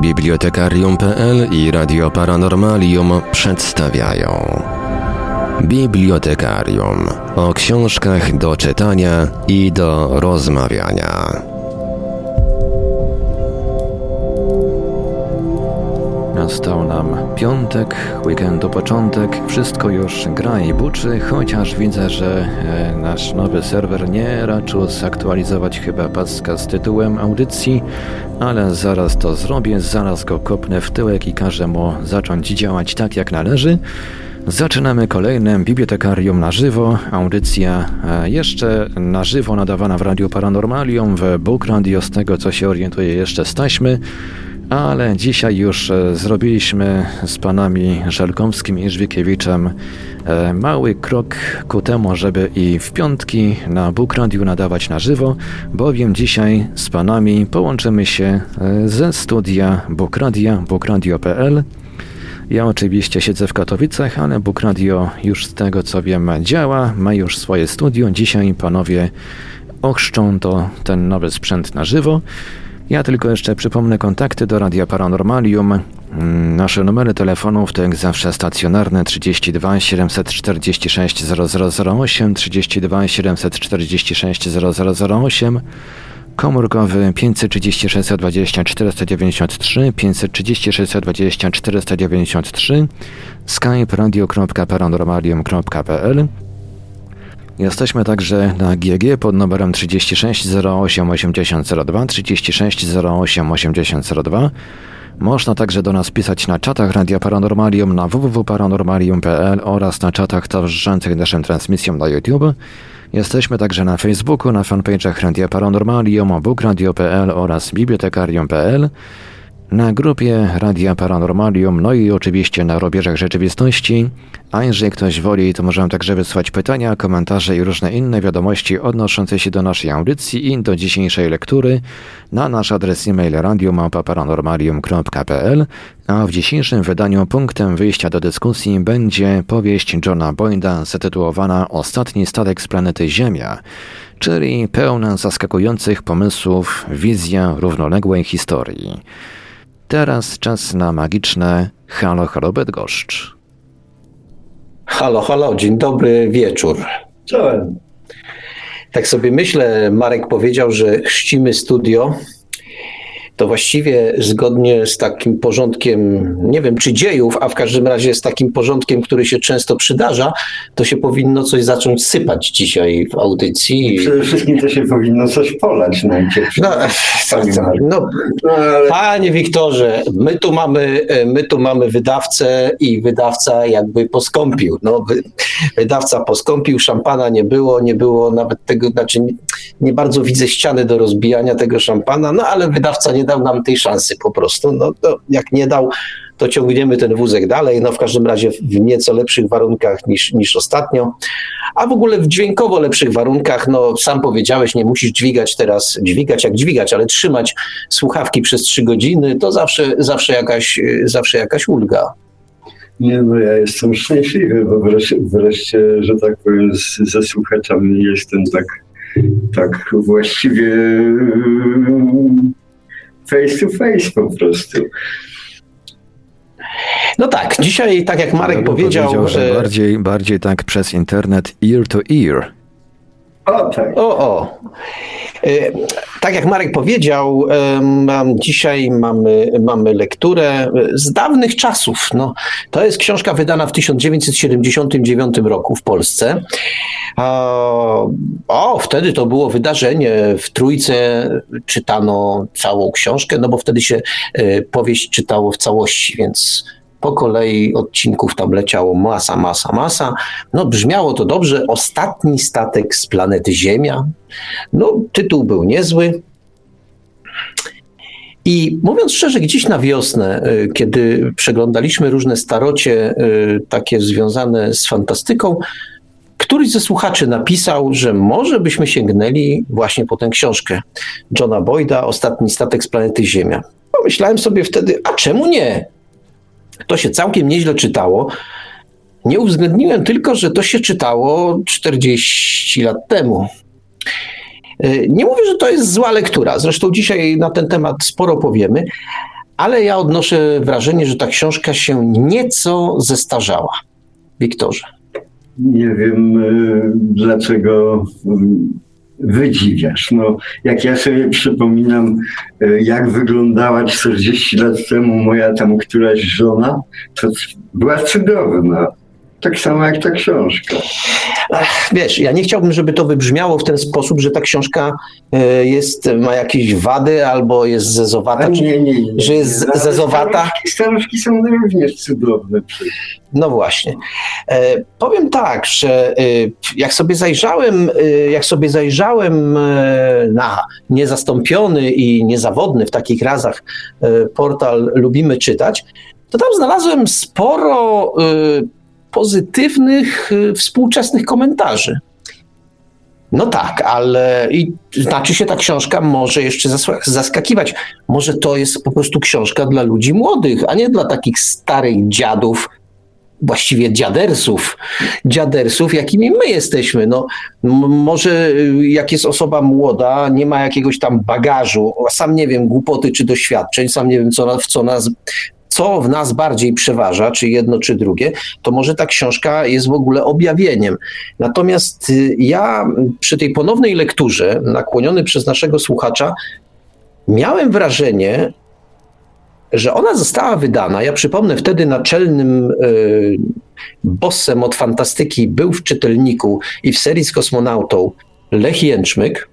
Bibliotekarium.pl i Radio Paranormalium przedstawiają Bibliotekarium o książkach do czytania i do rozmawiania. Nastał nam piątek, weekendu początek, wszystko już gra i buczy, chociaż widzę, że e, nasz nowy serwer nie raczył zaktualizować chyba paska z tytułem audycji, ale zaraz to zrobię, zaraz go kopnę w tyłek i każę mu zacząć działać tak jak należy. Zaczynamy kolejne Bibliotekarium na żywo. Audycja e, jeszcze na żywo nadawana w Radiu Paranormalium, w Book Radio, z tego co się orientuje jeszcze staśmy. Ale dzisiaj już e, zrobiliśmy z panami Żelkowskim i Żwikiewiczem e, mały krok ku temu, żeby i w piątki na Book Radio nadawać na żywo, bowiem dzisiaj z panami połączymy się ze studia Book Radio, bookradio.pl ja oczywiście siedzę w Katowicach, ale Book Radio już z tego co wiem działa, ma już swoje studio. Dzisiaj panowie ochrzczą to ten nowy sprzęt na żywo. Ja tylko jeszcze przypomnę kontakty do Radia Paranormalium. Mm, nasze numery telefonów to jak zawsze stacjonarne 32 746 0008, 32 746 0008 komórkowy 536 20 493, 536 20 493, skype radio.paranormalium.pl Jesteśmy także na GG pod numerem 36 08 8002, 36 08 8002. Można także do nas pisać na czatach Radia Paranormalium na www.paranormalium.pl oraz na czatach towarzyszących naszym transmisjom na YouTube. Jesteśmy także na Facebooku, na fanpage'ach Radia Paranormalium, bookradio.pl oraz bibliotekarium.pl, na grupie Radia Paranormalium, no i oczywiście na robierzach rzeczywistości. A jeżeli ktoś woli, to możemy także wysłać pytania, komentarze i różne inne wiadomości odnoszące się do naszej audycji i do dzisiejszej lektury na nasz adres e-mail radiomałpa-paranormalium.pl, a w dzisiejszym wydaniu punktem wyjścia do dyskusji będzie powieść Johna Boyda zatytułowana Ostatni statek z planety Ziemia, czyli pełna zaskakujących pomysłów wizja równoległej historii. Teraz czas na magiczne Halo Halo Bydgoszcz. Halo, halo, dzień dobry wieczór. Czołem. Tak sobie myślę, Marek powiedział, że chrzcimy studio to właściwie zgodnie z takim porządkiem, nie wiem czy dziejów, a w każdym razie z takim porządkiem, który się często przydarza, to się powinno coś zacząć sypać dzisiaj w audycji. Przede wszystkim to się powinno coś polać najpierw. No, no, no ale... Panie Wiktorze, my tu, mamy, my tu mamy wydawcę i wydawca jakby poskąpił. No, wydawca poskąpił, szampana nie było, nie było nawet tego, znaczy nie, bardzo widzę ściany do rozbijania tego szampana, no ale wydawca nie dał nam tej szansy po prostu. No to jak nie dał, to ciągniemy ten wózek dalej, no w każdym razie w nieco lepszych warunkach niż, niż ostatnio, a w ogóle w dźwiękowo lepszych warunkach, no sam powiedziałeś, nie musisz dźwigać teraz, dźwigać jak dźwigać, ale trzymać słuchawki przez trzy godziny, to zawsze, zawsze, jakaś, zawsze jakaś ulga. Nie, no ja jestem szczęśliwy, bo wreszcie, wreszcie że tak powiem, z, ze słuchaczami jestem tak, tak właściwie face to face po prostu. No tak, dzisiaj, tak jak Marek powiedział, powiedział, że bardziej, bardziej tak przez internet ear to ear. Tak. O, o. E, tak jak Marek powiedział, dzisiaj mamy, mamy lekturę z dawnych czasów. No, to jest książka wydana w 1979 roku w Polsce. O, wtedy to było wydarzenie. W Trójce czytano całą książkę, no bo wtedy się e, powieść czytało w całości, więc po kolei odcinków tam leciało masa, masa, masa. No brzmiało to dobrze. Ostatni statek z planety Ziemia. No tytuł był niezły. I mówiąc szczerze, gdzieś na wiosnę, y, kiedy przeglądaliśmy różne starocie, y, takie związane z fantastyką, któryś ze słuchaczy napisał, że może byśmy sięgnęli właśnie po tę książkę Johna Boyda, Ostatni statek z planety Ziemia. Pomyślałem sobie wtedy, a czemu nie? To się całkiem nieźle czytało. Nie uwzględniłem tylko, że to się czytało 40 lat temu. E, nie mówię, że to jest zła lektura, zresztą dzisiaj na ten temat sporo powiemy, ale ja odnoszę wrażenie, że ta książka się nieco zestarzała. Wiktorze. Nie wiem, y, dlaczego wydziwiasz. No, jak ja sobie przypominam, y, jak wyglądała 40 lat temu moja tam któraś żona, to była cudowna. Tak samo jak ta książka. Wiesz, ja nie chciałbym, żeby to wybrzmiało w ten sposób, że ta książka e, jest, ma jakieś wady albo jest zezowata. nie, nie, nie, Że jest nie. zezowata. Staruszki są również cudowne. No właśnie. E, powiem tak, że e, jak sobie zajrzałem, e, jak sobie zajrzałem e, na niezastąpiony i niezawodny w takich razach e, portal Lubimy Czytać, to tam znalazłem sporo pozytywnych, współczesnych komentarzy. No tak, ale i znaczy się ta książka może jeszcze zaskakiwać. Może to jest po prostu książka dla ludzi młodych, a nie dla takich starych dziadów, właściwie dziadersów, dziadersów, jakimi my jesteśmy. No, może jak jest osoba młoda, nie ma jakiegoś tam bagażu, sam nie wiem, głupoty czy doświadczeń, sam nie wiem, co, w co nas co w nas bardziej przeważa, czy jedno, czy drugie, to może ta książka jest w ogóle objawieniem. Natomiast y, ja przy tej ponownej lekturze, nakłoniony przez naszego słuchacza, miałem wrażenie, że ona została wydana. Ja przypomnę, wtedy naczelnym y, bossem od fantastyki był w czytelniku i w serii z kosmonautą Lech Jęczmyk.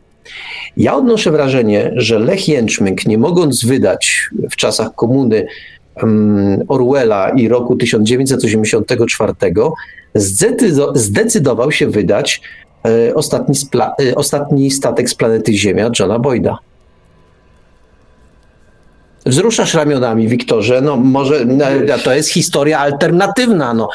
Ja odnoszę wrażenie, że Lech Jęczmyk, nie mogąc wydać w czasach komuny Orwella i roku 1984 zdecydował się wydać e, ostatni, e, ostatni statek z planety Ziemia Johna Boyda. Wzruszasz ramionami, Wiktorze. No może no, to jest historia alternatywna. No.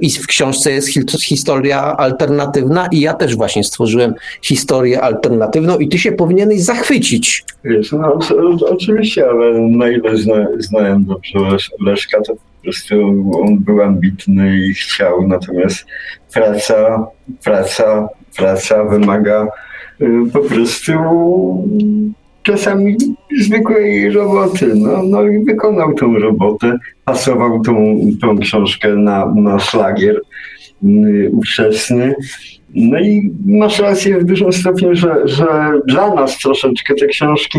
I w książce jest historia alternatywna i ja też właśnie stworzyłem historię alternatywną i ty się powinieneś zachwycić. Wiesz, no, oczywiście, ale na ile zna, znałem dobrze Leszka, to po prostu on był ambitny i chciał, natomiast praca, praca, praca wymaga y, po prostu czasami zwykłej roboty. No, no i wykonał tą robotę, pasował tą, tą książkę na, na szlagier yy, ówczesny. No i masz rację w dużym stopniu, że, że dla nas troszeczkę te książki,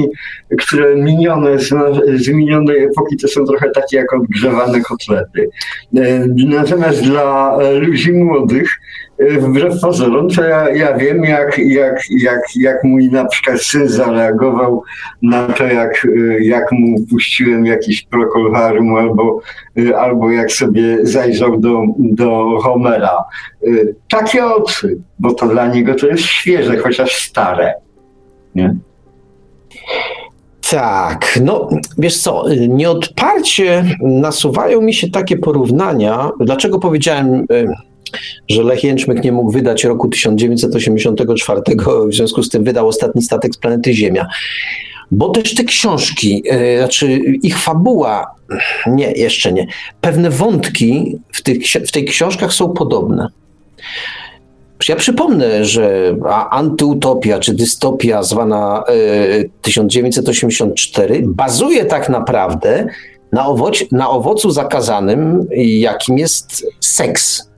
które minione z, z minionej epoki, to są trochę takie jak odgrzewane kotlety. Yy, natomiast dla ludzi młodych wbrew pozorom, to ja, ja wiem, jak, jak, jak, jak mój na przykład syn zareagował na to, jak, jak mu puściłem jakiś prokolharium albo, albo jak sobie zajrzał do, do Homera. Takie oczy, bo to dla niego to jest świeże, chociaż stare. Nie? Tak, no wiesz co, nieodparcie nasuwają mi się takie porównania. Dlaczego powiedziałem że Lech Jęczmyk nie mógł wydać roku 1984, w związku z tym wydał ostatni statek z planety Ziemia. Bo też te książki, yy, znaczy ich fabuła, nie, jeszcze nie, pewne wątki w tych, w tych książkach są podobne. Ja przypomnę, że antyutopia czy dystopia zwana y, 1984 bazuje tak naprawdę na, owoc, na owocu zakazanym, jakim jest seks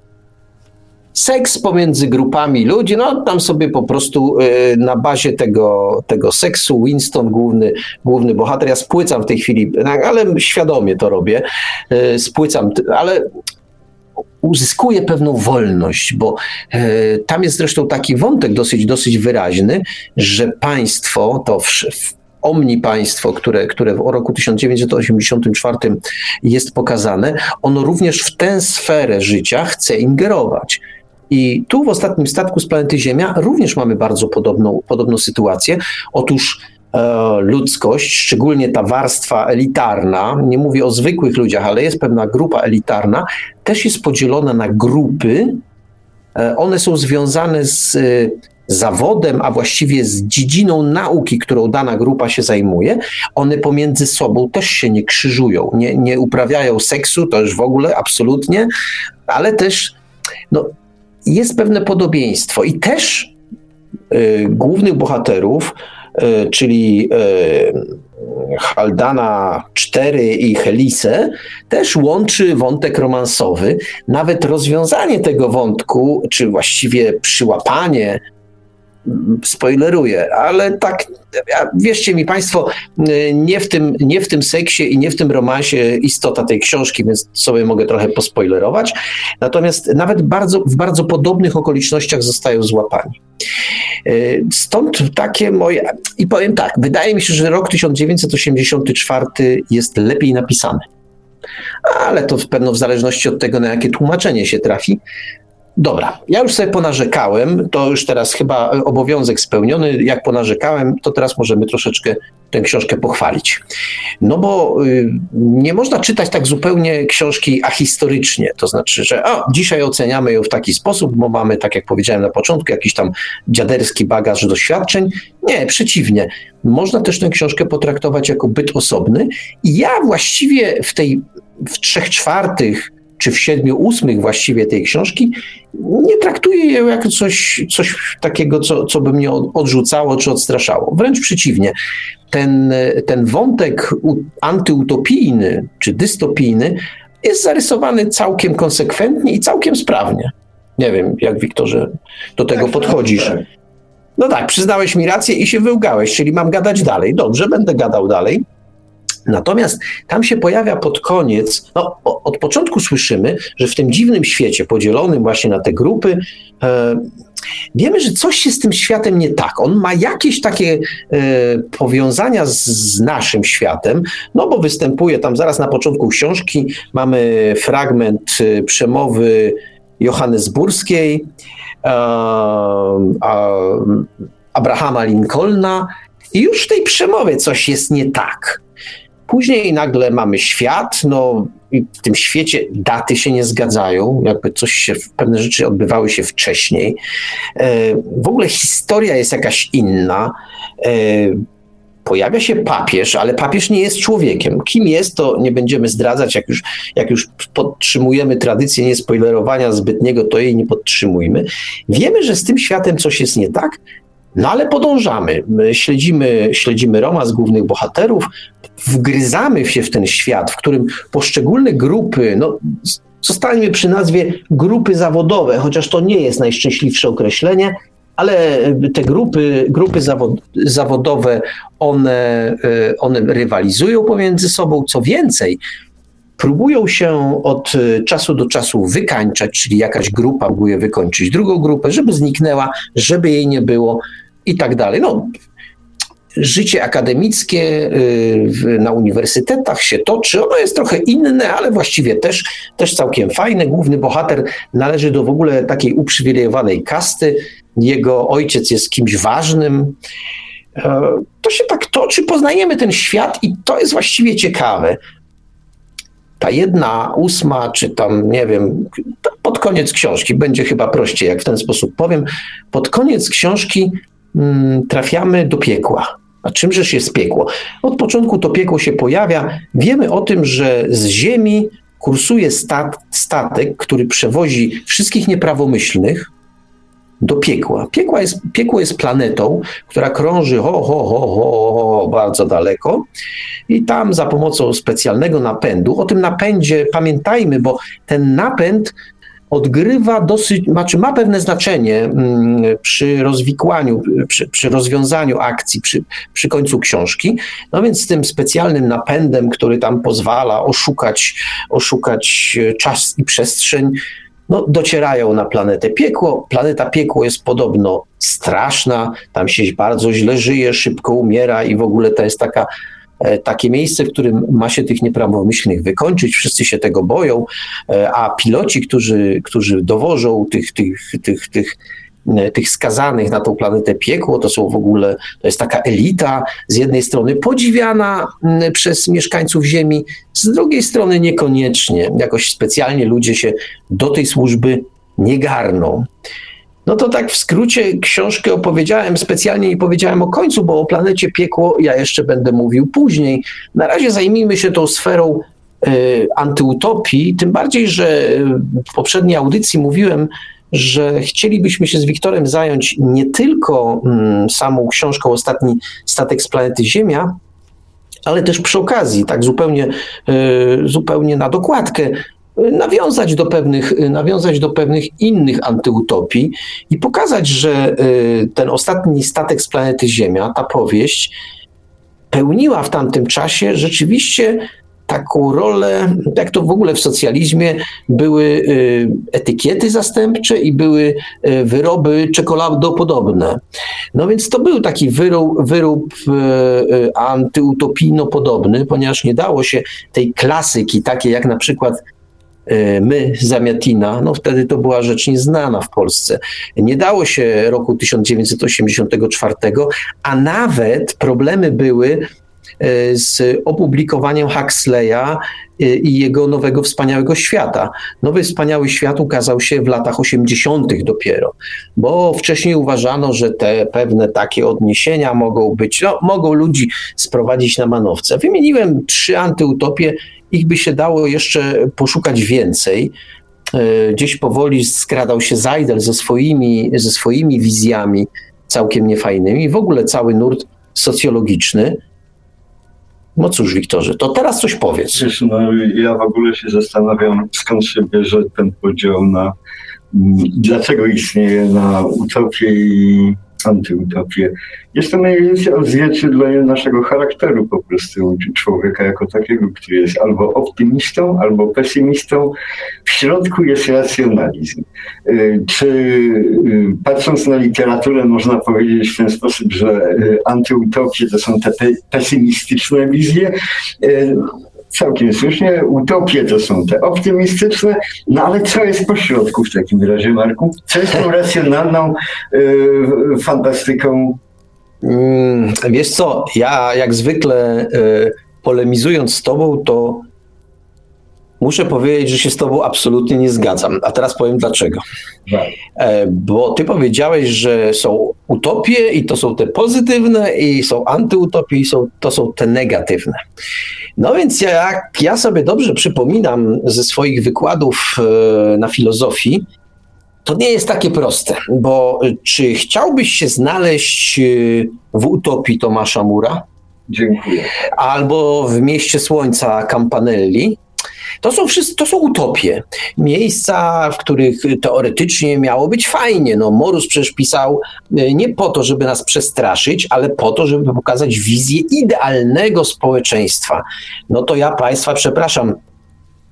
seks pomiędzy grupami ludzi, no tam sobie po prostu y, na bazie tego, tego seksu Winston, główny, główny bohater, ja spłycam w tej chwili, tak, ale świadomie to robię, y, spłycam, ale uzyskuje pewną wolność, bo y, tam jest zresztą taki wątek dosyć, dosyć wyraźny, że państwo, to w, w Omni państwo, które, które w roku 1984 jest pokazane, ono również w tę sferę życia chce ingerować. I tu w ostatnim statku z planety Ziemia również mamy bardzo podobną, podobną sytuację. Otóż e, ludzkość, szczególnie ta warstwa elitarna, nie mówię o zwykłych ludziach, ale jest pewna grupa elitarna, też jest podzielona na grupy. E, one są związane z e, zawodem, a właściwie z dziedziną nauki, którą dana grupa się zajmuje, one pomiędzy sobą też się nie krzyżują, nie, nie uprawiają seksu, to już w ogóle absolutnie, ale też no, jest pewne podobieństwo i też y, głównych bohaterów, y, czyli y, Haldana 4 i Helisę też łączy wątek romansowy. Nawet rozwiązanie tego wątku, czy właściwie przyłapanie spoileruję, ale tak, wierzcie mi Państwo, nie w, tym, nie w tym seksie i nie w tym romansie istota tej książki, więc sobie mogę trochę pospoilerować. Natomiast nawet bardzo, w bardzo podobnych okolicznościach zostają złapani. Stąd takie moje. I powiem tak, wydaje mi się, że rok 1984 jest lepiej napisany. Ale to pewno w zależności od tego, na jakie tłumaczenie się trafi. Dobra, ja już sobie ponarzekałem, to już teraz chyba obowiązek spełniony. Jak ponarzekałem, to teraz możemy troszeczkę tę książkę pochwalić. No bo y, nie można czytać tak zupełnie książki ahistorycznie, to znaczy, że a, dzisiaj oceniamy ją w taki sposób, bo mamy, tak jak powiedziałem na początku, jakiś tam dziaderski bagaż doświadczeń. Nie, przeciwnie. Można też tę książkę potraktować jako byt osobny i ja właściwie w tej w trzech czwartych czy w siedmiu ósmych właściwie tej książki, nie traktuję jej jako coś, coś takiego, co, co by mnie odrzucało czy odstraszało. Wręcz przeciwnie. Ten, ten wątek antyutopijny czy dystopijny jest zarysowany całkiem konsekwentnie i całkiem sprawnie. Nie wiem, jak Wiktorze do tego tak, podchodzisz. Tak. No tak, przyznałeś mi rację i się wyłgałeś, czyli mam gadać dalej. Dobrze, będę gadał dalej. Natomiast tam się pojawia pod koniec, no, od początku słyszymy, że w tym dziwnym świecie, podzielonym właśnie na te grupy, e, wiemy, że coś się z tym światem nie tak. On ma jakieś takie e, powiązania z, z, naszym światem, no bo występuje tam zaraz na początku książki, mamy fragment e, przemowy Johannesburskiej, e, Abrahama Lincolna, i już w tej przemowie coś jest nie tak. Później nagle mamy świat, no i w tym świecie daty się nie zgadzają, jakby coś się, pewne rzeczy odbywały się wcześniej. E, w ogóle historia jest jakaś inna. E, pojawia się papież, ale papież nie jest człowiekiem. Kim jest, to nie będziemy zdradzać, jak już, jak już podtrzymujemy tradycję niespoilerowania zbytniego, to jej nie podtrzymujmy. Wiemy, że z tym światem coś jest nie tak, no ale podążamy, My śledzimy, śledzimy romans głównych bohaterów, wgryzamy się w ten świat, w którym poszczególne grupy, no zostańmy przy nazwie grupy zawodowe, chociaż to nie jest najszczęśliwsze określenie, ale te grupy, grupy zawod, zawodowe, one, e, one rywalizują pomiędzy sobą. Co więcej, próbują się od czasu do czasu wykańczać, czyli jakaś grupa próbuje wykończyć drugą grupę, żeby zniknęła, żeby jej nie było i tak dalej. No, życie akademickie y, na uniwersytetach się toczy. Ono jest trochę inne, ale właściwie też, też całkiem fajne. Główny bohater należy do w ogóle takiej uprzywilejowanej kasty. Jego ojciec jest kimś ważnym. E, to się tak toczy, poznajemy ten świat i to jest właściwie ciekawe. Ta jedna ósma, czy tam, nie wiem, pod koniec książki, będzie chyba prościej, jak w ten sposób powiem, pod koniec książki trafiamy do piekła. A czymżeż jest piekło? Od początku to piekło się pojawia. Wiemy o tym, że z Ziemi kursuje stat, statek, który przewozi wszystkich nieprawomyślnych do piekła. Piekła jest, piekło jest planetą, która krąży ho, ho, ho, ho, ho, bardzo daleko i tam za pomocą specjalnego napędu, o tym napędzie pamiętajmy, bo ten napęd odgrywa dosyć, znaczy ma pewne znaczenie mm, przy rozwikłaniu, przy, przy rozwiązaniu akcji, przy, przy końcu książki. No więc z tym specjalnym napędem, który tam pozwala oszukać, oszukać e, czas i przestrzeń, no, docierają na planetę Piekło. Planeta Piekło jest podobno straszna, tam się bardzo źle żyje, szybko umiera i w ogóle to jest taka takie miejsce, w którym ma się tych nieprawomyślnych wykończyć, wszyscy się tego boją, e, a piloci, którzy, którzy dowożą tych, tych, tych, tych e, tych skazanych na tą planetę piekło, to są w ogóle, to jest taka elita, z jednej strony podziwiana przez mieszkańców Ziemi, z drugiej strony niekoniecznie. Jakoś specjalnie ludzie się do tej służby nie garną. No to tak w skrócie książkę opowiedziałem, specjalnie nie powiedziałem o końcu, bo o planecie piekło ja jeszcze będę mówił później. Na razie zajmijmy się tą sferą y, antyutopii, tym bardziej, że w poprzedniej audycji mówiłem, że chcielibyśmy się z Wiktorem zająć nie tylko mm, samą książką Ostatni statek z planety Ziemia, ale też przy okazji, tak zupełnie, zupełnie na dokładkę, nawiązać do pewnych, nawiązać do pewnych innych antyutopii i pokazać, że ten ostatni statek z planety Ziemia, ta powieść, pełniła w tamtym czasie rzeczywiście taką rolę, jak to w ogóle w socjalizmie były y, etykiety zastępcze i były y, wyroby czekoladopodobne. No więc to był taki wyrób, wyrób y, antyutopijno-podobny, ponieważ nie dało się tej klasyki, takiej jak na przykład My, Zamiatina, no wtedy to była rzecz nieznana w Polsce. Nie dało się roku 1984, a nawet problemy były E, z opublikowaniem Huxleya e, i jego nowego wspaniałego świata. Nowy wspaniały świat ukazał się w latach 80. dopiero, bo wcześniej uważano, że te pewne takie odniesienia mogą być, no, mogą ludzi sprowadzić na manowce. Wymieniłem trzy antyutopie, ich by się dało jeszcze poszukać więcej. E, gdzieś powoli skradał się Zajdel ze swoimi, ze swoimi wizjami całkiem niefajnymi. W ogóle cały nurt socjologiczny. No cóż, Wiktorze, to teraz coś powiedz. Wiesz, no, ja w ogóle się zastanawiam, skąd się bierze ten podział na dlaczego istnieje na utopię i antyutopię. Jest to mniej więcej odzwierciedlenie naszego charakteru po prostu człowieka jako takiego, który jest albo optymistą, albo pesymistą. W środku jest racjonalizm. Y, czy y, patrząc na literaturę można powiedzieć w ten sposób, że y, antyutopie to są te pesymistyczne wizje? Całkiem słusznie. Utopie to są te optymistyczne, no ale co jest pośrodku w takim razie, Marku? Co jest tą racjonalną y, fantastyką? Mm, wiesz co, ja jak zwykle y, polemizując z tobą, to muszę powiedzieć, że się z Tobą absolutnie nie zgadzam. A teraz powiem dlaczego. E, bo Ty powiedziałeś, że są utopie i to są te pozytywne, i są antyutopie, i są, to są te negatywne. No więc jak ja sobie dobrze przypominam ze swoich wykładów e, na filozofii, to nie jest takie proste, bo czy chciałbyś się znaleźć e, w utopii Tomasza Mura? Dziękuję. Albo w Mieście Słońca Campanelli, to są, wszyscy, to są utopie. Miejsca, w których teoretycznie miało być fajnie. No, Morus przecież pisał e, nie po to, żeby nas przestraszyć, ale po to, żeby pokazać wizję idealnego społeczeństwa. No to ja Państwa przepraszam,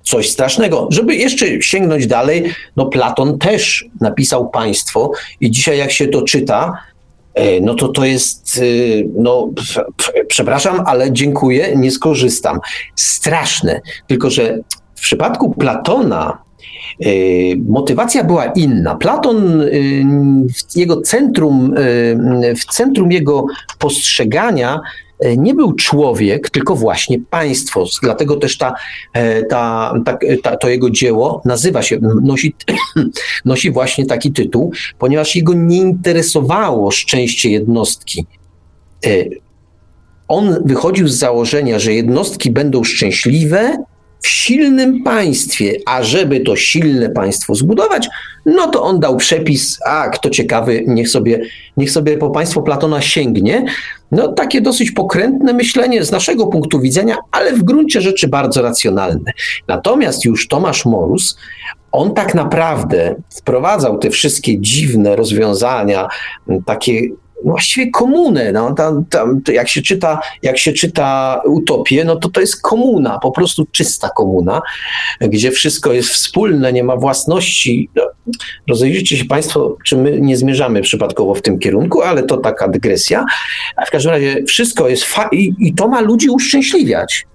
coś strasznego. Żeby jeszcze sięgnąć dalej, no Platon też napisał państwo i dzisiaj jak się to czyta, no to to jest, e, no przepraszam, ale dziękuję, nie skorzystam. Straszne, tylko że w przypadku Platona y, motywacja była inna. Platon, y, w jego centrum, y, w centrum jego postrzegania nie był człowiek, tylko właśnie państwo. Dlatego też ta, e, ta, ta, ta, to jego dzieło nazywa się, nosi, nosi właśnie taki tytuł, ponieważ jego nie interesowało szczęście jednostki. E, on wychodził z założenia, że jednostki będą szczęśliwe, w silnym państwie, a żeby to silne państwo zbudować, no to on dał przepis, a kto ciekawy, niech sobie, niech sobie po państwo Platona sięgnie. No takie dosyć pokrętne myślenie z naszego punktu widzenia, ale w gruncie rzeczy bardzo racjonalne. Natomiast już Tomasz Morus, on tak naprawdę wprowadzał te wszystkie dziwne rozwiązania, takie właściwie komunę. No, tam, tam, jak, się czyta, jak się czyta utopię, no to to jest komuna, po prostu czysta komuna, gdzie wszystko jest wspólne, nie ma własności. No, rozejrzyjcie się Państwo, czy my nie zmierzamy przypadkowo w tym kierunku, ale to taka dygresja. A w każdym razie wszystko jest fa- i, i to ma ludzi uszczęśliwiać.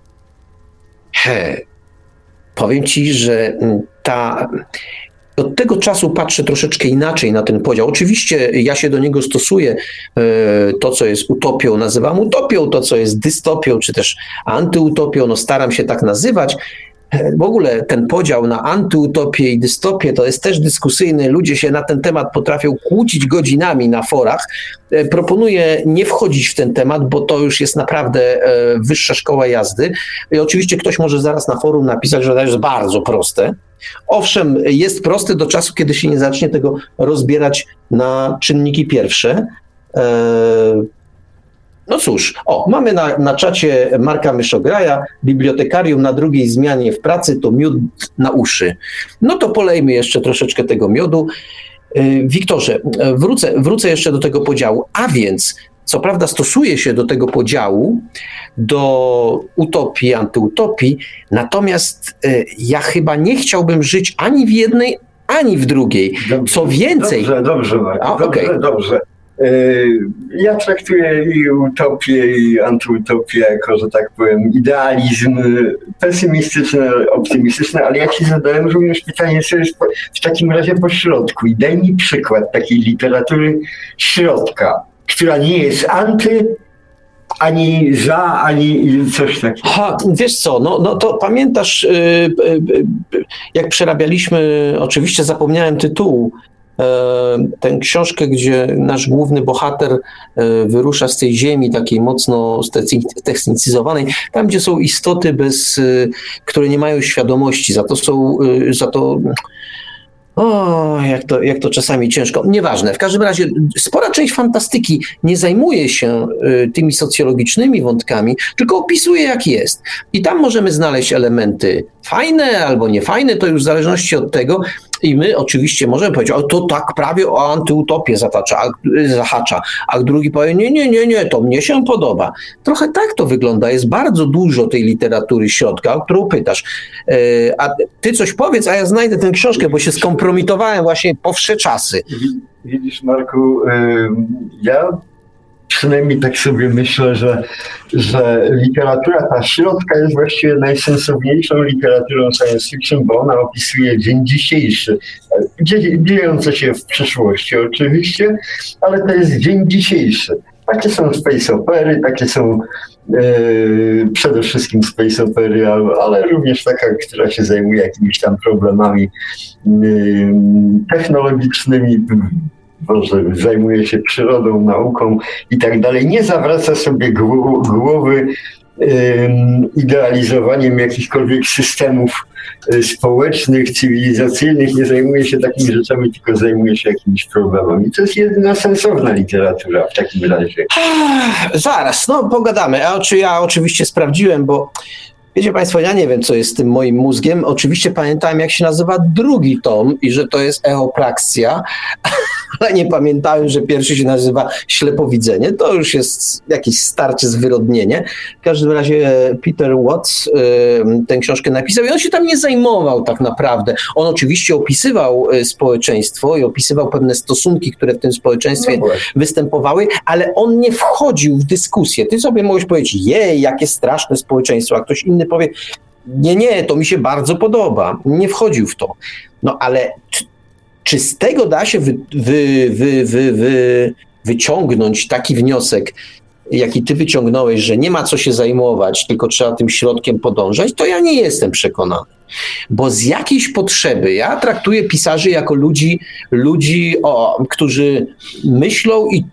He. Powiem Ci, że ta od tego czasu patrzę troszeczkę inaczej na ten podział. Oczywiście ja się do niego stosuję. E, to, co jest utopią, nazywam utopią, to, co jest dystopią, czy też antyutopią, no staram się tak nazywać. W ogóle ten podział na antyutopię i dystopię to jest też dyskusyjny. Ludzie się na ten temat potrafią kłócić godzinami na forach. E, proponuję nie wchodzić w ten temat, bo to już jest naprawdę e, wyższa szkoła jazdy. I oczywiście ktoś może zaraz na forum napisać, że to jest bardzo proste. Owszem, jest proste do czasu, kiedy się nie zacznie tego rozbierać na czynniki pierwsze. No cóż, o, mamy na, na czacie Marka Myszograja, bibliotekarium na drugiej zmianie w pracy to miód na uszy. No to polejmy jeszcze troszeczkę tego miodu. Y, Wiktorze, wrócę, wrócę jeszcze do tego podziału. A więc, co prawda, stosuje się do tego podziału, do utopii, antyutopii, natomiast y, ja chyba nie chciałbym żyć ani w jednej, ani w drugiej. Dobrze, Co więcej. Dobrze, dobrze, Marku, A, dobrze, okay. dobrze. Y, ja traktuję i utopię, i antyutopię jako, że tak powiem, idealizm pesymistyczny, optymistyczny, ale ja ci zadałem również pytanie, co jest w takim razie po środku. I daj mi przykład takiej literatury środka, która nie jest anty, ani za, ani coś takiego. Ha, wiesz co, no, no to pamiętasz, yy, yy, jak przerabialiśmy, oczywiście zapomniałem tytułu, tę książkę, gdzie nasz główny bohater e, wyrusza z tej ziemi takiej mocno technicyzowanej, tam gdzie są istoty, bez, e, które nie mają świadomości, za to są, e, za to o, jak to, jak to czasami ciężko. Nieważne. W każdym razie spora część fantastyki nie zajmuje się tymi socjologicznymi wątkami, tylko opisuje jak jest. I tam możemy znaleźć elementy fajne albo niefajne, to już w zależności od tego. I my oczywiście możemy powiedzieć, o to tak prawie o antyutopię zatacza, zahacza, a drugi powie, nie, nie, nie, nie, to mnie się podoba. Trochę tak to wygląda. Jest bardzo dużo tej literatury środka, o którą pytasz. E, a ty coś powiedz, a ja znajdę tę książkę, bo się skompromitowałem właśnie po wsze czasy. Widzisz, Marku, ja przynajmniej tak sobie myślę, że, że literatura ta środka jest właściwie najsensowniejszą literaturą science fiction, bo ona opisuje dzień dzisiejszy, dziejące się w przyszłości oczywiście, ale to jest dzień dzisiejszy. Takie są space opery, takie są e, przede wszystkim space opery, ale, ale, również taka, która się zajmuje jakimiś tam problemami e, technologicznymi, Boże, zajmuje się przyrodą, nauką i tak dalej, nie zawraca sobie głowy idealizowaniem jakichkolwiek systemów y, społecznych, cywilizacyjnych, nie zajmuje się takimi rzeczami, tylko zajmuje się jakimiś problemami. To jest jedyna sensowna literatura w takim razie. Zaraz, no pogadamy. A czy ja oczywiście sprawdziłem, bo Wiecie Państwo, ja nie wiem, co jest z tym moim mózgiem. Oczywiście pamiętałem, jak się nazywa drugi tom i że to jest eopraksja, ale nie pamiętałem, że pierwszy się nazywa ślepowidzenie. To już jest jakieś starcie zwyrodnienie. W każdym razie Peter Watts tę książkę napisał i on się tam nie zajmował tak naprawdę. On oczywiście opisywał y, społeczeństwo i opisywał pewne stosunki, które w tym społeczeństwie no występowały, ale on nie wchodził w dyskusję. Ty sobie możesz powiedzieć, jej, jakie straszne społeczeństwo, a ktoś inny powie, nie, nie, to mi się bardzo podoba. Nie wchodził w to. No ale czy z tego da się wy, wy, wy, wyciągnąć taki wniosek, jaki ty wyciągnąłeś, że nie ma co się zajmować, tylko trzeba tym środkiem podążać, to ja nie jestem przekonany. Bo z jakiejś potrzeby, ja traktuję pisarzy jako ludzi, ludzi o, którzy myślą i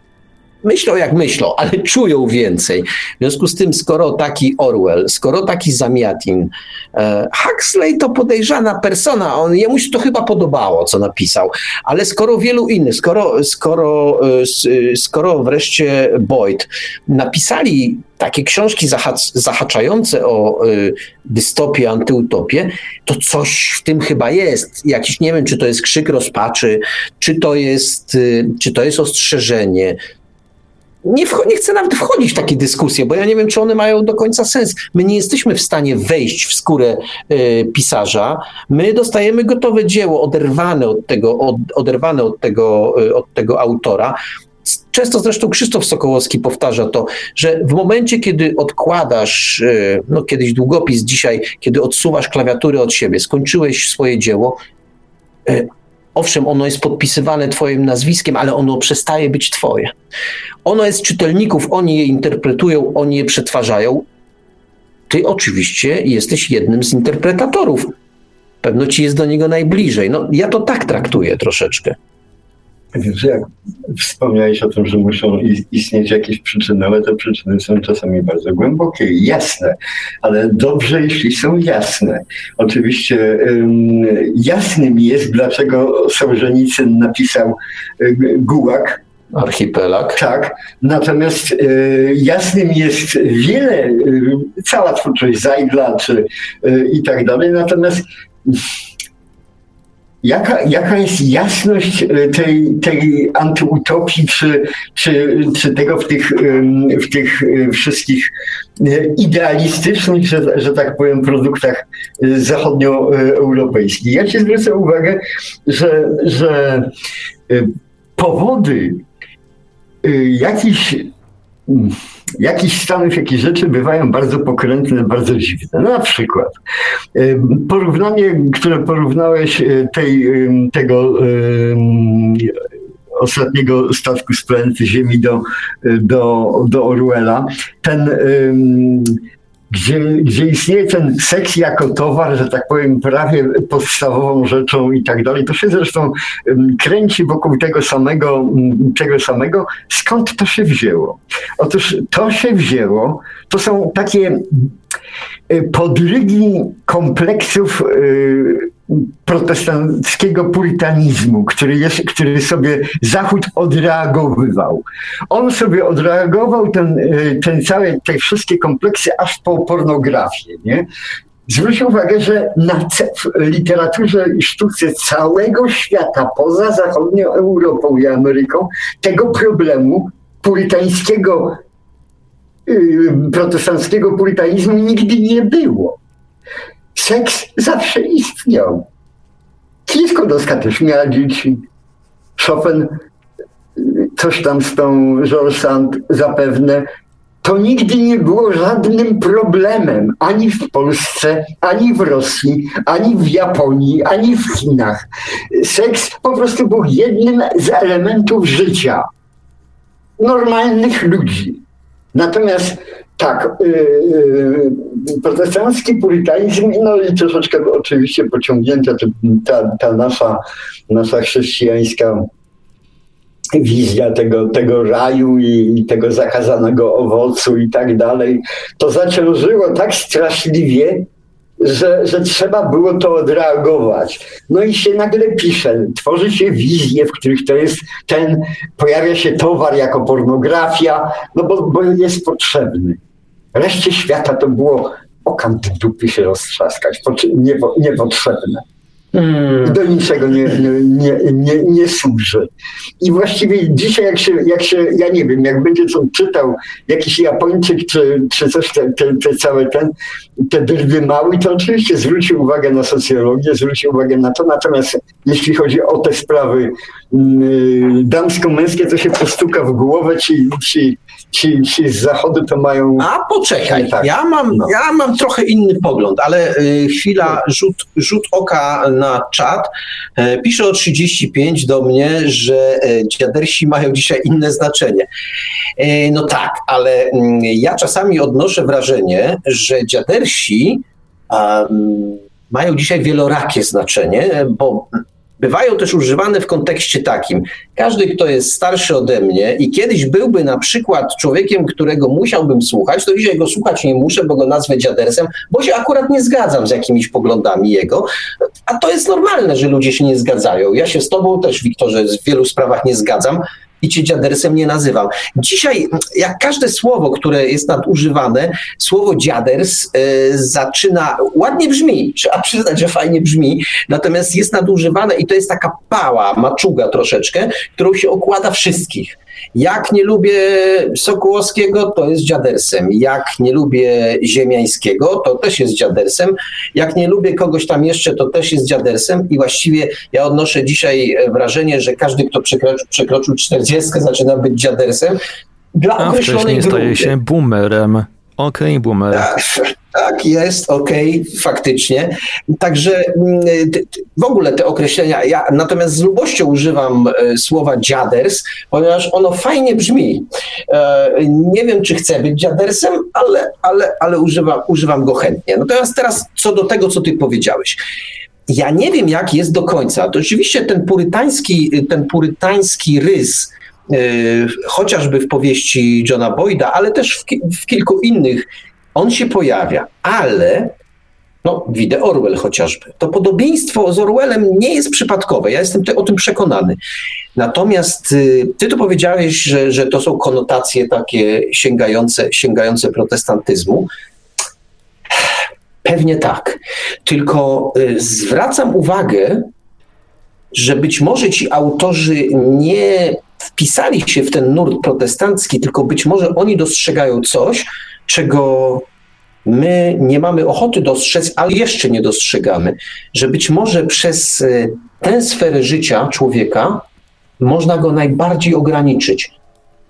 myślą jak myślą, ale czują więcej. W związku z tym, skoro taki Orwell, skoro taki Zamiatin, e, Huxley to podejrzana persona, on, jemu się to chyba podobało, co napisał, ale skoro wielu innych, skoro, skoro, e, skoro wreszcie Boyd napisali takie książki zahaczające o y, dystopię, antyutopię, to coś w tym chyba jest. Jakiś, nie wiem, czy to jest krzyk rozpaczy, czy to jest, czy to jest ostrzeżenie, nie, nie, chcę nawet wchodzić w takie dyskusje, bo ja nie wiem, czy one mają do końca sens. My nie jesteśmy w stanie wejść w skórę y, pisarza. My dostajemy gotowe dzieło, oderwane od tego, od, oderwane od tego, y, od tego autora. Często zresztą Krzysztof Sokołowski powtarza to, że w momencie, kiedy odkładasz, y, no kiedyś długopis, dzisiaj, kiedy odsuwasz klawiatury od siebie, skończyłeś swoje dzieło, Owszem, ono jest podpisywane Twoim nazwiskiem, ale ono przestaje być Twoje. Ono jest czytelników, oni je interpretują, oni je przetwarzają. Ty oczywiście jesteś jednym z interpretatorów. Pewno ci jest do niego najbliżej. No, ja to tak traktuję troszeczkę. Wiesz, jak wspomniałeś o tym, że muszą istnieć jakieś przyczyny, ale te przyczyny są czasami bardzo głębokie i jasne, ale dobrze, jeśli są jasne. Oczywiście jasnym jest, dlaczego Sołżenicyn napisał Gułak, Archipelag. Tak. Natomiast y, jasnym jest wiele, y, cała twórczość Zajdla czy, y, i tak dalej. Natomiast Jaka, jaka jest jasność tej, tej antyutopii, czy, czy, czy tego w tych, w tych wszystkich idealistycznych, że, że tak powiem, produktach zachodnioeuropejskich? Ja ci zwrócę uwagę, że, że powody jakiś mm, jakichś stanów, jakieś rzeczy bywają bardzo pokrętne, bardzo dziwne. Na przykład porównanie, które porównałeś y, tej, tego ostatniego statku z planety Ziemi do, do, do Orwella, ten gdzie, gdzie istnieje ten seks jako towar, że tak powiem, prawie podstawową rzeczą i tak dalej. To się zresztą kręci wokół tego samego, tego samego. Skąd to się wzięło? Otóż to się wzięło, to są takie y, podrygi kompleksów y, protestanckiego purytanizmu, który, jest, który sobie Zachód odreagowywał. On sobie odreagował ten, e, ten cały, te wszystkie kompleksy aż po pornografię. Nie? Zwróć uwagę, że na literaturze i sztuce całego świata, poza zachodnią Europą i Ameryką, tego problemu purytańskiego, yy, protestanckiego purytanizmu nigdy nie było seks zawsze istniał. Skłodowska też miała dzieci. Chopin, coś tam z tą Georges Sand zapewne. To nigdy nie było żadnym problemem ani w Polsce, ani w Rosji, ani w Japonii, ani w Chinach. Seks po prostu był jednym z elementów życia normalnych ludzi. Natomiast tak, yy, protestancki purytanizm, no i troszeczkę oczywiście pociągnięta ta, ta nasza, nasza chrześcijańska wizja tego, tego raju i, i, tego zakazanego owocu i tak dalej, to zaciążyło tak straszliwie, że, że trzeba było to odreagować. No i się nagle pisze, tworzy się wizje, w których to jest ten, pojawia się towar jako pornografia, no bo, bo jest potrzebny. Reszcie świata to było o kant dupy się roztrzaskać, niepotrzebne. Hmm. Do niczego nie, nie, nie, nie, służy. I właściwie dzisiaj, jak się, jak się, ja nie wiem, jak będzie co czytał jakiś Japończyk, czy, czy coś, te, te, te całe ten, te drwy mały, to oczywiście zwrócił uwagę na socjologię, zwrócił uwagę na to. Natomiast jeśli chodzi o te sprawy yy, damsko-męskie, to się postuka w głowę, ci, ci, ci, ci z zachodu to mają. A poczekaj, tak. ja, mam, no. ja mam trochę inny pogląd, ale yy, chwila, rzut, rzut oka na czat. E, pisze o 35 do mnie, że e, dziadersi mają dzisiaj inne znaczenie. E, no tak, ale mm, ja czasami odnoszę wrażenie, że dziadersi um, mają dzisiaj wielorakie znaczenie, bo bywają też używane w kontekście takim. Każdy, kto jest starszy ode mnie i kiedyś byłby na przykład człowiekiem, którego musiałbym słuchać, to dzisiaj go słuchać nie muszę, bo go nazwę dziadersem, bo się akurat nie zgadzam z jakimiś poglądami jego. A to jest normalne, że ludzie się nie zgadzają. Ja się z tobą też, Wiktorze, w wielu sprawach nie zgadzam, i cię dziadersem nie nazywam. Dzisiaj, jak każde słowo, które jest nadużywane, słowo dziaders y, zaczyna, ładnie brzmi, trzeba przyznać, że fajnie brzmi, natomiast jest nadużywane i to jest taka pała, maczuga troszeczkę, którą się okłada wszystkich. Jak nie lubię Sokołowskiego, to jest dziadersem. Jak nie lubię Ziemiańskiego, to też jest dziadersem. Jak nie lubię kogoś tam jeszcze, to też jest dziadersem. I właściwie ja odnoszę dzisiaj wrażenie, że każdy, kto przekroczył, przekroczył 40, zaczyna być dziadersem. Dla A wcześniej grupy. staje się boomerem. Okej, okay, boomer. Tak, tak, jest, okej, okay, faktycznie. Także mm, w ogóle te określenia, ja natomiast z lubością używam e, słowa dziaders, ponieważ ono fajnie brzmi. E, nie wiem, czy chcę być dziadersem, ale, ale, ale używam, używam go chętnie. Natomiast teraz co do tego, co ty powiedziałeś. Ja nie wiem, jak jest do końca. To oczywiście ten purytański, ten purytański rys, chociażby w powieści Johna Boyda, ale też w, w kilku innych on się pojawia, ale No, widzę Orwell chociażby. To podobieństwo z Orwellem nie jest przypadkowe. Ja jestem te, o tym przekonany. Natomiast y, ty tu powiedziałeś, że, że to są konotacje takie sięgające, sięgające protestantyzmu. Pewnie tak. Tylko y, zwracam uwagę, że być może ci autorzy nie wpisali się w ten nurt protestancki, tylko być może oni dostrzegają coś, czego my nie mamy ochoty dostrzec, ale jeszcze nie dostrzegamy, że być może przez y, tę sferę życia człowieka można go najbardziej ograniczyć,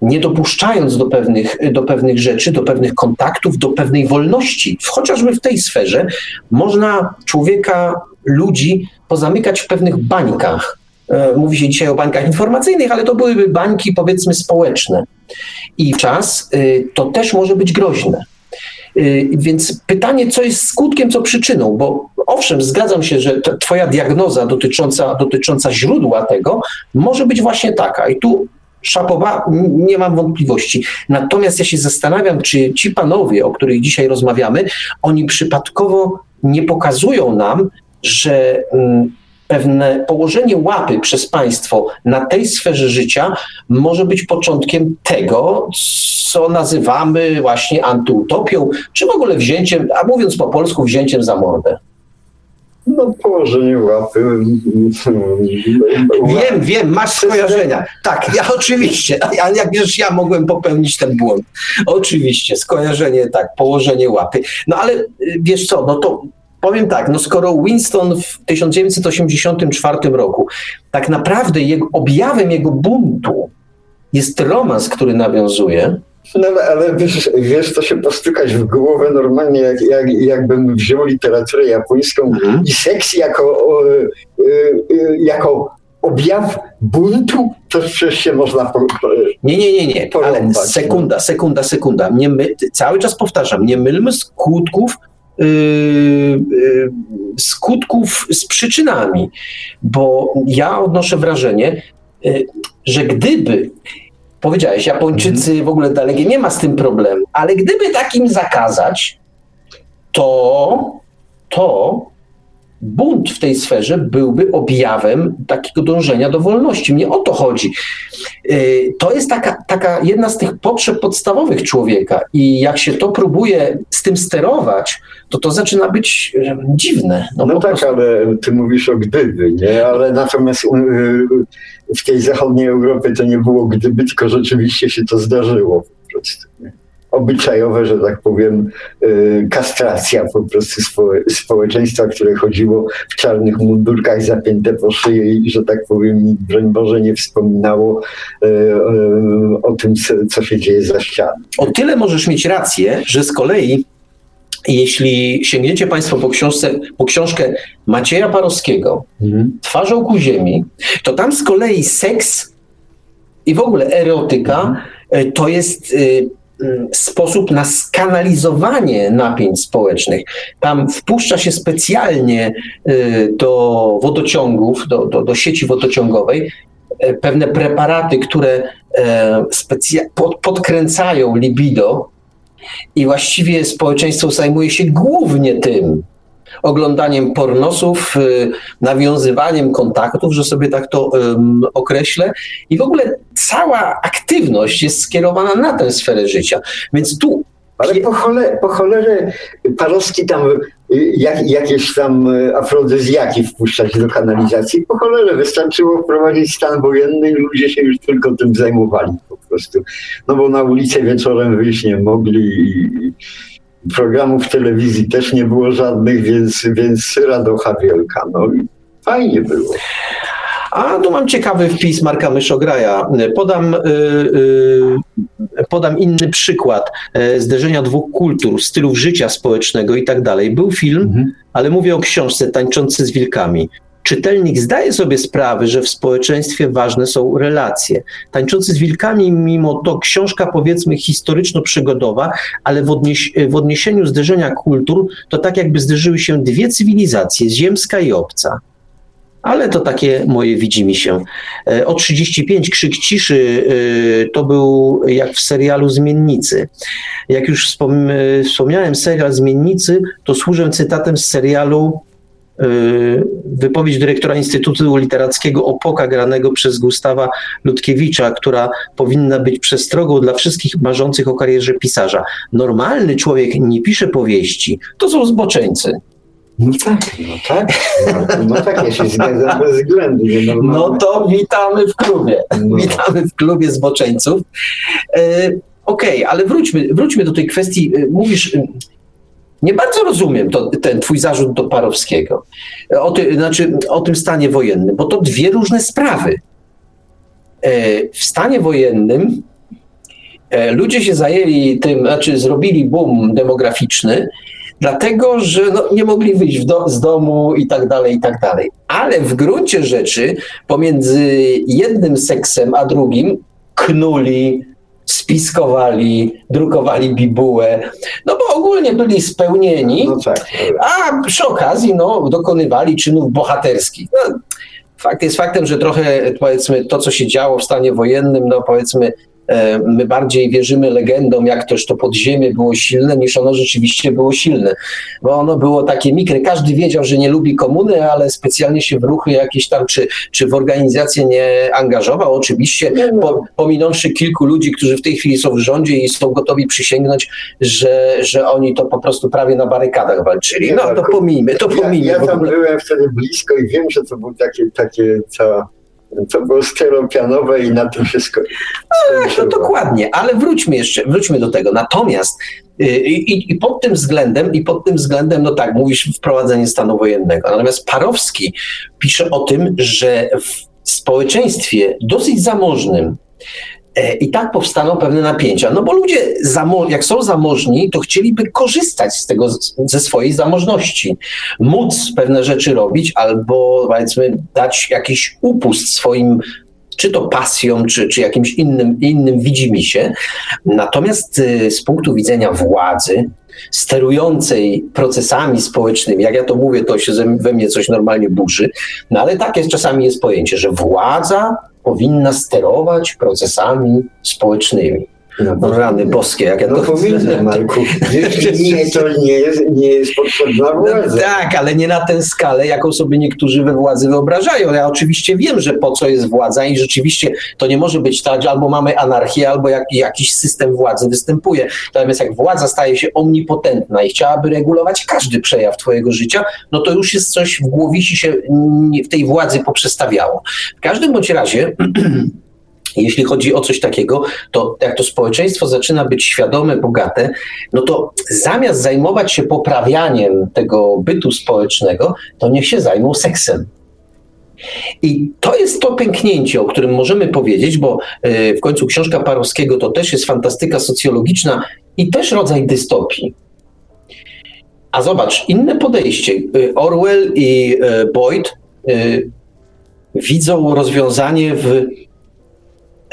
nie dopuszczając do pewnych, do pewnych rzeczy, do pewnych kontaktów, do pewnej wolności. Chociażby w tej sferze można człowieka, ludzi pozamykać w pewnych bańkach. E, mówi się dzisiaj o bańkach informacyjnych, ale to byłyby bańki powiedzmy społeczne. I czas y, to też może być groźne. Y, więc pytanie, co jest skutkiem, co przyczyną, bo owszem, zgadzam się, że Twoja diagnoza dotycząca, dotycząca źródła tego może być właśnie taka. I tu szapowa, nie mam wątpliwości. Natomiast ja się zastanawiam, czy ci panowie, o których dzisiaj rozmawiamy, oni przypadkowo nie pokazują nam, że mm, pewne położenie łapy przez państwo na tej sferze życia może być początkiem tego, co nazywamy właśnie antyutopią, czy w ogóle wzięciem, a mówiąc po polsku, wzięciem za mordę. No położenie łapy. Wiem, wiem, masz skojarzenia. Tak, ja oczywiście, ale jak wiesz, ja mogłem popełnić ten błąd. Oczywiście, skojarzenie tak, położenie łapy. No ale y, wiesz co, no to powiem tak, no skoro Winston w 1984 roku tak naprawdę jego, objawem jego buntu jest romans, który nawiązuje, no ale wiesz, wiesz, to się postukać w głowę normalnie, jak, jak, jakbym wziął literaturę japońską mhm. i seks jako, o, y, y, jako objaw buntu, to przecież się można po, po, Nie, nie, nie, nie, ale no. sekunda, sekunda, sekunda. Nie my, cały czas powtarzam, nie mylmy skutków skutków z przyczynami, bo ja odnoszę wrażenie, yy, że gdyby powiedziałeś, Japończycy mhm. w ogóle dalej nie ma z tym problemu, ale gdyby takim zakazać, to, to bunt w tej sferze byłby objawem takiego dążenia do wolności. Mnie o to chodzi. Y, to jest taka, taka jedna z tych potrzeb podstawowych człowieka i jak się to próbuje z tym sterować, to to zaczyna być dziwne. No, no tak, prostu... ale ty mówisz o gdyby, nie? Ale natomiast y, w tej zachodniej Europie to nie było gdyby, tylko rzeczywiście się to zdarzyło po prostu. Nie? Obyczajowe, że tak powiem, y, kastracja po prostu społeczeństwa, które chodziło w czarnych mundurkach zapięte po szyję i, że tak powiem, broń Boże nie wspominało y, y, o tym, co się dzieje za ścianą. O tyle możesz mieć rację, że z kolei jeśli sięgniecie Państwo po, książce, po książkę Macieja Parowskiego, mhm. Twarzą ku ziemi, to tam z kolei seks i w ogóle erotyka mhm. to jest sposób na skanalizowanie napięć społecznych. Tam wpuszcza się specjalnie y, do wodociągów, do, do, do sieci wodociągowej y, pewne preparaty, które podkręcają libido i właściwie społeczeństwo zajmuje się głównie tym, oglądaniem pornosów, y, nawiązywaniem kontaktów, że sobie tak to um, określę. I w ogóle cała aktywność jest skierowana na tę sferę życia. Więc tu ale po, chole, po cholerze Parowski tam y, jak, jakieś tam y, afrodyzjaki wpuszczać do kanalizacji. Po cholerze wystarczyło wprowadzić stan wojenny i ludzie się już tylko tym zajmowali po prostu. No bo na ulicę wieczorem wyjść nie mogli i, programów telewizji też nie było żadnych, więc, więc radocha wielka. No i fajnie było. A tu mam ciekawy wpis Marka Myszograja. Podam, yy, yy, podam inny przykład yy, zderzenia dwóch kultur, stylów życia społecznego i tak dalej. Był film, mhm. ale mówię o książce Tańczący z wilkami. Czytelnik zdaje sobie sprawę, że w społeczeństwie ważne są relacje. Tańczący z wilkami, mimo to książka powiedzmy historyczno-przygodowa, ale w, odnieś w odniesieniu zderzenia kultur, to tak jakby zderzyły się dwie cywilizacje, ziemska i obca. ale to takie moje widzi się. E, o 35 Krzyk Ciszy e, to był jak w serialu Zmiennicy. Jak już wspomniałem, serial Zmiennicy, to służę cytatem z serialu wypowiedź dyrektora Instytutu Literackiego Opoka, granego przez Gustawa Ludkiewicza, która powinna być przestrogą dla wszystkich marzących o karierze pisarza. Normalny człowiek nie pisze powieści, to są zboczeńcy. No tak, no tak, no, no tak, ja się zgadzam bez względu. No to witamy w klubie, no. witamy w klubie zboczeńców. E, Okej, okay, ale wróćmy, wróćmy do tej kwestii, e, mówisz, nie bardzo rozumiem to, ten twój zarzut do Parowskiego, o, ty, znaczy, o tym stanie wojennym, bo to dwie różne sprawy. E, w stanie wojennym e, ludzie się zajęli tym, znaczy zrobili boom demograficzny, dlatego że no, nie mogli wyjść do, z domu i tak dalej, i tak dalej. Ale w gruncie rzeczy pomiędzy jednym seksem a drugim knuli, spiskowali, drukowali bibułę, no bo ogólnie byli spełnieni, no tak. a przy okazji no, dokonywali czynów bohaterskich. No, fakt jest faktem, że trochę powiedzmy to, co się działo w stanie wojennym, no powiedzmy my bardziej wierzymy legendom, jak też to podziemie było silne, niż ono rzeczywiście było silne. Bo ono było takie mikre. Każdy wiedział, że nie lubi komuny, ale specjalnie się w ruchy jakieś tam, czy, czy w organizację nie angażował. Oczywiście, po, pominąwszy kilku ludzi, którzy w tej chwili są w rządzie i są gotowi przysięgnąć, że, że oni to po prostu prawie na barykadach walczyli. No to pomijmy, to pomijmy. Ja, ja tam byłem wtedy blisko i wiem, że to był takie, takie cała to było stereopianowe i na tym wszystko. No, dokładnie, ale wróćmy jeszcze, wróćmy do tego. Natomiast y, i, i, pod tym względem, i pod tym względem, no tak, mówisz wprowadzenie stanu wojennego. Natomiast Parowski pisze o tym, że w społeczeństwie dosyć zamożnym, I tak powstaną pewne napięcia. No bo ludzie, jak są zamożni, to chcieliby korzystać z tego, ze swojej zamożności. Móc pewne rzeczy robić albo powiedzmy dać jakiś upust swoim czy to pasją, czy, czy jakimś innym, innym widzimisię. Natomiast y, z punktu widzenia władzy, sterującej procesami społecznymi, jak ja to mówię, to się we mnie coś normalnie burzy, no ale tak jest czasami jest pojęcie, że władza powinna sterować procesami społecznymi. No, rany boskie, jak ja no, to... powinna, Marku. nie, to nie jest, nie jest potrzebna władza. No, tak, ale nie na tę skalę, jaką sobie niektórzy we władzy wyobrażają. Ja oczywiście wiem, że po co jest władza i rzeczywiście to nie może być tak, że albo mamy anarchię, albo jak, jakiś system władzy występuje. Natomiast jak władza staje się omnipotentna i chciałaby regulować każdy przejaw twojego życia, no to już jest coś w głowici się w tej władzy poprzestawiało. W każdym bądź razie Jeśli chodzi o coś takiego, to jak to społeczeństwo zaczyna być świadome, bogate, no to zamiast zajmować się poprawianiem tego bytu społecznego, to niech się zajmą seksem. I to jest to pęknięcie, o którym możemy powiedzieć, bo e, w końcu książka Parowskiego to też jest fantastyka socjologiczna i też rodzaj dystopii. A zobacz, inne podejście. E, Orwell i e, Boyd widzą rozwiązanie w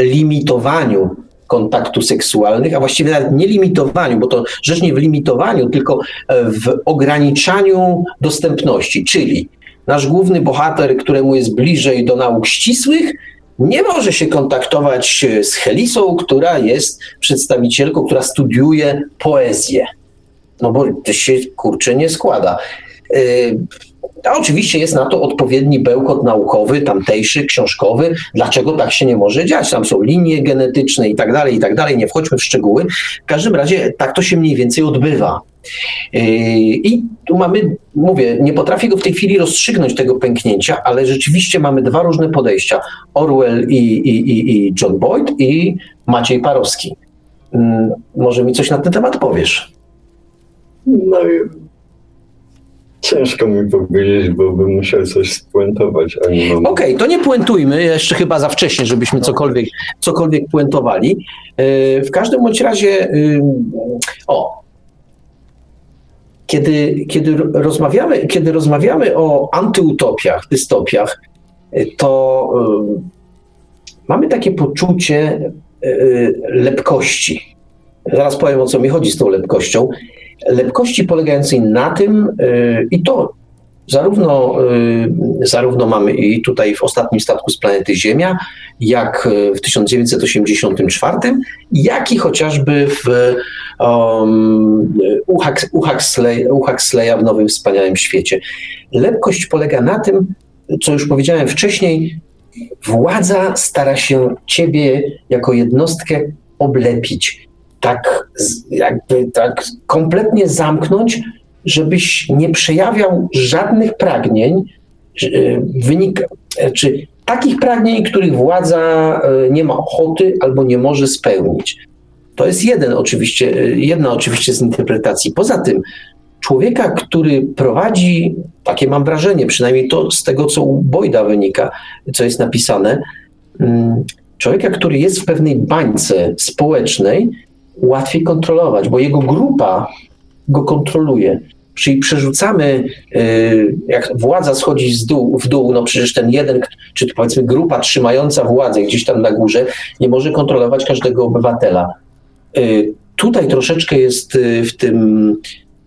limitowaniu kontaktu seksualnych, a właściwie nawet nie limitowaniu, bo to rzecz nie w limitowaniu, tylko e, w ograniczaniu dostępności, czyli nasz główny bohater, któremu jest bliżej do nauk ścisłych, nie może się kontaktować z Helisą, która jest przedstawicielką, która studiuje poezję. No bo to się kurczę nie składa. A oczywiście jest na to odpowiedni bełkot naukowy, tamtejszy, książkowy, dlaczego tak się nie może dziać. Tam są linie genetyczne i tak dalej, i tak dalej. Nie wchodźmy w szczegóły. W każdym razie tak to się mniej więcej odbywa. Yy, I tu mamy, mówię, nie potrafię go w tej chwili rozstrzygnąć tego pęknięcia, ale rzeczywiście mamy dwa różne podejścia. Orwell i, i, i John Boyd i Maciej Parowski. Yy, może mi coś na ten temat powiesz? No Ciężko mi powiedzieć, bo bym musiał coś spuentować. Okej, okay, to nie puentujmy, jeszcze chyba za wcześnie, żebyśmy cokolwiek, cokolwiek puentowali. E, w każdym bądź razie, o, kiedy, kiedy, rozmawiamy, kiedy rozmawiamy o antyutopiach, dystopiach, e, to mamy takie poczucie e, lepkości. Zaraz powiem, o co mi chodzi z tą lepkością lepkości polegającej na tym, y, i to Zarówno, y, zarówno mamy i tutaj w ostatnim statku z planety Ziemia, jak w 1984, jak i chociażby w um, u, Huxley, Huxleya w Nowym Wspaniałym Świecie. Lepkość polega na tym, co już powiedziałem wcześniej, władza stara się ciebie jako jednostkę oblepić, tak jakby tak kompletnie zamknąć, żebyś nie przejawiał żadnych pragnień, e, wynika, e, czy takich pragnień, których władza e, nie ma ochoty albo nie może spełnić. To jest jeden oczywiście, jedna oczywiście z interpretacji. Poza tym, człowieka, który prowadzi, takie mam wrażenie, przynajmniej to z tego, co u Boyda wynika, co jest napisane, mm, człowieka, który jest w pewnej bańce społecznej, łatwiej kontrolować, bo jego grupa go kontroluje. Czyli przerzucamy, y, jak władza schodzi z dół, w dół, no przecież ten jeden, czy powiedzmy grupa trzymająca władzę gdzieś tam na górze, nie może kontrolować każdego obywatela. Y, tutaj troszeczkę jest y, w tym,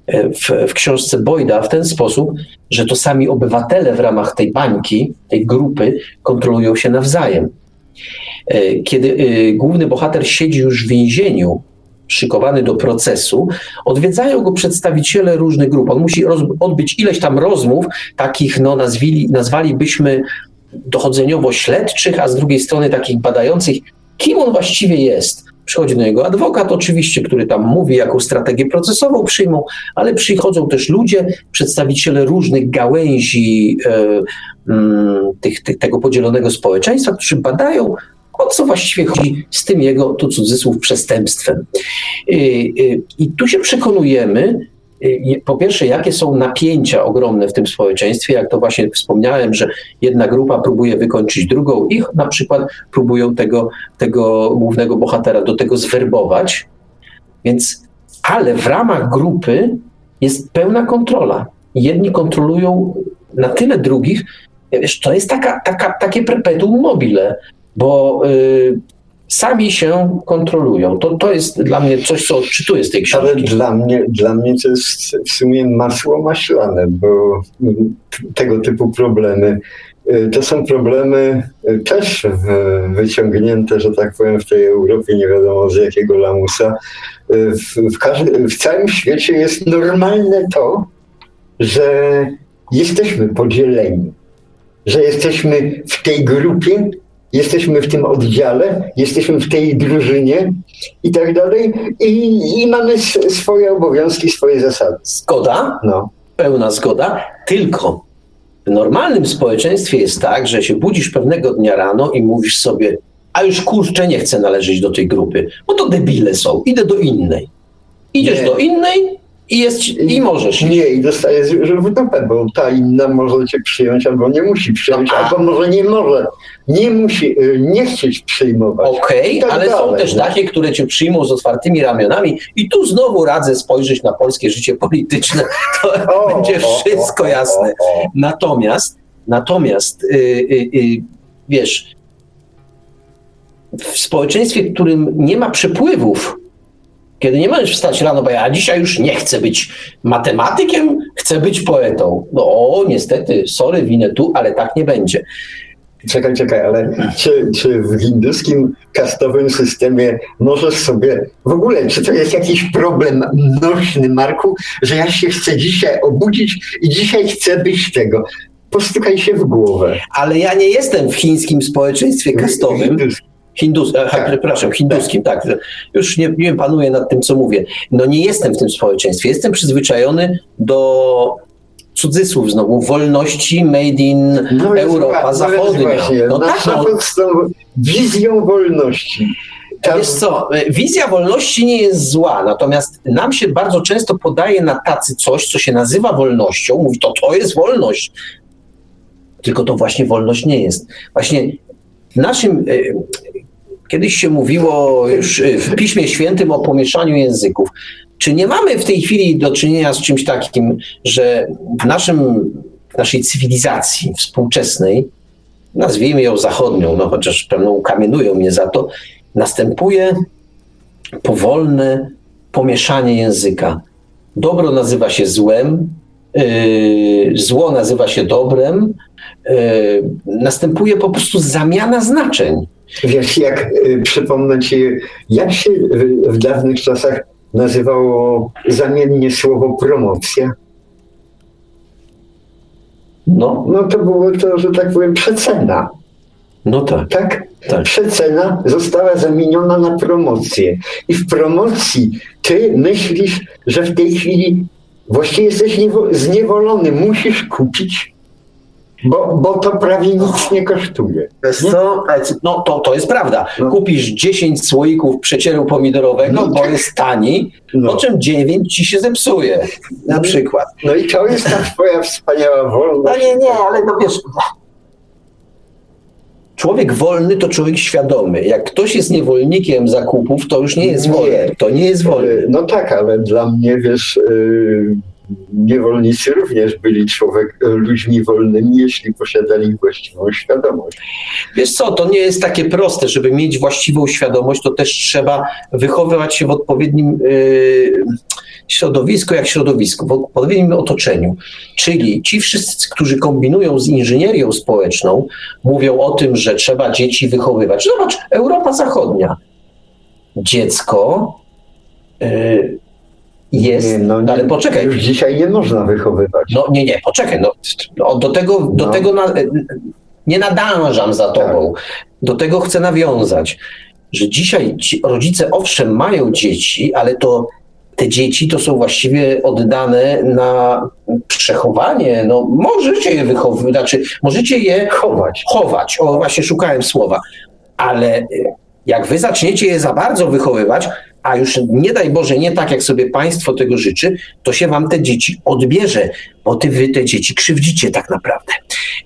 w, w książce Boyda w ten sposób, że to sami obywatele w ramach tej bańki, tej grupy kontrolują się nawzajem. Kiedy główny bohater siedzi już w więzieniu, szykowany do procesu, odwiedzają go przedstawiciele różnych grup. On musi odbyć ileś tam rozmów, takich, no, nazwili, nazwalibyśmy dochodzeniowo-śledczych, a z drugiej strony takich badających, kim on właściwie jest. Przychodzi do niego adwokat, oczywiście, który tam mówi, jaką strategię procesową przyjmą, ale przychodzą też ludzie, przedstawiciele różnych gałęzi e, mm, tych, tych, tego podzielonego społeczeństwa, którzy badają o co właściwie chodzi z tym jego, tu cudzysłów, przestępstwem. Y, y, I tu się przekonujemy, y, po pierwsze, jakie są napięcia ogromne w tym społeczeństwie, jak to właśnie wspomniałem, że jedna grupa próbuje wykończyć drugą, ich na przykład próbują tego, tego głównego bohatera do tego zwerbować, więc, ale w ramach grupy jest pełna kontrola. Jedni kontrolują na tyle drugich, wiesz, to jest taka, taka, takie perpetuum mobile bo y, sami się kontrolują. To, to jest dla mnie coś, co odczytuję z tej książki. Ale dla mnie, dla mnie to jest w sumie masło maślane, bo tego typu problemy y, to są problemy y, też wyciągnięte, że tak powiem, w tej Europie, nie wiadomo z jakiego lamusa. Y, w, w, każdy, w całym świecie jest normalne to, że jesteśmy podzieleni, że jesteśmy w tej grupie jesteśmy w tym oddziale, jesteśmy w tej drużynie i tak dalej i, i mamy swoje obowiązki, swoje zasady. Zgoda, no. pełna zgoda, tylko w normalnym społeczeństwie jest tak, że się budzisz pewnego dnia rano i mówisz sobie, a już kurczę nie chcę należeć do tej grupy, bo to debile są, idę do innej. Idziesz nie. do innej, i, jest, I możesz. Nie, i dostajesz w dupę, bo ta inna może cię przyjąć, albo nie musi przyjąć, no, albo może nie może, nie musi, y, nie chcieć przyjmować. Okej, okay, tak ale dalej, są też no. takie, które cię przyjmą z otwartymi ramionami i tu znowu radzę spojrzeć na polskie życie polityczne, to o, będzie wszystko o, o, jasne. Natomiast, natomiast, yy, yy, wiesz, w społeczeństwie, w którym nie ma przepływów kiedy nie możesz wstać rano, bo ja dzisiaj już nie chcę być matematykiem, chcę być poetą. No o, niestety, sorry, winę tu, ale tak nie będzie. Czekaj, czekaj, ale czy, czy w hinduskim kastowym systemie możesz sobie, w ogóle, czy to jest jakiś problem nośny, Marku, że ja się chcę dzisiaj obudzić i dzisiaj chcę być tego? Postukaj się w głowę. Ale ja nie jestem w chińskim społeczeństwie kastowym. Hindus, e, tak, przepraszam, hinduskim, tak. tak. Już nie, nie panuję nad tym, co mówię. No nie jestem w tym społeczeństwie. Jestem przyzwyczajony do cudzysłów znowu, wolności made in no Europa no Zachodnia. No, tak, no. wizją wolności. Tam... Wiesz co, e, wizja wolności nie jest zła, natomiast nam się bardzo często podaje na tacy coś, co się nazywa wolnością, mówi to to jest wolność, tylko to właśnie wolność nie jest. Właśnie w naszym e, Kiedyś się mówiło już y, w Piśmie Świętym o pomieszaniu języków. Czy nie mamy w tej chwili do czynienia z czymś takim, że w, naszym, w naszej cywilizacji współczesnej, nazwijmy ją zachodnią, no chociaż pewno ukamienują mnie za to, następuje powolne pomieszanie języka. Dobro nazywa się złem, zło nazywa się dobrem, następuje po prostu zamiana znaczeń. Wiesz, jak przypomnę ci, jak się w dawnych czasach nazywało zamiennie słowo promocja? No, no to było to, że tak powiem, przecena. No tak. Tak? tak. Przecena została zamieniona na promocję. I w promocji ty myślisz, że w tej chwili właściwie jesteś zniewolony, musisz kupić bo, bo to prawie nic nie kosztuje. Co? No to, to jest prawda. No. Kupisz 10 słoików przecieru pomidorowego, no. bo jest tani, no. po czym 9 ci się zepsuje. Na no przykład. No i to jest ta twoja wspaniała wolność. No nie, nie, ale no wiesz... Człowiek wolny to człowiek świadomy. Jak ktoś jest niewolnikiem zakupów, to już nie jest wolny. To nie jest wolny. No tak, ale dla mnie, wiesz... Yy niewolnicy również byli człowiek, ludźmi wolnymi, jeśli posiadali właściwą świadomość. Wiesz co, to nie jest takie proste, żeby mieć właściwą świadomość, to też trzeba wychowywać się w odpowiednim yy, środowisku, jak środowisku, w odpowiednim otoczeniu. Czyli ci wszyscy, którzy kombinują z inżynierią społeczną, mówią o tym, że trzeba dzieci wychowywać. Zobacz, Europa Zachodnia. Dziecko yy, jest, nie, no, ale poczekaj. Już dzisiaj nie można wychowywać. No nie, nie, poczekaj, no, no do tego, do no. tego na, nie nadążam za tobą. Tak. Do tego chcę nawiązać, że dzisiaj rodzice owszem mają dzieci, ale to te dzieci to są właściwie oddane na przechowanie. No, możecie je wychowywać, znaczy możecie je chować. chować. O, właśnie szukałem słowa. Ale jak wy zaczniecie je za bardzo wychowywać, a już nie daj Boże, nie tak, jak sobie państwo tego życzy, to się wam te dzieci odbierze, bo ty wy te dzieci krzywdzicie tak naprawdę.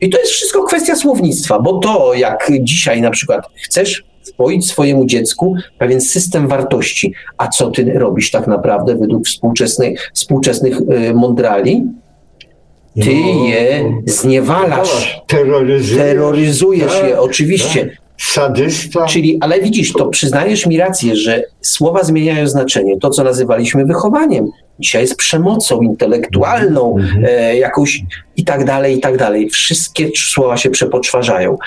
I to jest wszystko kwestia słownictwa, bo to, jak dzisiaj na przykład chcesz wpoić swojemu dziecku pewien system wartości, a co ty robisz tak naprawdę według współczesnych, współczesnych yy, mądrali? Ty no, je zniewalasz, terroryzujesz, terroryzujesz je, tak, oczywiście. Tak. Sadysta. Czyli, ale widzisz, to przyznajesz mi rację, że słowa zmieniają znaczenie. To, co nazywaliśmy wychowaniem, dzisiaj jest przemocą intelektualną, mm-hmm. e, jakąś i tak dalej, i tak dalej. Wszystkie słowa się przepoczwarzają.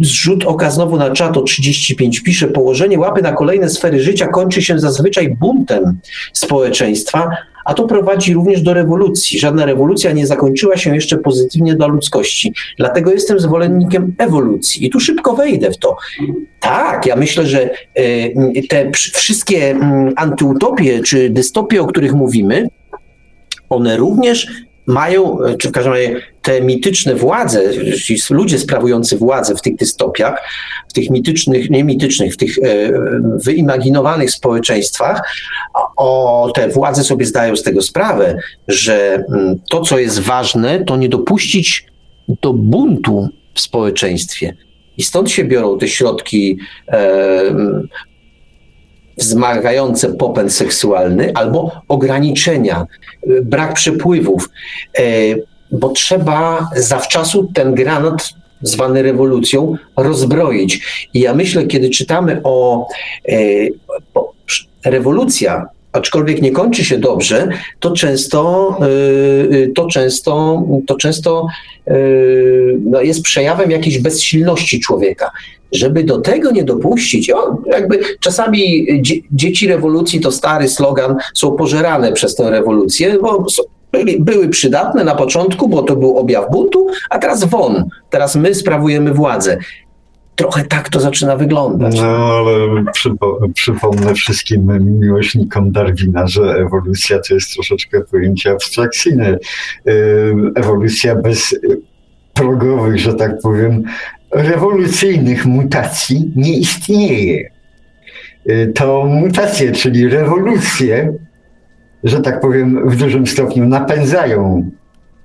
Zrzut oka znowu na czat o 35 pisze, położenie łapy na kolejne sfery życia kończy się zazwyczaj buntem społeczeństwa, a to prowadzi również do rewolucji. Żadna rewolucja nie zakończyła się jeszcze pozytywnie dla ludzkości. Dlatego jestem zwolennikiem ewolucji. I tu szybko wejdę w to. Tak, ja myślę, że e, te wszystkie mm, antyutopie czy dystopie, o których mówimy, one również mają, czy w każdym razie te mityczne władze, ludzie sprawujący władzę w tych dystopiach, w tych mitycznych, nie mitycznych, w tych e, wyimaginowanych społeczeństwach, o te władze sobie zdają z tego sprawę, że mm, to, co jest ważne, to nie dopuścić do buntu w społeczeństwie. I stąd się biorą te środki e, wzmagające popęd seksualny albo ograniczenia, e, brak przepływów, e, bo trzeba zawczasu ten granat zwany rewolucją rozbroić. I ja myślę, kiedy czytamy o, e, rewolucja aczkolwiek nie kończy się dobrze, to często, to często, to często no jest przejawem jakiejś bezsilności człowieka żeby do tego nie dopuścić, o, jakby czasami dzieci rewolucji to stary slogan, są pożerane przez tę rewolucję, bo byli, były przydatne na początku, bo to był objaw buntu, a teraz won, teraz my sprawujemy władzę. Trochę tak to zaczyna wyglądać. No, ale przypo, przypomnę wszystkim miłośnikom Darwina, że ewolucja to jest troszeczkę pojęcie abstrakcyjne. Ewolucja bez progowych, że tak powiem, rewolucyjnych mutacji nie istnieje. Y, to mutacje, czyli rewolucje, że tak powiem, w dużym stopniu napędzają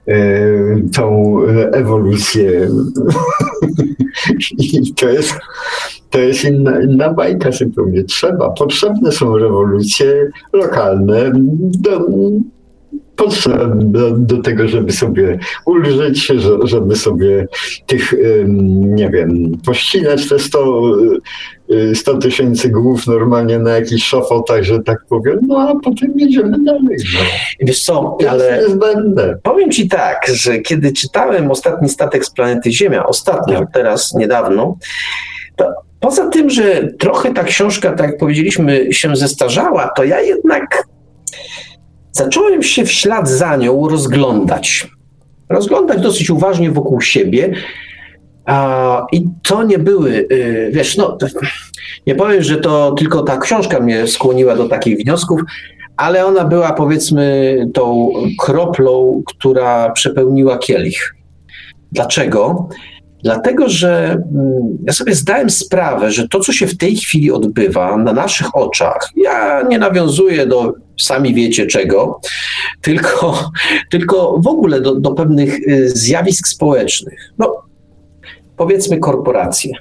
y, tą ewolucję. I to jest, to jest inna, inna bajka zupełnie. Trzeba, potrzebne są rewolucje lokalne do, potrzebne do, do, tego, żeby sobie ulżyć, żeby sobie tych, nie wiem, pościnać te 100 100 tysięcy głów normalnie na jakiś szafotach, że tak powiem, no a potem jedziemy dalej. No. Wiesz co, ale powiem ci tak, że kiedy czytałem ostatni statek z planety Ziemia, ostatnio, tak. teraz, niedawno, to poza tym, że trochę ta książka, tak jak powiedzieliśmy, się zestarzała, to ja jednak zacząłem się w ślad za nią rozglądać. Rozglądać dosyć uważnie wokół siebie. A, I to nie były, y, wiesz, no, nie powiem, że to tylko ta książka mnie skłoniła do takich wniosków, ale ona była powiedzmy tą kroplą, która przepełniła kielich. Dlaczego? Dlatego, że mm, ja sobie zdałem sprawę, że to, co się w tej chwili odbywa na naszych oczach, ja nie nawiązuję do sami wiecie czego, tylko, tylko w ogóle do, do pewnych y, zjawisk społecznych. No, powiedzmy korporacje.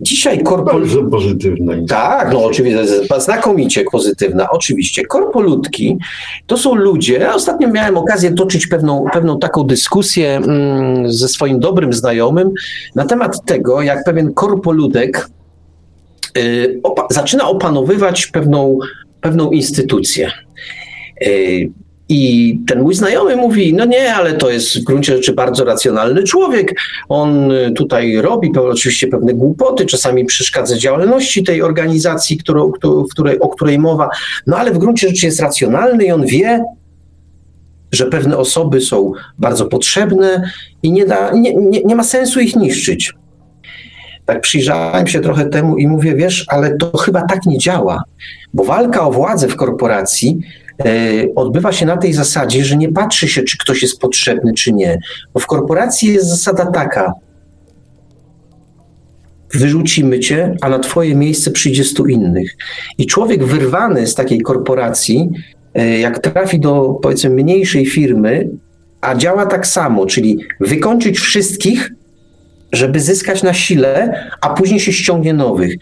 Dzisiaj korpol... Bardzo pozytywna. Tak, no oczywiście, znakomicie pozytywna, oczywiście. Korpoludki to są ludzie, ja ostatnio miałem okazję toczyć pewną, pewną taką dyskusję mm, ze swoim dobrym znajomym na temat tego, jak pewien korpoludek y, opa zaczyna opanowywać pewną, pewną instytucję. Y, i ten mój znajomy mówi, no nie, ale to jest w gruncie rzeczy bardzo racjonalny człowiek. On y, tutaj robi oczywiście pewne głupoty, czasami przeszkadza działalności tej organizacji, którą, której, o której mowa, no ale w gruncie rzeczy jest racjonalny i on wie, że pewne osoby są bardzo potrzebne i nie, da, nie, nie, nie ma sensu ich niszczyć. Tak przyjrzałem się trochę temu i mówię, wiesz, ale to chyba tak nie działa, bo walka o władzę w korporacji E, odbywa się na tej zasadzie, że nie patrzy się, czy ktoś jest potrzebny, czy nie. Bo w korporacji jest zasada taka: wyrzucimy cię, a na twoje miejsce przyjdzie stu innych. I człowiek wyrwany z takiej korporacji, e, jak trafi do powiedzmy mniejszej firmy, a działa tak samo, czyli wykończyć wszystkich, żeby zyskać na sile, a później się ściągnie nowych.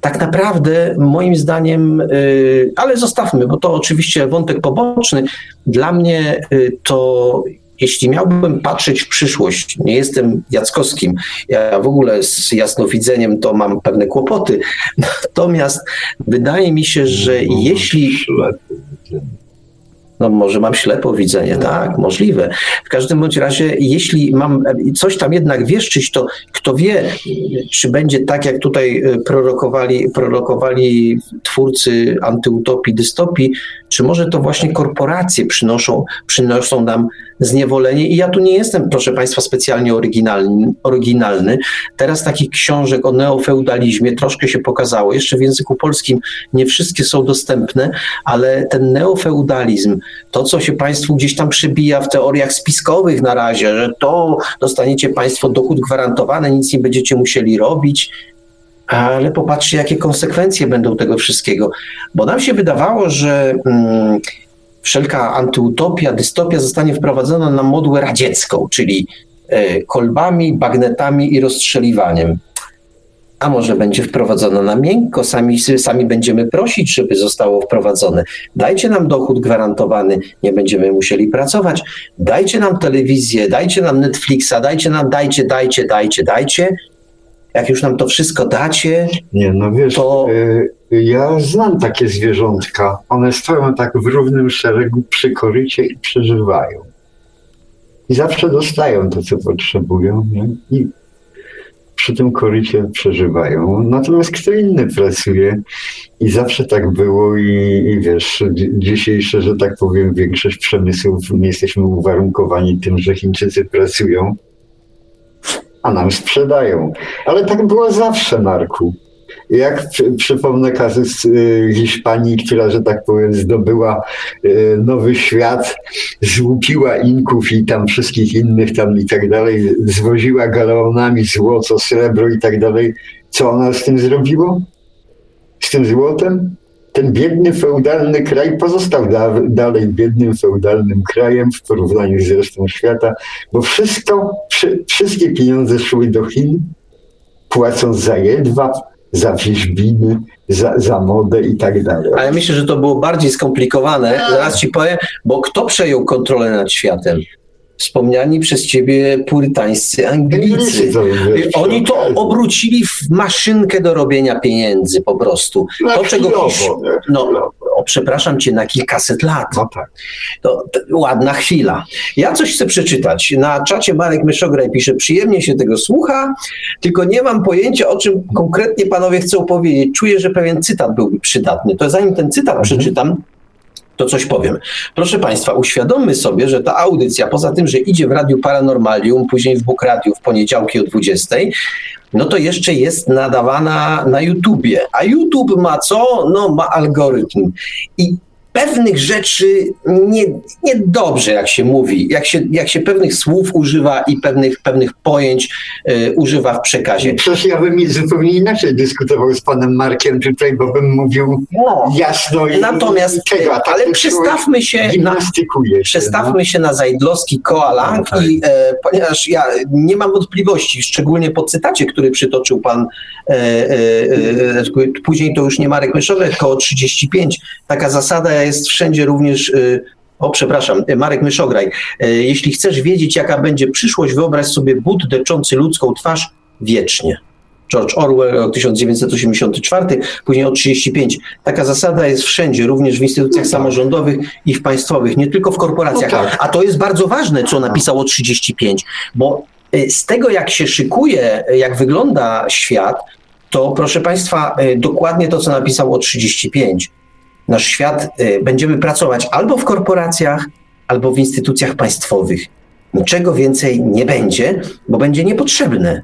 Tak naprawdę moim zdaniem, y, ale zostawmy, bo to oczywiście wątek poboczny. Dla mnie y, to jeśli miałbym patrzeć w przyszłość, nie jestem Jackowskim, ja w ogóle z jasnowidzeniem to mam pewne kłopoty, natomiast wydaje mi się, że jeśli no może mam ślepo widzenie, tak, możliwe. W każdym bądź razie, jeśli mam coś tam jednak wieszczyć, to kto wie, czy będzie tak, jak tutaj e, prorokowali, prorokowali twórcy antyutopii, dystopii, czy może to właśnie korporacje przynoszą, przynoszą nam zniewolenie. I ja tu nie jestem, proszę Państwa, specjalnie oryginalny. oryginalny. Teraz takich książek o neofeudalizmie troszkę się pokazało. Jeszcze w języku polskim nie wszystkie są dostępne, ale ten neofeudalizm, to co się Państwu gdzieś tam przybija w teoriach spiskowych na razie, że to dostaniecie Państwo dochód gwarantowany, nic nie będziecie musieli robić, ale popatrzcie, jakie konsekwencje będą tego wszystkiego. Bo nam się wydawało, że mm, wszelka antyutopia, dystopia zostanie wprowadzona na modłę radziecką, czyli e, kolbami, bagnetami i rozstrzeliwaniem. A może będzie wprowadzona na miękko, sami, sami będziemy prosić, żeby zostało wprowadzone. Dajcie nam dochód gwarantowany, nie będziemy musieli pracować. Dajcie nam telewizję, dajcie nam Netflixa, dajcie nam, dajcie, dajcie, dajcie, dajcie. Jak już nam to wszystko dacie, nie, no wiesz, to. Y ja znam takie zwierzątka. One stoją tak w równym szeregu przy korycie i przeżywają. I zawsze dostają to, co potrzebują. Nie? I przy tym korycie przeżywają. Natomiast kto inny pracuje i zawsze tak było i, i wiesz, dzisiejsze, że tak powiem, większość przemysłów, my jesteśmy uwarunkowani tym, że Chińczycy pracują, a nam sprzedają. Ale tak było zawsze, Marku. Jak przy, przypomnę kazus y, Hiszpanii, która, że tak powiem, zdobyła y, nowy świat, złupiła Inków i tam wszystkich innych tam i tak dalej, zwoziła galeonami złoto, srebro i tak dalej. Co ona z tym zrobiło? Z tym złotem? Ten biedny feudalny kraj pozostał da, dalej biednym feudalnym krajem w porównaniu z resztą świata, bo wszystko, przy, wszystkie pieniądze szły do Chin, płacąc za jedwab, za wierzbiny, za, za modę i tak dalej. Ale myślę, że to było bardziej skomplikowane. Zaraz ci powiem, bo kto przejął kontrolę nad światem? Wspomniani przez ciebie purytańscy Anglicy. Oni to obrócili w maszynkę do robienia pieniędzy po prostu. to, czego pisz, no, o, przepraszam cię, na kilkaset lat. No tak. To, to, ładna chwila. Ja coś chcę przeczytać. Na czacie Marek Myszograj pisze, przyjemnie się tego słucha, tylko nie mam pojęcia, o czym konkretnie panowie chcą powiedzieć. Czuję, że pewien cytat byłby przydatny. To zanim ten cytat mhm. przeczytam, to coś powiem. Proszę Państwa, uświadommy sobie, że ta audycja, poza tym, że idzie w Radiu Paranormalium, później w Bóg Radiu w poniedziałki o 20, no to jeszcze jest nadawana na YouTubie. A YouTube ma co? No ma algorytm. I pewnych rzeczy nie, niedobrze, jak się mówi, jak się, jak się pewnych słów używa i pewnych, pewnych pojęć y, używa w przekazie. Przecież ja bym zupełnie inaczej dyskutował z panem Markiem tutaj, bo bym mówił no, jasno i Natomiast, czego, ale przestawmy się na, przestawmy no? się na Zajdlowski Koalang no, tak. i e, ponieważ ja nie mam wątpliwości, szczególnie po cytacie, który przytoczył pan e, e, e później to już nie Marek Myszowy, koło 35, taka zasada jest wszędzie również y, o, przepraszam, y, Marek Myszograj. Y, jeśli chcesz wiedzieć, jaka będzie przyszłość, wyobraź sobie but depczący ludzką twarz wiecznie. George Orwell o 1984, później o 35. Taka zasada jest wszędzie, również w instytucjach no tak. samorządowych i w państwowych, nie tylko w korporacjach. No tak. A to jest bardzo ważne, co napisało 35, bo z tego, jak się szykuje, jak wygląda świat, to proszę Państwa, dokładnie to, co napisało 35 nasz świat y, będziemy pracować albo w korporacjach, albo w instytucjach państwowych. Niczego więcej nie będzie, bo będzie niepotrzebne.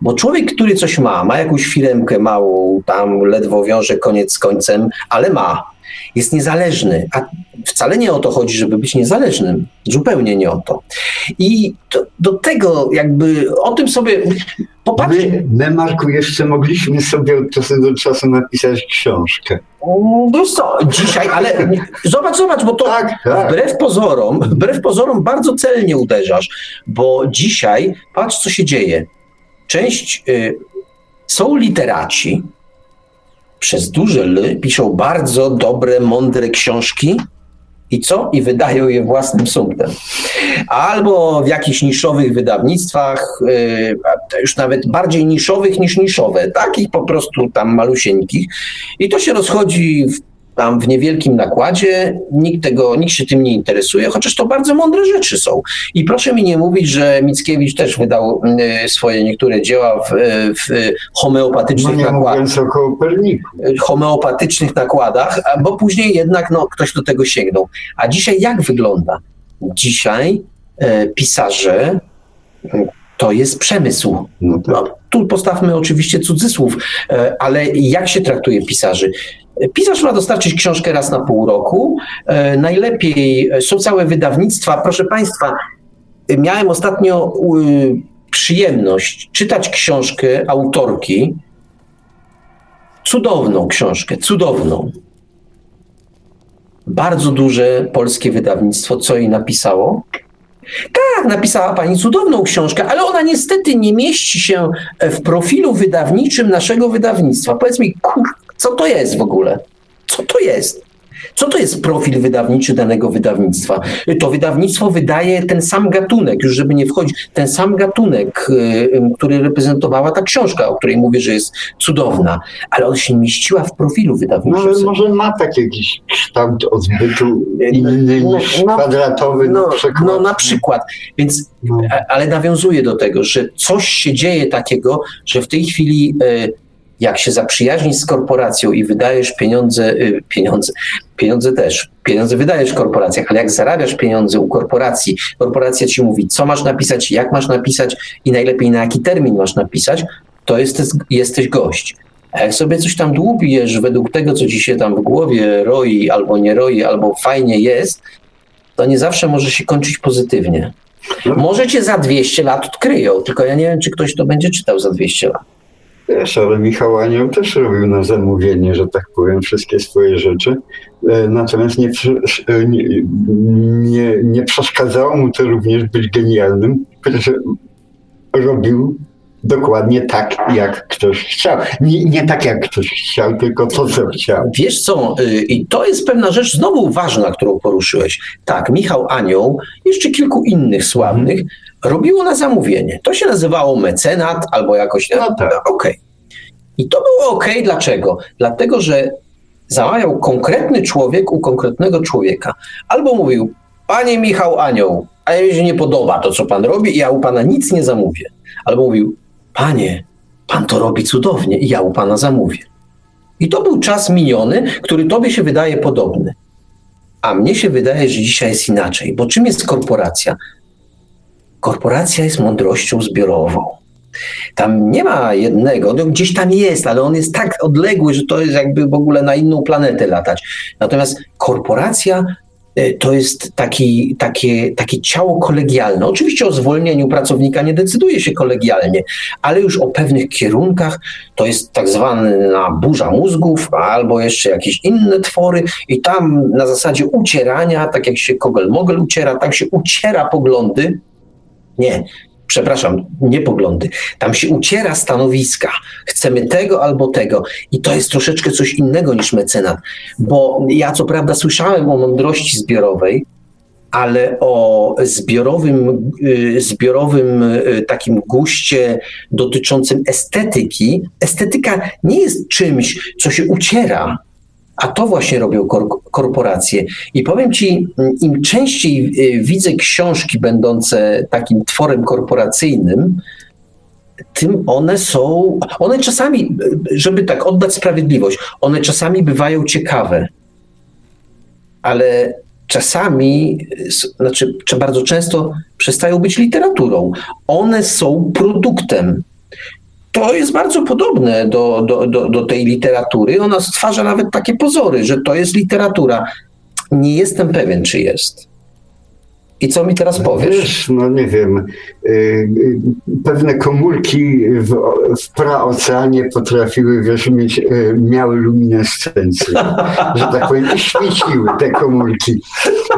Bo człowiek, który coś ma, ma jakąś firmkę małą, tam ledwo wiąże koniec z końcem, ale ma, jest niezależny, a wcale nie o to chodzi, żeby być niezależnym. Zupełnie nie o to. I do, do tego jakby o tym sobie popatrzcie. My, my, Marku, jeszcze mogliśmy sobie od czasu do czasu napisać książkę. Wiesz co, dzisiaj, ale zobacz, zobacz, bo to tak, tak. wbrew pozorom, wbrew pozorom bardzo celnie uderzasz, bo dzisiaj patrz, co się dzieje. Część y, są literaci, przez duże L piszą bardzo dobre, mądre książki i co? I wydają je własnym sumptem. Albo w jakichś niszowych wydawnictwach, yy, już nawet bardziej niszowych niż niszowe, takich po prostu tam malusieńkich. I to się rozchodzi w tam w niewielkim nakładzie, nikt, tego, nikt się tym nie interesuje, chociaż to bardzo mądre rzeczy są. I proszę mi nie mówić, że Mickiewicz też wydał y, swoje niektóre dzieła w, w homeopatycznych no nakładach. Homeopatycznych nakładach, bo później jednak no, ktoś do tego sięgnął. A dzisiaj jak wygląda? Dzisiaj e, pisarze to jest przemysł. No tak. no, tu postawmy oczywiście cudzysłów, ale jak się traktuje pisarzy? Pisarz ma dostarczyć książkę raz na pół roku. E, najlepiej są całe wydawnictwa. Proszę Państwa, miałem ostatnio przyjemność czytać książkę autorki. Cudowną książkę, cudowną. Bardzo duże polskie wydawnictwo, co jej napisało. Tak, napisała pani cudowną książkę, ale ona niestety nie mieści się w profilu wydawniczym naszego wydawnictwa. Powiedz mi, kur, co to jest w ogóle? Co to jest? Co to jest profil wydawniczy danego wydawnictwa? To wydawnictwo wydaje ten sam gatunek, już żeby nie wchodzić, ten sam gatunek, y, który reprezentowała ta książka, o której mówię, że jest cudowna, ale ona się mieściła w profilu wydawniczym. Może, może ma taki jakiś kształt odbytu inny no, niż no, kwadratowy no, na przykład. No na przykład. Więc, no. ale nawiązuje do tego, że coś się dzieje takiego, że w tej chwili y, jak się zaprzyjaźnisz z korporacją i wydajesz pieniądze, y, pieniądze, pieniądze też, pieniądze wydajesz w korporacjach, ale jak zarabiasz pieniądze u korporacji, korporacja ci mówi, co masz napisać, jak masz napisać i najlepiej na jaki termin masz napisać, to jesteś, jesteś gość. A jak sobie coś tam dłubiesz według tego, co ci się tam w głowie roi, albo nie roi, albo fajnie jest, to nie zawsze może się kończyć pozytywnie. No. Może cię za 200 lat odkryją, tylko ja nie wiem, czy ktoś to będzie czytał za 200 lat. Wiesz, ale Michał Anioł też robił na zamówienie, że tak powiem, wszystkie swoje rzeczy. E, natomiast nie, e, nie, nie, nie przeszkadzało mu to również być genialnym, że robił dokładnie tak, jak ktoś chciał. Nie, nie tak, jak ktoś chciał, tylko to, co chciał. Wiesz co, y, i to jest pewna rzecz znowu ważna, którą poruszyłeś. Tak, Michał Anioł, jeszcze kilku innych sławnych, robiło na zamówienie. To się nazywało mecenat albo jakoś... No tak. Okay. I to było ok, dlaczego? Dlatego, że zamawiał konkretny człowiek u konkretnego człowieka. Albo mówił, panie Michał Anioł, a mi się nie podoba to, co pan robi i ja u pana nic nie zamówię. Albo mówił, panie, pan to robi cudownie i ja u pana zamówię. I to był czas miniony, który tobie się wydaje podobny. A mnie się wydaje, że dzisiaj jest inaczej. Bo czym jest korporacja? Korporacja jest mądrością zbiorową. Tam nie ma jednego, no gdzieś tam jest, ale on jest tak odległy, że to jest jakby w ogóle na inną planetę latać. Natomiast korporacja y, to jest taki, takie, takie ciało kolegialne. Oczywiście o zwolnieniu pracownika nie decyduje się kolegialnie, ale już o pewnych kierunkach to jest tak zwana burza mózgów albo jeszcze jakieś inne twory i tam na zasadzie ucierania, tak jak się kogel-mogel uciera, tam się uciera poglądy, nie, przepraszam, nie poglądy. Tam się uciera stanowiska. Chcemy tego albo tego. I to jest troszeczkę coś innego niż mecenat. Bo ja co prawda słyszałem o mądrości zbiorowej, ale o zbiorowym, y, zbiorowym y, takim guście dotyczącym estetyki. Estetyka nie jest czymś, co się uciera a to właśnie robią korporacje. I powiem Ci, im częściej y, widzę książki będące takim tworem korporacyjnym, tym one są, one czasami, żeby tak oddać sprawiedliwość, one czasami bywają ciekawe, ale czasami, znaczy bardzo często przestają być literaturą. One są produktem to jest bardzo podobne do, do, do, do tej literatury. Ona stwarza nawet takie pozory, że to jest literatura. Nie jestem pewien, czy jest. I co mi teraz powiesz? Wiesz, no nie wiem, y, y, pewne komórki w, w praoceanie potrafiły, wiesz, mieć, y, miały luminescencję, że tak powiem, i świeciły te komórki.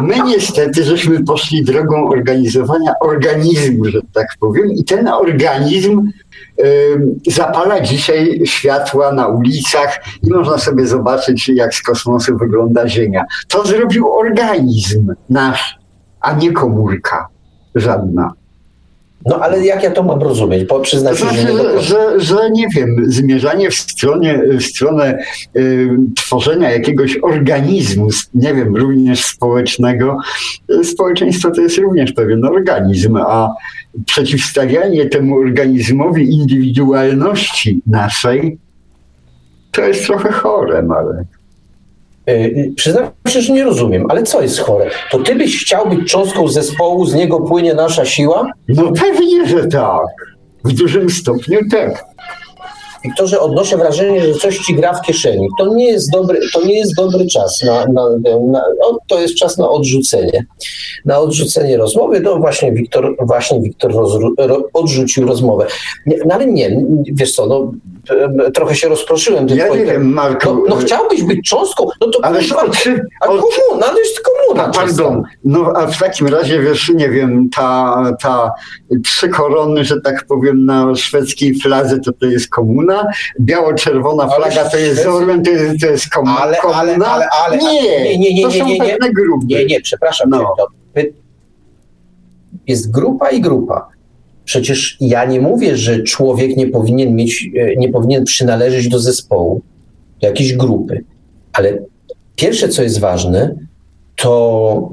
My niestety, żeśmy poszli drogą organizowania organizmu, że tak powiem, i ten organizm zapala dzisiaj światła na ulicach i można sobie zobaczyć, jak z kosmosu wygląda Ziemia. To zrobił organizm nasz, a nie komórka żadna. No ale jak ja to mam rozumieć? Bo przyznam to znaczy, że, że, że, że, nie wiem, zmierzanie w, stronie, w stronę y, tworzenia jakiegoś organizmu, nie wiem, również społecznego, y, społeczeństwo to jest również pewien organizm, a przeciwstawianie temu organizmowi indywidualności naszej to jest trochę chore, Marek. Yy, przyznam się, że nie rozumiem, ale co jest chore? To ty byś chciał być cząstką zespołu, z niego płynie nasza siła? No pewnie, że tak. W dużym stopniu tak. Wiktorze, odnoszę wrażenie, że coś ci gra w kieszeni. To nie jest dobry, to nie jest dobry czas. Na, na, na, to jest czas na odrzucenie. Na odrzucenie rozmowy. No właśnie Wiktor, właśnie Wiktor rozru, ro, odrzucił rozmowę. No ale nie, wiesz co, no, trochę się rozproszyłem. Ja nie wiem, Marku. No, no, chciałbyś być cząstką, no to ale kurwa, czy, a komuna, no jest komuna. Pardon, no a w takim razie, wiesz, nie wiem, ta, ta trzy korony, że tak powiem, na szwedzkiej fladze, to to jest komuna, biało-czerwona flaga to jest Orlen, to jest, to jest komuna. Ale, ale, ale, ale, nie, nie, nie, nie, to są nie, nie, grupy. Nie, nie, przepraszam. No. Jest grupa i grupa. Przecież ja nie mówię, że człowiek nie powinien mieć, e, nie powinien przynależeć do zespołu, do jakiejś grupy. Ale pierwsze, co jest ważne, to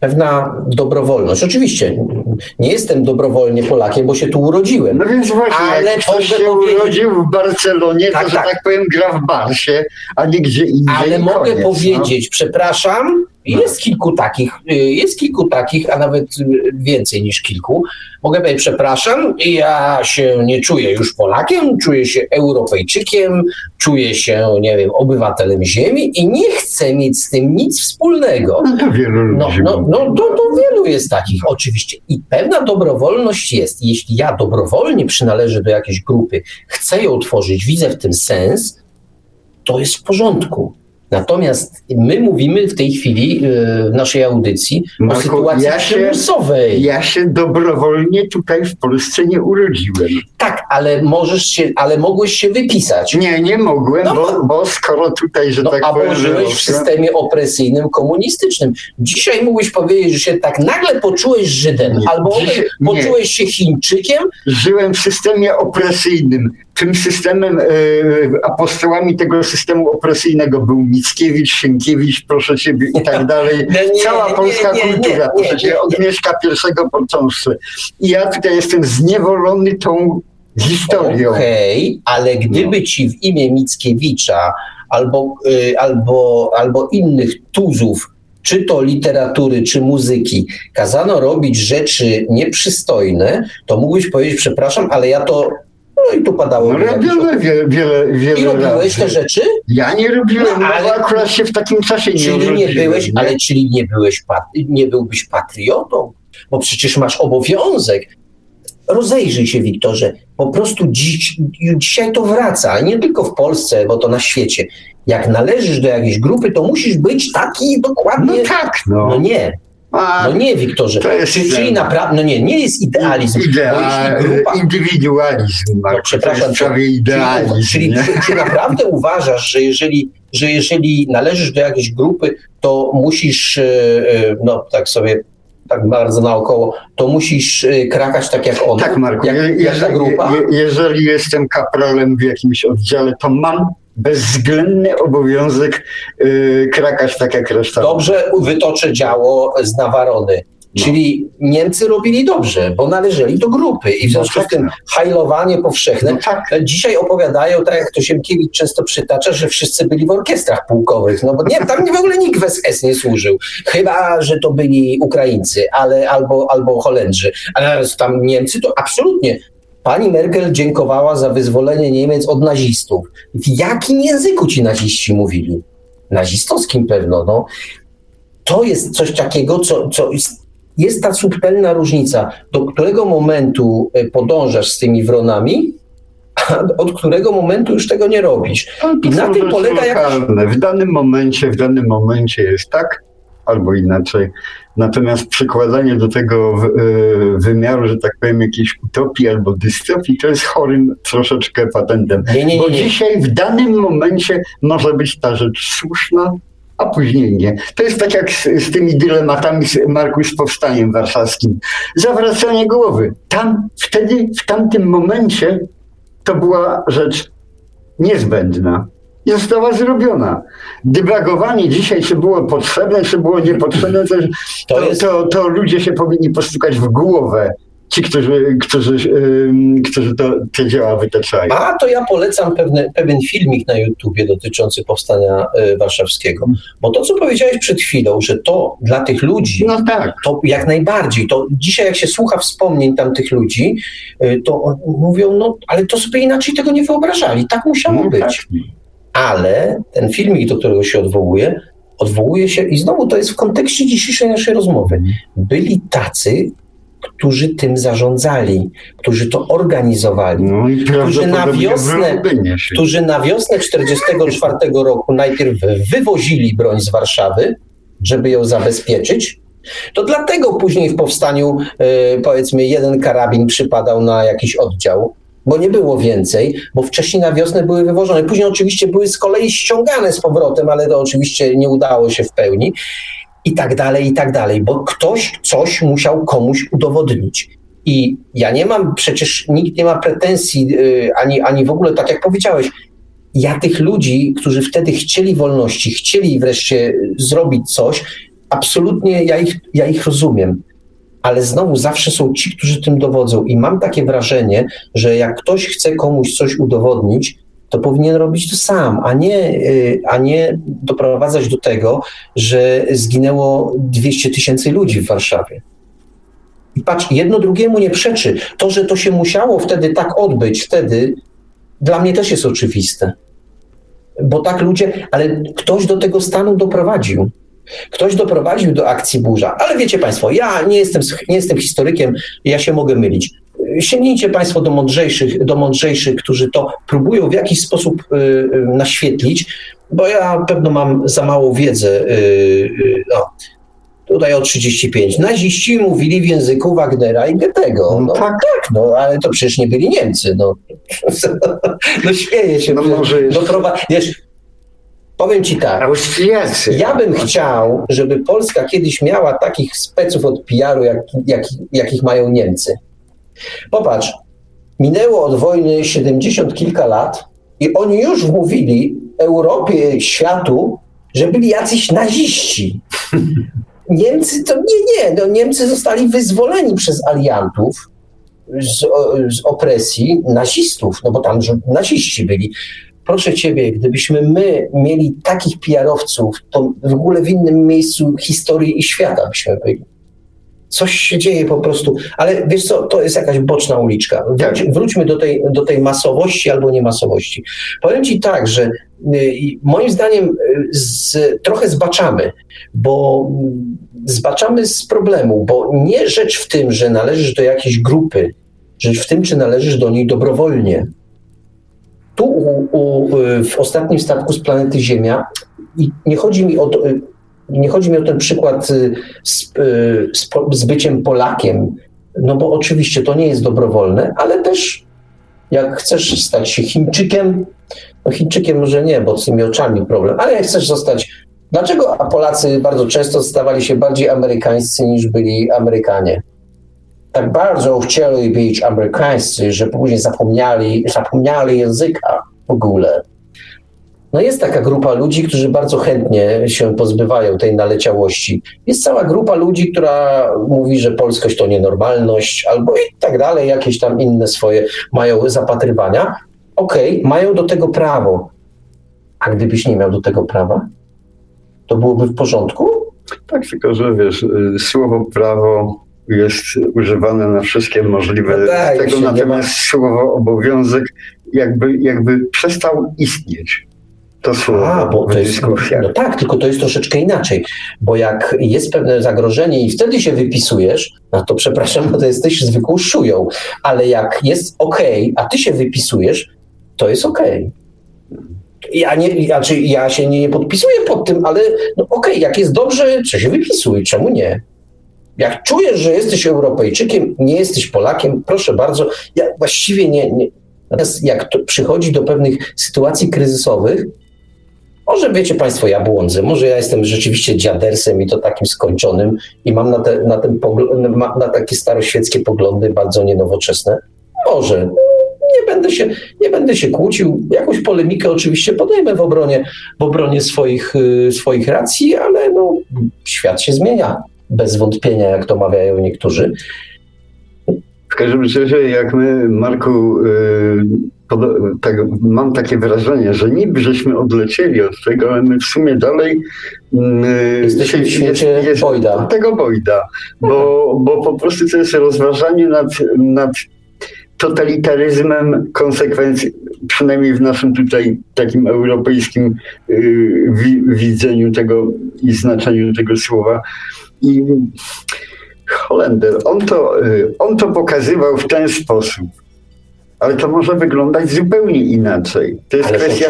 pewna dobrowolność. Oczywiście nie jestem dobrowolnie Polakiem, bo się tu urodziłem. No więc właśnie, ale jak ktoś się urodził w Barcelonie, tak, to, że tak. tak powiem, gra w Barsie, a nie gdzie indziej. Ale mogę koniec, no. powiedzieć, no. przepraszam, jest kilku takich, y, jest kilku takich, a nawet więcej niż kilku. Mogę powiedzieć, przepraszam, ja się nie czuję już Polakiem, czuję się Europejczykiem, czuję się, nie wiem, obywatelem ziemi i nie chcę mieć z tym nic wspólnego. No to wielu no, no, no to, to wielu jest takich, oczywiście. I pewna dobrowolność jest. Jeśli ja dobrowolnie przynależę do jakiejś grupy, chcę ją tworzyć, widzę w tym sens, to jest w porządku Natomiast my mówimy w tej chwili e, w naszej audycji o sytuacji ja się, przymusowej. Ja się dobrowolnie tutaj w Polsce nie urodziłem. Tak, ale możesz się, ale mogłeś się wypisać. Nie, nie mogłem, no, bo, bo skoro tutaj, że no, tak powiem... A żyłeś w systemie opresyjnym, komunistycznym. Dzisiaj mógłbyś powiedzieć, że się tak nagle poczułeś Żydem, nie, albo poczułeś się Chińczykiem. Żyłem w systemie opresyjnym tym systemem, e, apostołami tego systemu opresyjnego był Mickiewicz, Sienkiewicz, proszę ciebie i tak dalej. Cała polska kultura, proszę ciebie, od Mieszka pierwszego począwszy. I ja tutaj jestem zniewolony tą historią. Okej, okay, ale gdyby no. ci w imię Mickiewicza albo, y, albo, albo innych tuzów czy to literatury, czy muzyki, kazano robić rzeczy nieprzystojne, to mógłbyś powiedzieć, przepraszam, ale ja to no i tu padało. No robione wiele, wiele, wiele I robiłeś te rzeczy? Ja nie robiłem, no, ale akurat się w takim czasie nie Czyli nie byłeś, nie? ale czyli nie byłeś, nie byłbyś patriotą, bo przecież masz obowiązek. Rozejrzyj się, Wiktorze. Po prostu dziś, dzisiaj to wraca, nie tylko w Polsce, bo to na świecie. Jak należysz do jakiejś grupy, to musisz być taki dokładnie. No tak, no. No nie. A, no nie, Wiktorze. To jest czyli, czyli naprawdę, no nie, nie jest idealizm. Idea, grupa... Indywidualizm, Marko, no, przepraszam, prawie idealizm. Czyli, czyli czy, czy naprawdę uważasz, że jeżeli, że jeżeli należysz do jakiejś grupy, to musisz, e, e, no tak sobie tak bardzo naokoło, to musisz e, krakać tak jak on. Tak, Marku. Jak, je, jeżeli, grupa? Je, jeżeli jestem kapralem w jakimś oddziale, to mam bezwzględny obowiązek yy, krakać tak jak reszta. Dobrze wytoczę działo z Nawarony. No. Czyli Niemcy robili dobrze, bo należeli do grupy i w związku no tak, z tym no. hajlowanie powszechne. No tak. Dzisiaj opowiadają, tak jak to Sienkiewicz często przytacza, że wszyscy byli w orkiestrach pułkowych. No bo nie, tam w ogóle nikt w SS nie służył. Chyba, że to byli Ukraińcy ale, albo, albo Holendrzy. Ale tam Niemcy to absolutnie Pani Merkel dziękowała za wyzwolenie Niemiec od nazistów. W jakim języku ci naziści mówili? Nazistowskim pewno. No. To jest coś takiego, co, co jest, ta subtelna różnica, do którego momentu e, podążasz z tymi wronami, a od którego momentu już tego nie robisz. I na tym polega jak... W danym momencie, w danym momencie jest tak, albo inaczej. Natomiast przykładanie do tego e, wymiaru, że tak powiem, jakiejś utopii albo dystopii, to jest chorym troszeczkę patentem. Nie, nie, nie, Bo dzisiaj w danym momencie może być ta rzecz słuszna, a później nie. To jest tak jak z, z tymi dylematami z Marku z powstaniem warszawskim. Zawracanie głowy. Tam, wtedy, w tamtym momencie to była rzecz niezbędna została zrobiona. Dywagowanie dzisiaj, czy było potrzebne, czy było niepotrzebne, to, to, to, to ludzie się powinni postukać w głowę ci, którzy, którzy, którzy to, te dzieła wytaczają. A to ja polecam pewne, pewien filmik na YouTubie dotyczący powstania y, warszawskiego. Bo to, co powiedziałeś przed chwilą, że to dla tych ludzi, no tak. to jak najbardziej, to dzisiaj jak się słucha wspomnień tamtych ludzi, y, to mówią, no ale to sobie inaczej tego nie wyobrażali. Tak musiało no, być. Tak ale ten filmik, do którego się odwołuje, odwołuje się i znowu to jest w kontekście dzisiejszej naszej rozmowy. Byli tacy, którzy tym zarządzali, którzy to organizowali, no którzy, na wiosnę, którzy na wiosnę 1944 roku najpierw wywozili broń z Warszawy, żeby ją zabezpieczyć. To dlatego później w powstaniu, e, powiedzmy, jeden karabin przypadał na jakiś oddział, bo nie było więcej, bo wcześniej na wiosnę były wywożone. Później oczywiście były z kolei ściągane z powrotem, ale to oczywiście nie udało się w pełni. I tak dalej, i tak dalej, bo ktoś coś musiał komuś udowodnić. I ja nie mam, przecież nikt nie ma pretensji, yy, ani, ani w ogóle, tak jak powiedziałeś, ja tych ludzi, którzy wtedy chcieli wolności, chcieli wreszcie zrobić coś, absolutnie ja ich, ja ich rozumiem ale znowu zawsze są ci, którzy tym dowodzą. I mam takie wrażenie, że jak ktoś chce komuś coś udowodnić, to powinien robić to sam, a nie, y, a nie doprowadzać do tego, że zginęło 200 tysięcy ludzi w Warszawie. I patrz, jedno drugiemu nie przeczy. To, że to się musiało wtedy tak odbyć, wtedy dla mnie też jest oczywiste. Bo tak ludzie, ale ktoś do tego stanu doprowadził. Ktoś doprowadził do akcji burza, ale wiecie Państwo, ja nie jestem, nie jestem historykiem, ja się mogę mylić. sięgnijcie Państwo do mądrzejszych, do mądrzejszych, którzy to próbują w jakiś sposób naświetlić, bo ja pewno mam za mało wiedzy. No, tutaj o 35. Naziści mówili w języku Wagnera i Goethego. No, no tak. tak, no ale to przecież nie byli Niemcy. No, no śmieję się. No może... No, prowa- wiesz, powiem ci tak. Austriacy. Ja bym chciał, żeby Polska kiedyś miała takich speców od PR-u, jak, jak, jakich mają Niemcy. Popatrz, minęło od wojny 70 kilka lat i oni już mówili Europie, światu, że byli jacyś naziści. Niemcy to nie, nie. No, Niemcy zostali wyzwoleni przez aliantów z, z opresji nazistów, no bo tam naziści byli. Proszę ciebie, gdybyśmy my mieli takich PR-owców, to w ogóle w innym miejscu historii i świata byśmy byli. Coś się dzieje po prostu, ale wiesz co, to jest jakaś boczna uliczka. Wróć, tak. wróćmy do tej, do tej masowości albo niemasowości. Powiem ci tak, że y, moim zdaniem y, z, trochę zbaczamy, bo zbaczamy z problemu, bo nie rzecz w tym, że należysz do jakiejś grupy, rzecz w tym, czy należysz do niej dobrowolnie. Tu u, u, w ostatnim statku z planety Ziemia i nie chodzi mi o to, nie chodzi mi o ten przykład y, z, y, z, z byciem Polakiem, no bo oczywiście to nie jest dobrowolne, ale też jak chcesz stać się Chińczykiem, no Chińczykiem może nie, bo z tymi oczami problem, ale jak chcesz zostać Dlaczego Polacy bardzo często stawali się bardziej amerykańscy niż byli Amerykanie? Tak bardzo chcieli być amerykańscy, że później zapomnieli, zapomnieli języka w ogóle. No jest taka grupa ludzi, którzy bardzo chętnie się pozbywają tej naleciałości. Jest cała grupa ludzi, która mówi, że polskość to nienormalność, albo i tak dalej, jakieś tam inne swoje mają zapatrywania. Okej, okay, mają do tego prawo. A gdybyś nie miał do tego prawa? to byłoby w porządku? Tak, tylko że wiesz, y, słowo prawo jest używane na wszystkie możliwe no tak, tego, natomiast ma... słowo obowiązek jakby, jakby przestał istnieć. To słowo A, bo to jest, no tak, tylko to jest troszeczkę inaczej, bo jak jest pewne zagrożenie i wtedy się wypisujesz, no to przepraszam, to jesteś zwykłą szują, ale jak jest ok, a ty się wypisujesz, to jest ok ja, nie, znaczy ja się nie podpisuję pod tym, ale no okej, okay, jak jest dobrze, to się wypisuj, czemu nie? Jak czujesz, że jesteś Europejczykiem, nie jesteś Polakiem, proszę bardzo, ja właściwie nie. nie. Natomiast jak przychodzi do pewnych sytuacji kryzysowych, może wiecie Państwo, ja błądzę, może ja jestem rzeczywiście dziadersem i to takim skończonym i mam na, te, na, ten na takie staroświeckie poglądy bardzo nienowoczesne. Może, nie będę się, nie będę się kłócił. Jakąś polemikę oczywiście podejmę w obronie, w obronie swoich, y, swoich racji, ale no, świat się zmienia bez wątpienia, jak to mawiają niektórzy. W każdym razie, jak my, Marku, yy, pod, tak, mam takie wrażenie, że niby żeśmy odlecieli od tego, ale my w sumie dalej yy, jesteśmy w świecie jest, jest Bojda. Tego Bojda, bo, bo po prostu to jest rozważanie nad, nad totalitaryzmem konsekwencji, przynajmniej w naszym tutaj takim europejskim y, widzeniu tego i znaczeniu tego słowa. I Holender, on to, y, on to pokazywał w ten sposób. Ale to może wyglądać zupełnie inaczej. To jest kwestia,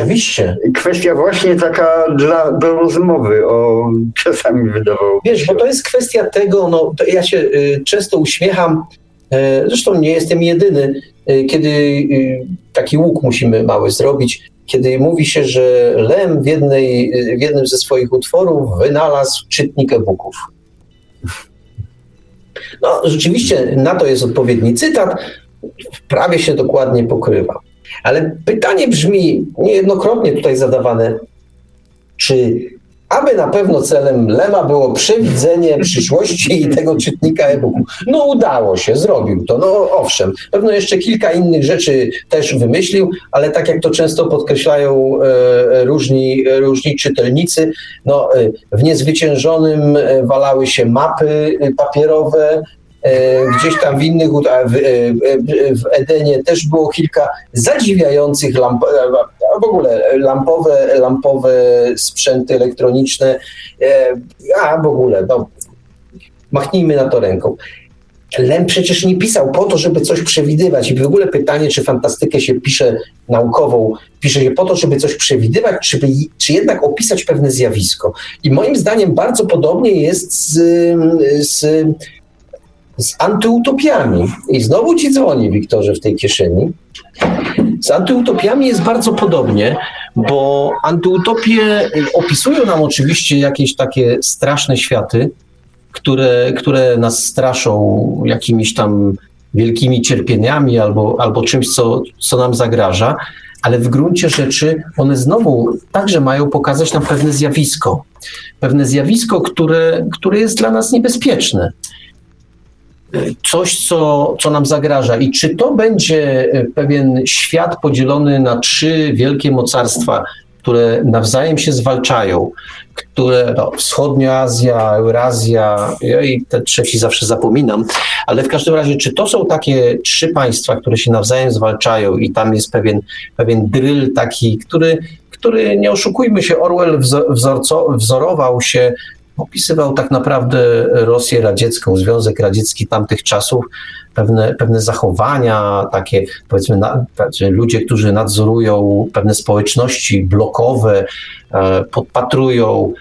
kwestia właśnie taka dla, do rozmowy, o czasami wydawało Wiesz, bo to jest kwestia tego, no, ja się y, często uśmiecham, E, zresztą nie jestem jedyny, e, kiedy e, taki łuk musimy mały zrobić, kiedy mówi się, że Lem w, jednej, w jednym ze swoich utworów wynalazł czytnik e-booków. No, rzeczywiście na to jest odpowiedni cytat, prawie się dokładnie pokrywa. Ale pytanie brzmi niejednokrotnie tutaj zadawane, czy aby na pewno celem Lema było przewidzenie przyszłości i tego czytnika e-booku. No udało się, zrobił to. No owszem, pewno jeszcze kilka innych rzeczy też wymyślił, ale tak jak to często podkreślają e, różni, różni czytelnicy, no, e, w niezwyciężonym e, walały się mapy papierowe, E, gdzieś tam w innych, w, e, w Edenie też było kilka zadziwiających lamp, w ogóle lampowe, lampowe sprzęty elektroniczne, e, a w ogóle, no, machnijmy na to ręką. Lem przecież nie pisał po to, żeby coś przewidywać. I w ogóle pytanie, czy fantastykę się pisze naukową, pisze się po to, żeby coś przewidywać, czy, czy jednak opisać pewne zjawisko. I moim zdaniem bardzo podobnie jest z, z, z antyutopiami. I znowu ci dzwoni, Wiktorze, w tej kieszeni. Z antyutopiami jest bardzo podobnie, bo antyutopie opisują nam oczywiście jakieś takie straszne światy, które, które nas straszą jakimiś tam wielkimi cierpieniami albo, albo czymś, co, co nam zagraża, ale w gruncie rzeczy one znowu także mają pokazać nam pewne zjawisko. Pewne zjawisko, które, które jest dla nas niebezpieczne. Coś, co, co nam zagraża. I czy to będzie pewien świat podzielony na trzy wielkie mocarstwa, które nawzajem się zwalczają, które no, wschodnia Azja, Eurazja ja i te trzeci zawsze zapominam, ale w każdym razie, czy to są takie trzy państwa, które się nawzajem zwalczają i tam jest pewien, pewien dryl taki, który, który nie oszukujmy się, Orwell wzorco, wzorował się opisywał tak naprawdę Rosję radziecką, Związek Radziecki tamtych czasów, pewne, pewne zachowania, takie powiedzmy na, ludzie, którzy nadzorują pewne społeczności blokowe, e, podpatrują,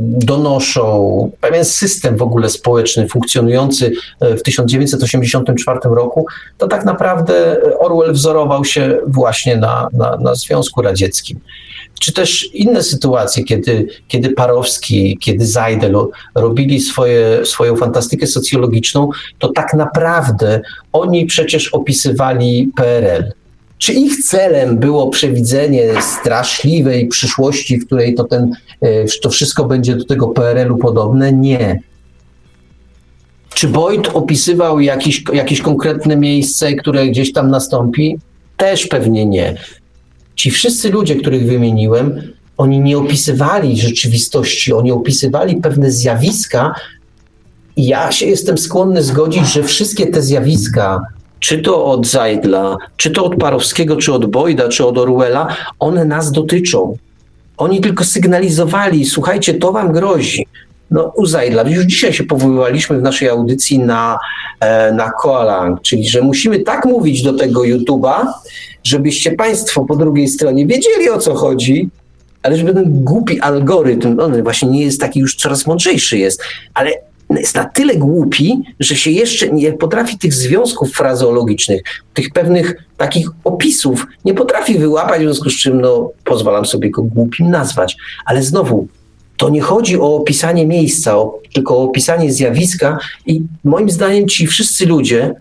donoszą pewien system w ogóle społeczny funkcjonujący e, w 1984 roku, to tak naprawdę Orwell wzorował się właśnie na, na, na Związku Radzieckim czy też inne sytuacje, kiedy, kiedy Parowski, kiedy Zajdel robili swoje, swoją fantastykę socjologiczną, to tak naprawdę oni przecież opisywali PRL. Czy ich celem było przewidzenie straszliwej przyszłości, w której to, ten, to wszystko będzie do tego PRL-u podobne? Nie. Czy Boyd opisywał jakieś, jakieś konkretne miejsce, które gdzieś tam nastąpi? Też pewnie nie ci wszyscy ludzie, których wymieniłem, oni nie opisywali rzeczywistości, oni opisywali pewne zjawiska, i ja się jestem skłonny zgodzić, że wszystkie te zjawiska, czy to od Zajdla, czy to od Parowskiego, czy od Boyda, czy od Orwella, one nas dotyczą. Oni tylko sygnalizowali, słuchajcie, to wam grozi. No, u Zajdla, już dzisiaj się powoływaliśmy w naszej audycji na, e, na Koalang, czyli że musimy tak mówić do tego YouTube'a, żebyście Państwo po drugiej stronie wiedzieli o co chodzi, ale żeby ten głupi algorytm, on właśnie nie jest taki już coraz mądrzejszy jest, ale jest na tyle głupi, że się jeszcze nie potrafi tych związków frazeologicznych, tych pewnych takich opisów, nie potrafi wyłapać, w związku z czym no, pozwalam sobie go głupim nazwać. Ale znowu, to nie chodzi o opisanie miejsca, o, tylko o opisanie zjawiska i moim zdaniem ci wszyscy ludzie,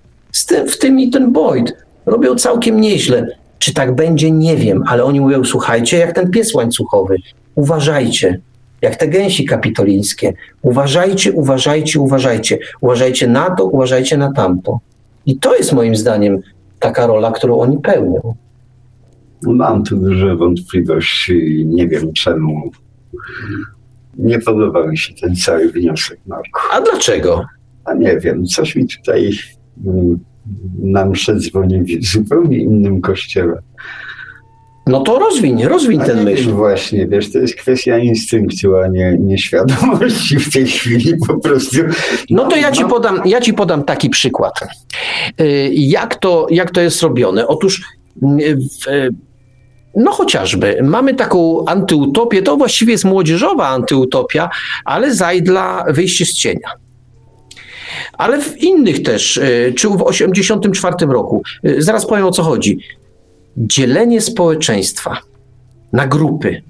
tym, w tym i ten Boyd, robią całkiem nieźle. Czy tak będzie, nie wiem, ale oni mówią, słuchajcie, jak ten pies łańcuchowy, uważajcie, jak te gęsi kapitolińskie, uważajcie, uważajcie, uważajcie, uważajcie na to, uważajcie na tamto. I to jest moim zdaniem taka rola, którą oni pełnią. Mam tu duże wątpliwości, nie wiem czemu. Nie podoba mi się ten cały wniosek, Marku. A dlaczego? A nie wiem, coś mi tutaj mm, na mszę dzwoni w zupełnie innym kościele. No to rozwiń, rozwiń ten myśl. Właśnie, wiesz, to jest kwestia instynktu, a nie, nie świadomości w tej chwili po prostu. No to ja ci podam, ja ci podam taki przykład. Y, jak to, jak to jest robione? Otóż y, w, no chociażby, mamy taką antyutopię, to właściwie jest młodzieżowa antyutopia, ale zajdla wyjście z cienia ale w innych też, czy w 1984 roku. Zaraz powiem o co chodzi. Dzielenie społeczeństwa na grupy.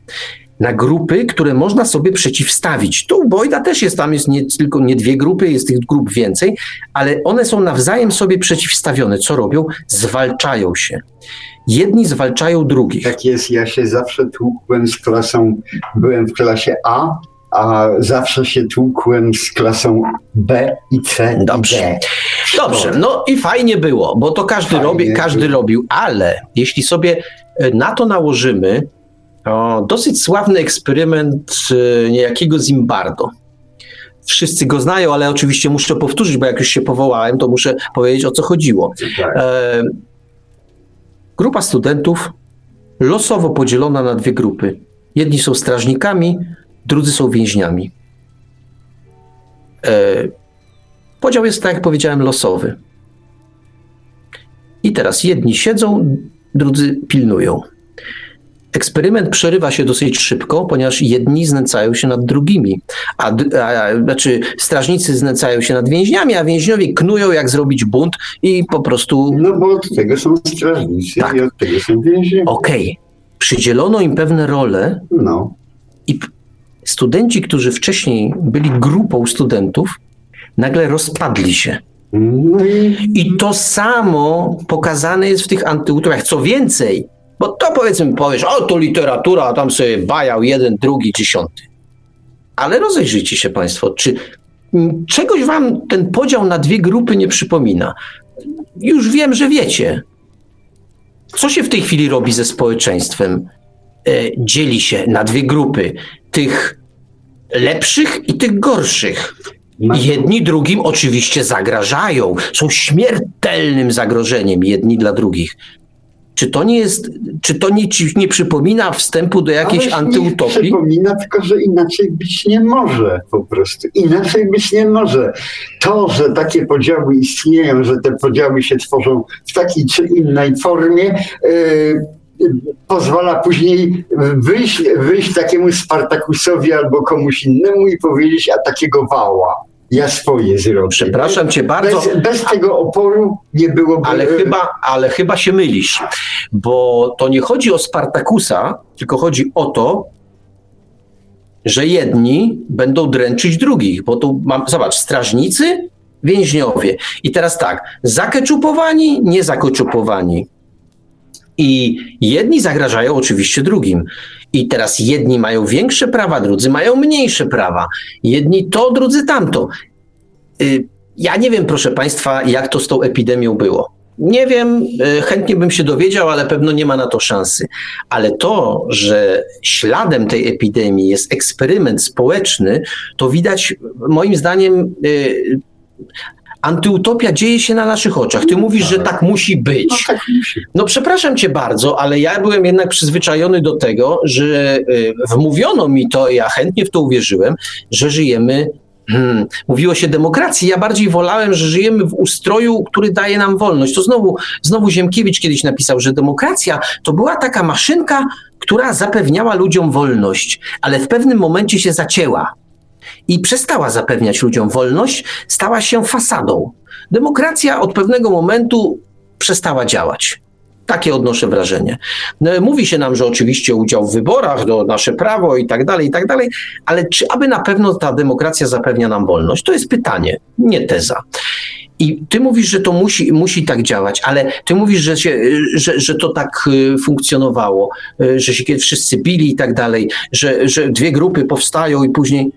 Na grupy, które można sobie przeciwstawić. Tu u Boyda też jest, tam jest nie tylko nie dwie grupy, jest tych grup więcej, ale one są nawzajem sobie przeciwstawione. Co robią? Zwalczają się. Jedni zwalczają drugich. Tak jest, ja się zawsze tłukłem z klasą, byłem w klasie A, a zawsze się tłukłem z klasą B i C. Dobrze. I D. Dobrze, no i fajnie było, bo to każdy, robi, każdy robił, ale jeśli sobie e, na to nałożymy o, dosyć sławny eksperyment e, niejakiego Zimbardo. Wszyscy go znają, ale oczywiście muszę powtórzyć, bo jak już się powołałem, to muszę powiedzieć o co chodziło. Tak. E, grupa studentów losowo podzielona na dwie grupy. Jedni są strażnikami, drudzy są więźniami. E, Podział jest, tak jak powiedziałem, losowy. I teraz jedni siedzą, drudzy pilnują. Eksperyment przerywa się dosyć szybko, ponieważ jedni znęcają się nad drugimi, a, a, znaczy strażnicy znęcają się nad więźniami, a więźniowie knują, jak zrobić bunt i po prostu. No bo od tego są strażnicy tak. i od tego są więźniowie. Okej. Okay. Przydzielono im pewne role. No. I studenci, którzy wcześniej byli grupą studentów, nagle rozpadli się. No i... To samo pokazane jest w tych antyutorach. Co więcej, bo to powiedzmy powiesz, o to literatura, a tam sobie bajał jeden, drugi, dziesiąty. Ale rozejrzyjcie się Państwo, czy czegoś Wam ten podział na dwie grupy nie przypomina? Już wiem, że wiecie. Co się w tej chwili robi ze społeczeństwem? E, dzieli się na dwie grupy. Tych lepszych i tych gorszych. Jedni drugim oczywiście zagrażają, są śmiertelnym zagrożeniem jedni dla drugich. Czy to nie jest, czy to nie, nie przypomina wstępu do jakiejś Ależ antyutopii? Nie przypomina, tylko że inaczej być nie może po prostu. Inaczej być nie może. To, że takie podziały istnieją, że te podziały się tworzą w takiej czy innej formie, yy, pozwala później wyjść, wyjść takiemu Spartakusowi albo komuś innemu i powiedzieć, a takiego wała ja swoje zrobię. Przepraszam cię bardzo. Bez, bez tego oporu nie byłoby... Ale chyba, ale chyba się mylisz, bo to nie chodzi o Spartakusa, tylko chodzi o to, że jedni będą dręczyć drugich, bo tu mam, zobacz, strażnicy, więźniowie. I teraz tak, zakeczupowani, nie zakeczupowani. I jedni zagrażają oczywiście drugim. I teraz jedni mają większe prawa, drudzy mają mniejsze prawa. Jedni to, drudzy tamto. Y, ja nie wiem, proszę Państwa, jak to z tą epidemią było. Nie wiem, y, chętnie bym się dowiedział, ale pewno nie ma na to szansy. Ale to, że śladem tej epidemii jest eksperyment społeczny, to widać moim zdaniem y, Antyutopia dzieje się na naszych oczach. Ty mówisz, że tak musi być. No, tak musi. no przepraszam cię bardzo, ale ja byłem jednak przyzwyczajony do tego, że y, wmówiono mi to, ja chętnie w to uwierzyłem, że żyjemy Hmm. Mówiło się demokracji. Ja bardziej wolałem, że żyjemy w ustroju, który daje nam wolność. To znowu, znowu Ziemkiewicz kiedyś napisał, że demokracja to była taka maszynka, która zapewniała ludziom wolność, ale w pewnym momencie się zacięła i przestała zapewniać ludziom wolność, stała się fasadą. Demokracja od pewnego momentu przestała działać. Takie odnoszę wrażenie. No, mówi się nam, że oczywiście udział w wyborach, to nasze prawo i tak dalej, i tak dalej, ale czy aby na pewno ta demokracja zapewnia nam wolność? To jest pytanie, nie teza. I ty mówisz, że to musi, musi tak działać, ale ty mówisz, że, się, że, że to tak y, funkcjonowało, y, że się wszyscy bili i tak dalej, że, że dwie grupy powstają i później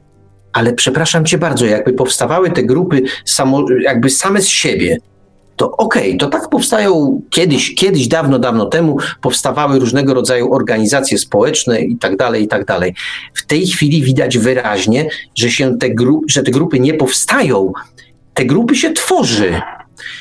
ale przepraszam cię bardzo, jakby powstawały te grupy samo, jakby same z siebie, to okej, okay, to tak powstają kiedyś, kiedyś, dawno, dawno temu powstawały różnego rodzaju organizacje społeczne i tak dalej, i tak dalej. W tej chwili widać wyraźnie, że się te, gru, że te grupy nie powstają, te grupy się tworzy.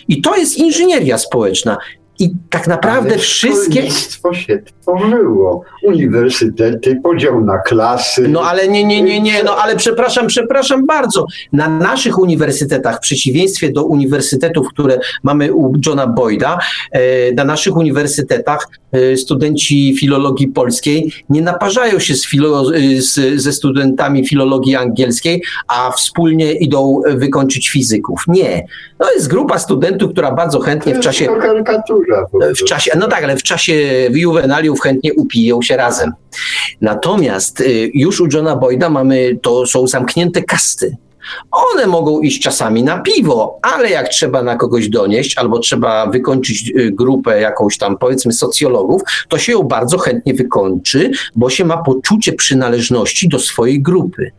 I to jest inżynieria społeczna. I tak naprawdę Ale wszystkie. Szkolnictwo się tworzyło. Uniwersytety, podział na klasy. No ale nie, nie, nie, nie, no ale przepraszam, przepraszam bardzo. Na naszych uniwersytetach, w przeciwieństwie do uniwersytetów, które mamy u Johna Boyda, e, na naszych uniwersytetach e, studenci filologii polskiej nie naparzają się z filo, e, z, ze studentami filologii angielskiej, a wspólnie idą wykończyć fizyków. Nie. To jest grupa studentów, która bardzo chętnie w czasie. To. W czasie, no tak, ale w czasie juwenaliów chętnie upiją się razem. Natomiast y, już u Johna Boyda mamy, to są zamknięte kasty. One mogą iść czasami na piwo, ale jak trzeba na kogoś donieść, albo trzeba wykończyć y, grupę jakąś tam, powiedzmy, socjologów, to się ją bardzo chętnie wykończy, bo się ma poczucie przynależności do swojej grupy.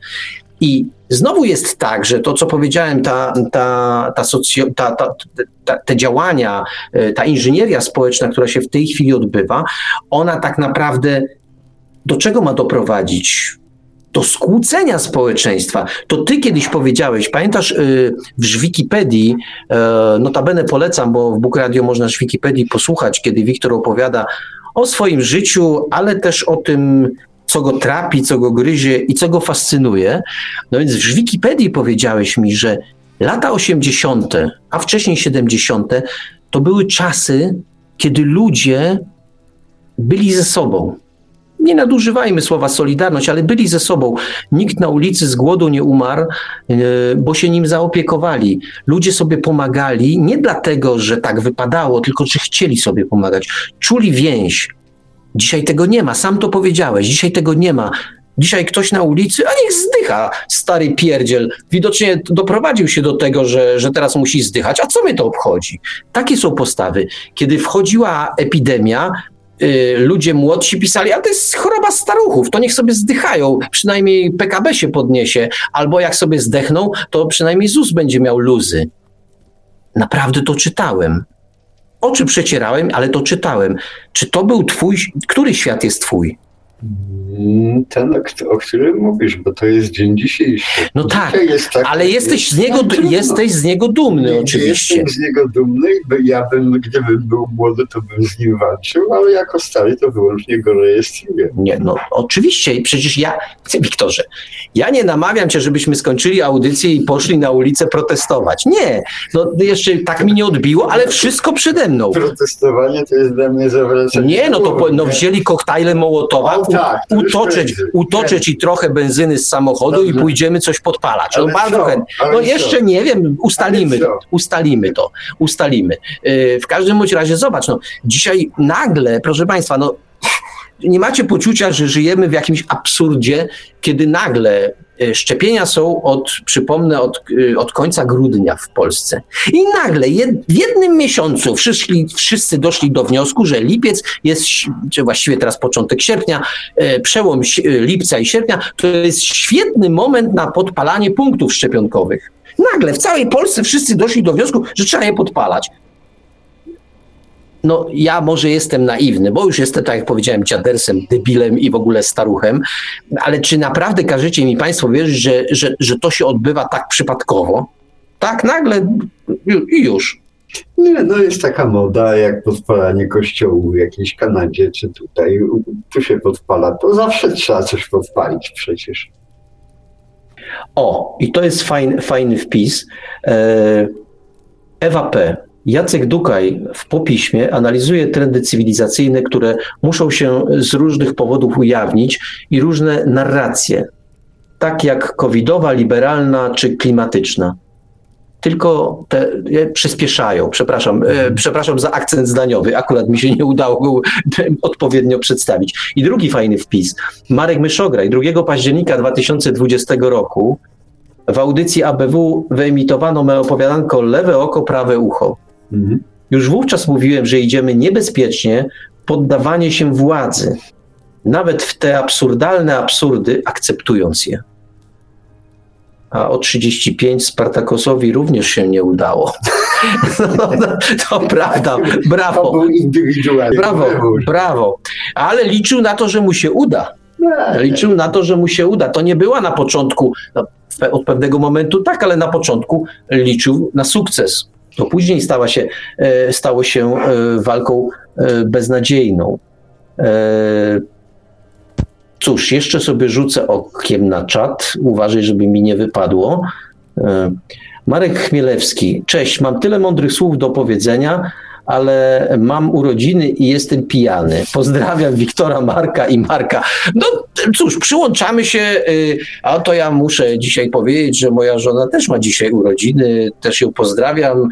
I znowu jest tak, że to, co powiedziałem, ta, ta, ta, socjo, ta, ta, ta, te działania, y, ta inżynieria społeczna, która się w tej chwili odbywa, ona tak naprawdę do czego ma doprowadzić? Do skłócenia społeczeństwa. To ty kiedyś powiedziałeś, pamiętasz y, w Wikipedii, y, notabene polecam, bo w Book Radio można w Wikipedii posłuchać, kiedy Wiktor opowiada o swoim życiu, ale też o tym, co go trapi, co go gryzie i co go fascynuje. No więc w Wikipedii powiedziałeś mi, że Lata 80., a wcześniej 70., to były czasy, kiedy ludzie byli ze sobą. Nie nadużywajmy słowa solidarność, ale byli ze sobą. Nikt na ulicy z głodu nie umarł, e, bo się nim zaopiekowali. Ludzie sobie pomagali nie dlatego, że tak wypadało, tylko że chcieli sobie pomagać. Czuli więź. Dzisiaj tego nie ma, sam to powiedziałeś. Dzisiaj tego nie ma. Dzisiaj ktoś na ulicy, a niech zdycha, stary pierdziel. Widocznie doprowadził się do tego, że, że teraz musi zdychać. A co mnie to obchodzi? Takie są postawy. Kiedy wchodziła epidemia, y, ludzie młodsi pisali, ale to jest choroba staruchów, to niech sobie zdychają, przynajmniej PKB się podniesie, albo jak sobie zdechną, to przynajmniej ZUS będzie miał luzy. Naprawdę to czytałem. Oczy przecierałem, ale to czytałem. Czy to był twój, który świat jest twój? Mm, ten, o którym mówisz, bo to jest dzień dzisiejszy. No tak, jest tak, ale jesteś z, niego, jesteś z niego dumny nie, oczywiście. Jestem z niego dumny i ja bym, gdybym był młody, to bym z nim walczył, ale jako stary to wyłącznie go rejestruję. Nie, no oczywiście, przecież ja, Wiktorze, ja nie namawiam cię, żebyśmy skończyli audycję i poszli na ulicę protestować. Nie, no jeszcze tak mi nie odbiło, ale wszystko przede mną. Protestowanie to jest dla mnie zawracanie. Nie, no to no, wzięli koktajle Mołotowa, tak, utoczyć, utoczyć i trochę benzyny z samochodu Dobrze. i pójdziemy coś podpalać. No, bardzo chętnie. No jeszcze nie wiem, ustalimy to, ustalimy to, ustalimy. Y, w każdym bądź razie zobacz, no, dzisiaj nagle, proszę Państwa, no nie macie poczucia, że żyjemy w jakimś absurdzie, kiedy nagle szczepienia są od, przypomnę, od, e, od końca grudnia w Polsce. I nagle w jednym miesiącu wszyscy, wszyscy doszli do wniosku, że lipiec jest, czy właściwie teraz początek sierpnia, e, przełom lipca i sierpnia, to jest świetny moment na podpalanie punktów szczepionkowych. Nagle w całej Polsce wszyscy doszli do wniosku, że trzeba je podpalać no ja może jestem naiwny, bo już jestem, tak jak powiedziałem, dziadersem, debilem i w ogóle staruchem, ale czy naprawdę każecie mi Państwo wierzyć, że, że, że to się odbywa tak przypadkowo? Tak nagle i już. Nie, no jest taka moda, jak podpalanie kościołu w jakiejś Kanadzie, czy tutaj, tu się podpala, to zawsze trzeba coś podpalić przecież. O, i to jest fajny, fajny wpis. E, Ewa P. Jacek Dukaj w popiśmie analizuje trendy cywilizacyjne, które muszą się z różnych powodów ujawnić i różne narracje, tak jak covidowa, liberalna czy klimatyczna. Tylko te przyspieszają. Przepraszam, e, przepraszam za akcent zdaniowy. Akurat mi się nie udało go odpowiednio przedstawić. I drugi fajny wpis. Marek Myszograj 2 października 2020 roku w audycji ABW wyemitowano me opowiadanko Lewe oko, prawe ucho. Mhm. Już wówczas mówiłem, że idziemy niebezpiecznie poddawanie się władzy, nawet w te absurdalne absurdy, akceptując je. A o 35 Spartakosowi również się nie udało. No, no, to prawda, brawo. To był indywidualny. Brawo, brawo. Ale liczył na to, że mu się uda. Liczył na to, że mu się uda. To nie była na początku, no, od pewnego momentu tak, ale na początku liczył na sukces. To później stała się, e, stało się e, walką e, beznadziejną. Cóż, jeszcze sobie rzucę okiem na czat. Uważaj, żeby mi nie wypadło. Marek Chmielewski. Cześć, mam tyle mądrych słów do powiedzenia, ale mam urodziny i jestem pijany. Pozdrawiam Wiktora, Marka i Marka. No cóż, przyłączamy się, y, a to ja muszę dzisiaj powiedzieć, że moja żona też ma dzisiaj urodziny, też ją pozdrawiam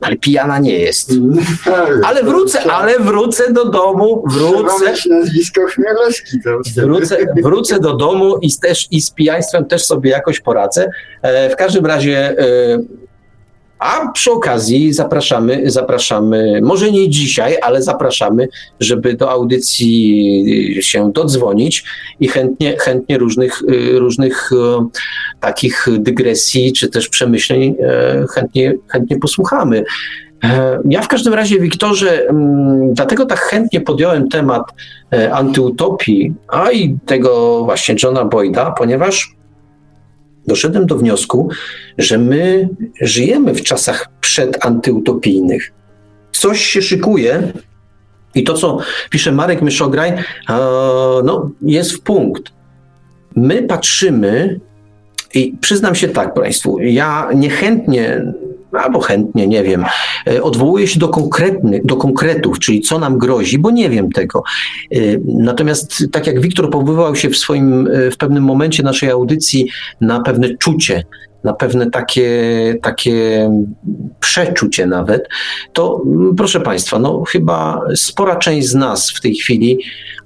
ale pijana nie jest. Ale wrócę, ale wrócę do domu, wrócę. nazwisko Chmielewski. Wrócę, wrócę do domu i, też, i z pijaństwem też sobie jakoś poradzę. E, w każdym razie e, a przy okazji zapraszamy, zapraszamy, może nie dzisiaj, ale zapraszamy, żeby do audycji się dodzwonić i chętnie, chętnie różnych, różnych e, takich dygresji czy też przemyśleń e, chętnie, chętnie posłuchamy. E, ja w każdym razie, Wiktorze, mm, dlatego tak chętnie podjąłem temat antyutopii, a i tego właśnie Johna Boyda, ponieważ doszedłem do wniosku, że my żyjemy w czasach przedantyutopijnych. Coś się szykuje i to, co pisze Marek Myszograj, no, jest w punkt. My patrzymy I przyznam się tak Państwu, ja niechętnie albo chętnie, nie wiem, e, odwołuję się do, konkretnych, do konkretów, czyli co nam grozi, bo nie wiem tego. E, natomiast tak jak Wiktor powoływał się w swoim, w pewnym momencie naszej audycji na pewne czucie, na pewne takie, takie przeczucie nawet, to mm, proszę Państwa, no chyba spora część z nas w tej chwili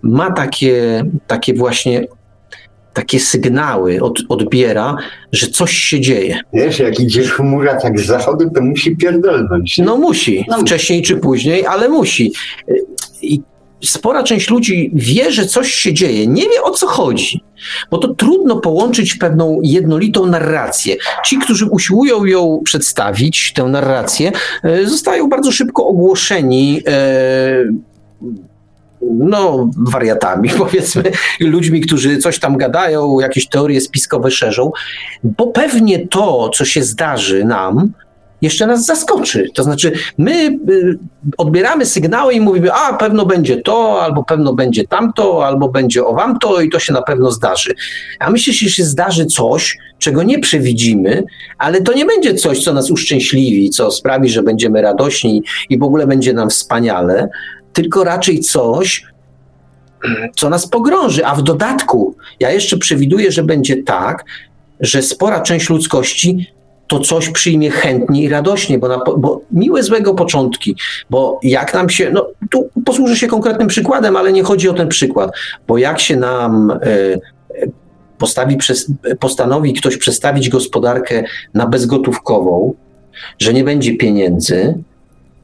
ma takie, takie właśnie takie sygnały od, odbiera, że coś się dzieje. Wiesz, jak idzie chmura tak z zachodu, to musi pierdolnąć. No musi, no. wcześniej czy później, ale musi. I spora część ludzi wie, że coś się dzieje, nie wie o co chodzi, bo to trudno połączyć w pewną jednolitą narrację. Ci, którzy usiłują ją przedstawić, tę narrację, e, zostają bardzo szybko ogłoszeni e, no, wariatami, powiedzmy, ludźmi, którzy coś tam gadają, jakieś teorie spiskowe szerzą, bo pewnie to, co się zdarzy nam, jeszcze nas zaskoczy. To znaczy, my y, odbieramy sygnały i mówimy, a pewno będzie to, albo pewno będzie tamto, albo będzie o wam to i to się na pewno zdarzy. A myślę, że się zdarzy coś, czego nie przewidzimy, ale to nie będzie coś, co nas uszczęśliwi, co sprawi, że będziemy radośni i w ogóle będzie nam wspaniale, tylko raczej coś, co nas pogrąży. A w dodatku, ja jeszcze przewiduję, że będzie tak, że spora część ludzkości to coś przyjmie chętnie i radośnie, bo, na, bo miłe złego początki, bo jak nam się, no tu posłużę się konkretnym przykładem, ale nie chodzi o ten przykład, bo jak się nam e, postawi, postanowi ktoś przestawić gospodarkę na bezgotówkową, że nie będzie pieniędzy,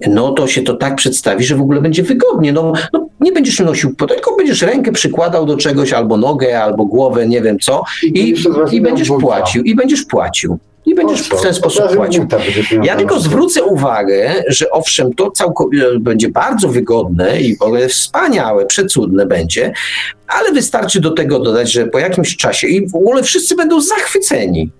no to się to tak przedstawi, że w ogóle będzie wygodnie. No, no nie będziesz nosił, tylko będziesz rękę przykładał do czegoś, albo nogę, albo głowę, nie wiem co, i, i będziesz płacił, i będziesz płacił. I będziesz w ten sposób płacił. Ja tylko zwrócę uwagę, że owszem, to całkowicie będzie bardzo wygodne i w ogóle wspaniałe, przecudne będzie, ale wystarczy do tego dodać, że po jakimś czasie i w ogóle wszyscy będą zachwyceni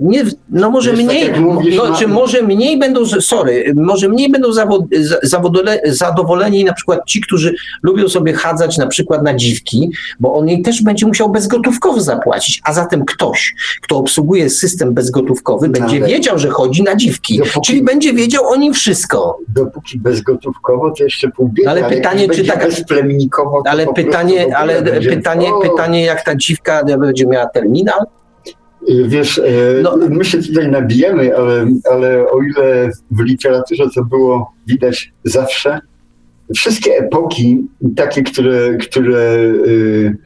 nie, no może Wiesz, mniej, tak mówisz, no, czy może mniej będą, sorry, może mniej będą zawod, zawodole, zadowoleni na przykład ci, którzy lubią sobie chadzać na przykład na dziwki, bo on jej też będzie musiał bezgotówkowo zapłacić, a zatem ktoś, kto obsługuje system bezgotówkowy, będzie ale wiedział, że chodzi na dziwki, dopóki, czyli będzie wiedział o nim wszystko. Dopóki bezgotówkowo, to jeszcze pół biedy, ale pytanie, czy tak, ale pytanie, ale pytanie, pytanie, jak ta dziwka będzie miała terminal, Wiesz, e, no. my się tutaj nabijemy, ale, ale o ile w literaturze to było widać zawsze, wszystkie epoki, takie, które, które y,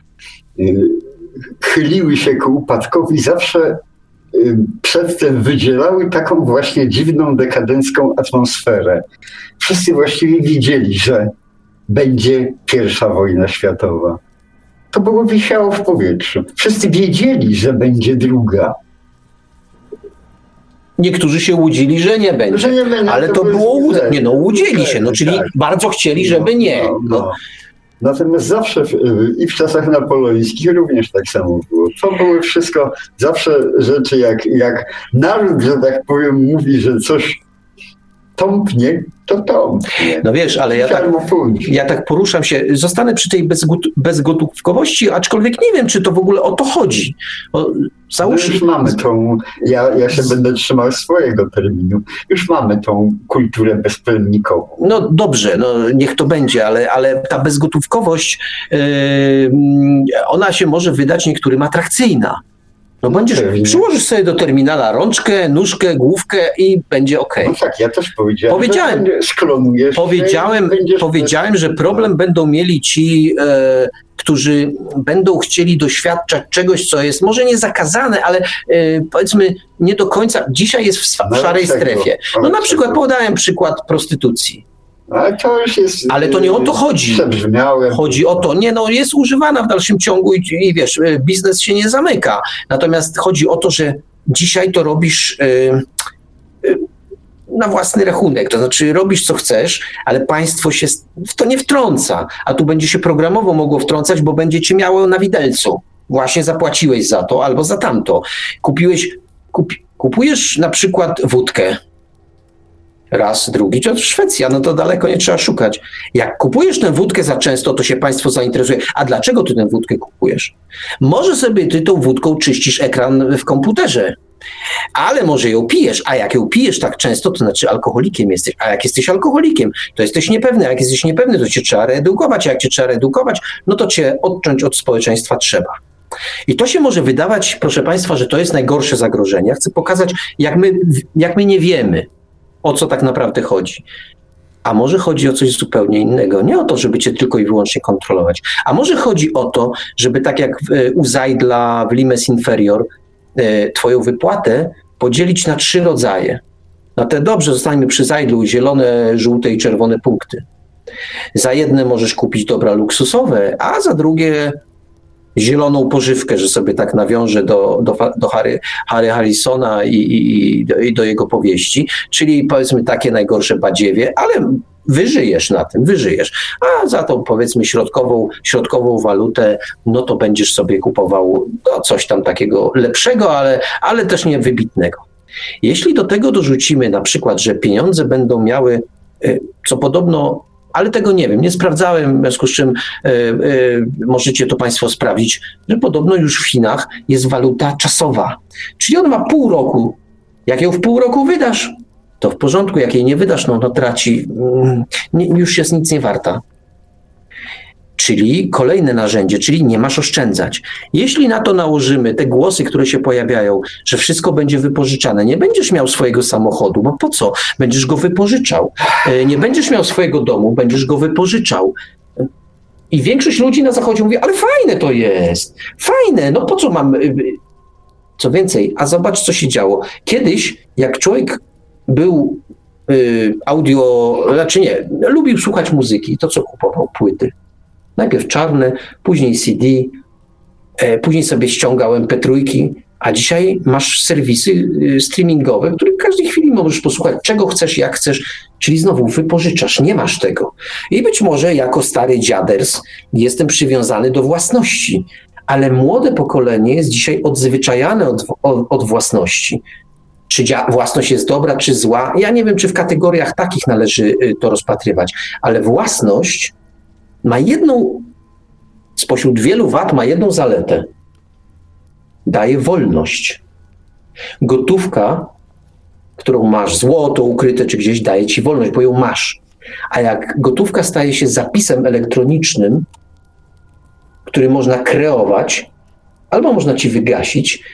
y, chyliły się ku upadkowi, zawsze y, przedtem wydzielały taką właśnie dziwną, dekadencką atmosferę. Wszyscy właściwie widzieli, że będzie pierwsza wojna światowa to było wisiało w powietrzu. Wszyscy wiedzieli, że będzie druga. Niektórzy się łudzili, że nie będzie. Że nie będzie ale to, to było łudzenie. Nie no, łudzili się, no, czyli tak. bardzo chcieli, żeby no, nie. No, no. Natomiast zawsze w, i w czasach napoleońskich również tak samo było. To były wszystko zawsze rzeczy, jak, jak naród, że tak powiem, mówi, że coś tąpnie, to tąpnie. No wiesz, ale ja tak, ja tak poruszam się, zostanę przy tej bezgotówkowości, aczkolwiek nie wiem, czy to w ogóle o to chodzi. O, załóż... No już mamy tą, ja, ja się będę trzymał swojego terminu, już mamy tą kulturę bezplemnikową. No dobrze, no niech to będzie, ale, ale ta bezgotówkowość, yy, ona się może wydać niektórym atrakcyjna. No będziesz, przyłożysz sobie do terminala rączkę, nóżkę, główkę i będzie ok. No tak, ja też powiedziałem. Powiedziałem, powiedziałem, powiedziałem że problem będą mieli ci, e, którzy będą chcieli doświadczać czegoś, co jest może nie zakazane, ale e, powiedzmy nie do końca, dzisiaj jest w, szarej strefie. No na przykład podałem przykład prostytucji. Ale to już jest. Ale to nie o to chodzi. Chodzi o to, nie, no jest używana w dalszym ciągu i, i wiesz, y, biznes się nie zamyka. Natomiast chodzi o to, że dzisiaj to robisz. Yy, yy, na własny rachunek, to znaczy robisz co chcesz, ale państwo się w to nie wtrąca, a tu będzie się programowo mogło wtrącać, bo będzie cię miało na widelcu. Właśnie zapłaciłeś za to albo za tamto. Kupiłeś, kup, kupujesz na przykład wódkę, Raz, drugi, to Szwecja, no to daleko nie trzeba szukać. Jak kupujesz tę wódkę za często, to się państwo zainteresuje. A dlaczego ty tę wódkę kupujesz? Może sobie ty tą wódką czyścisz ekran w komputerze, ale może ją pijesz, a jak ją pijesz tak często, to znaczy alkoholikiem jesteś. A jak jesteś alkoholikiem, to jesteś niepewny. A jak jesteś niepewny, to cię trzeba reedukować. A jak cię trzeba reedukować, no to cię odciąć od społeczeństwa trzeba. I to się może wydawać, proszę Państwa, że to jest najgorsze zagrożenie. Ja chcę pokazać, jak my, jak my nie wiemy, o co tak naprawdę chodzi. A może chodzi o coś zupełnie innego. Nie o to, żeby cię tylko i wyłącznie kontrolować. A może chodzi o to, żeby tak jak u Zajdla w Limes Inferior, e, twoją wypłatę podzielić na trzy rodzaje. Na te dobrze, zostańmy przy Zajdlu, zielone, żółte i czerwone punkty. Za jedne możesz kupić dobra luksusowe, a za drugie zieloną pożywkę, że sobie tak nawiążę do, do, do Harry, Harry Harrisona i, i, i, do, i do jego powieści, czyli powiedzmy takie najgorsze badziewie, ale wyżyjesz na tym, wyżyjesz. A za tą powiedzmy środkową, środkową walutę, no to będziesz sobie kupował no, coś tam takiego lepszego, ale, ale też nie wybitnego. Jeśli do tego dorzucimy na przykład, że pieniądze będą miały, e, co podobno ale tego nie wiem, nie sprawdzałem, w związku z czym y, y, możecie to Państwo sprawdzić, że podobno już w Chinach jest waluta czasowa, czyli ona ma pół roku. Jak ją w pół roku wydasz, to w porządku, jak jej nie wydasz, no, no traci, mm, nie, już jest nic nie warta czyli kolejne narzędzie, czyli nie masz oszczędzać. Jeśli na to nałożymy te głosy, które się pojawiają, że wszystko będzie wypożyczane, nie będziesz miał swojego samochodu, bo po co? Będziesz go wypożyczał. E, nie będziesz miał swojego domu, będziesz go wypożyczał. I większość ludzi na zachodzie mówi, ale fajne to jest, fajne, no po co mam... E, co więcej, a zobacz, co się działo. Kiedyś, jak człowiek był y, audio, znaczy nie, lubił słuchać muzyki, to co kupował? Płyty. Najpierw czarne, później CD, e, później sobie ściągałem MP3, a dzisiaj masz serwisy y, streamingowe, w których w każdej chwili możesz posłuchać czego chcesz, jak chcesz, czyli znowu wypożyczasz, nie masz tego. I być może jako stary dziaders jestem przywiązany do własności, ale młode pokolenie jest dzisiaj odzwyczajane od, od, od własności. Czy własność jest dobra, czy zła? Ja nie wiem, czy w kategoriach takich należy y, to rozpatrywać, ale własność ma jedną, spośród wielu wad, ma jedną zaletę. Daje wolność. Gotówka, którą masz, złoto ukryte czy gdzieś, daje ci wolność, bo ją masz. A jak gotówka staje się zapisem elektronicznym, który można kreować, albo można ci wygasić,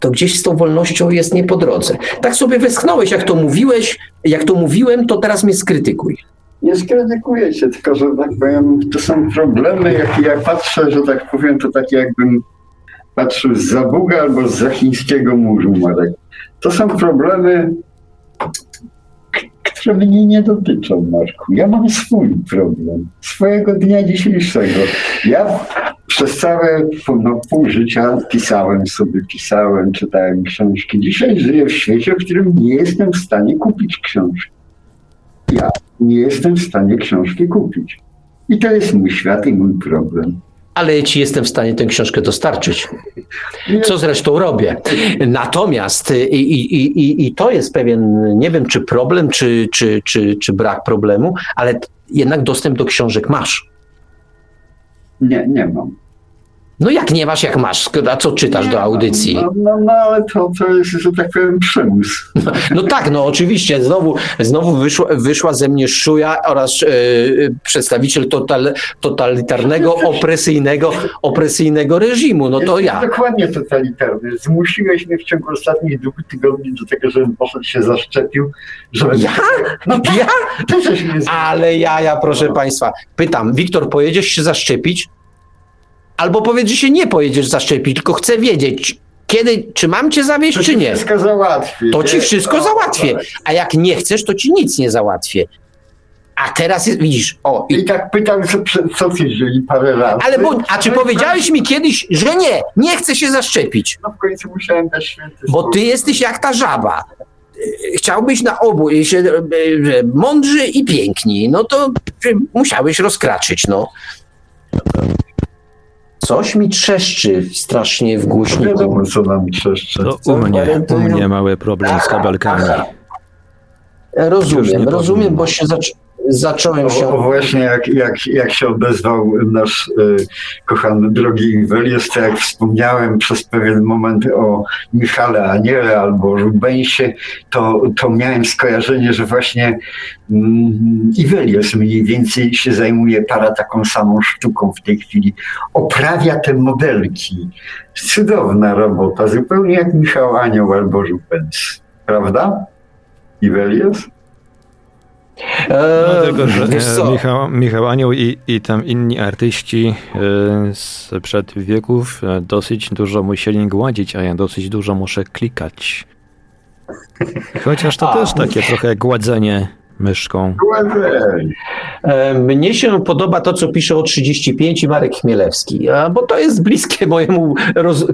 to gdzieś z tą wolnością jest nie po drodze. Tak sobie westchnąłeś, jak to mówiłeś, jak to mówiłem, to teraz mnie skrytykuj nie skrytykuję tylko że tak powiem, to są problemy, jakie ja patrzę, że tak powiem, to tak jakbym patrzył z za Buga albo z za chińskiego muru, Marek. To są problemy, które mnie nie dotyczą, Marku. Ja mam swój problem, swojego dnia dzisiejszego. Ja przez całe no, pół życia pisałem sobie, pisałem, czytałem książki. Dzisiaj żyję w świecie, w którym nie jestem w stanie kupić książki. Ja nie jestem w stanie książki kupić. I to jest mój świat i mój problem. Ale ci jestem w stanie tę książkę dostarczyć. Co zresztą robię. Natomiast i, i, i, i to jest pewien, nie wiem czy problem, czy, czy, czy, czy brak problemu, ale jednak dostęp do książek masz. Nie, nie mam. No jak nie masz, jak masz, a co czytasz do audycji? No, no, no, ale to, to jest, że tak powiem, przymus. No, no tak, no oczywiście, znowu, znowu wyszła, wyszła ze mnie szuja oraz e, przedstawiciel total, totalitarnego, opresyjnego, opresyjnego reżimu, no to ja. Dokładnie totalitarny. Zmusiłeś mnie w ciągu ostatnich dwóch tygodni do tego, żebym poszedł się zaszczepił. Ja? No tak, ja? Ty mnie Ale ja, ja, proszę państwa, pytam, Wiktor, pojedziesz się zaszczepić? Albo powiedz, że się nie pojedziesz zaszczepić, tylko chcę wiedzieć, kiedy, czy mam cię zawieźć, to czy nie. wszystko załatwię. To ci wszystko o, załatwię. Tak. A jak nie chcesz, to ci nic nie załatwię. A teraz jest, widzisz, o. I, I tak pytam, co, co tydzień parę razy. Ale bo, a czy no powiedziałeś mi kiedyś, że nie, nie chcę się zaszczepić? No w końcu musiałem dać święty Bo ty jesteś jak ta żaba. Chciałbyś na obu się e, e, mądrzy i piękni, no to musiałeś rozkraczyć, no. Coś mi trzeszczy strasznie w głośniku. Wiadomo, co nam trzeszczy. To u mnie, u mnie mały problem z kabelkami. Rozumiem, rozumiem, bo się zaczęło zacząłem się... O, właśnie jak, jak, jak się odezwał nasz y, kochany drogi Iwelius, to jak wspomniałem przez pewien moment o Michale Aniele albo Rubensie, to, to miałem skojarzenie, że właśnie mm, Iwelius mniej więcej się zajmuje para taką samą sztuką w tej chwili. Oprawia te modelki. Cudowna robota, zupełnie jak Michał Anioł albo Rubens. Prawda? Iwelius? No, tylko, że e, Michał, Michał Anioł i, i tam inni artyści e, sprzed wieków e, dosyć dużo musieli gładzić, a ja dosyć dużo muszę klikać. Chociaż to a, też takie trochę gładzenie myszką. E, mnie się podoba to, co pisze o 35 Marek Chmielewski, bo to jest bliskie mojemu roz,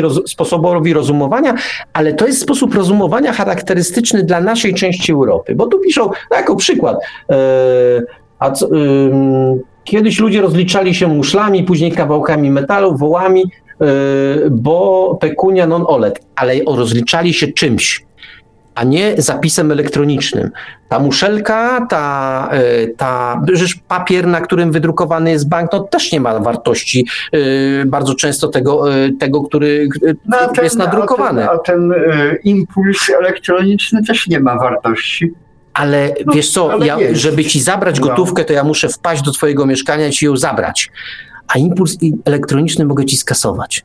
roz, sposobowi rozumowania, ale to jest sposób rozumowania charakterystyczny dla naszej części Europy, bo tu piszą, no jako przykład, e, a co, kiedyś ludzie rozliczali się muszlami, później kawałkami metalu, wołami, e, bo pekunia non olet, ale rozliczali się czymś a nie zapisem elektronicznym. Ta muszelka, ta, e, ta papier, na którym wydrukowany jest banknot, też nie ma wartości e, bardzo często tego, e, tego który no, ten, jest nadrukowany. A ten, a ten impuls elektroniczny też nie ma wartości. Ale no, wiesz co, ja, żeby ci zabrać no. gotówkę, to ja muszę wpaść do twojego mieszkania i ci ją zabrać. A impuls elektroniczny mogę ci skasować.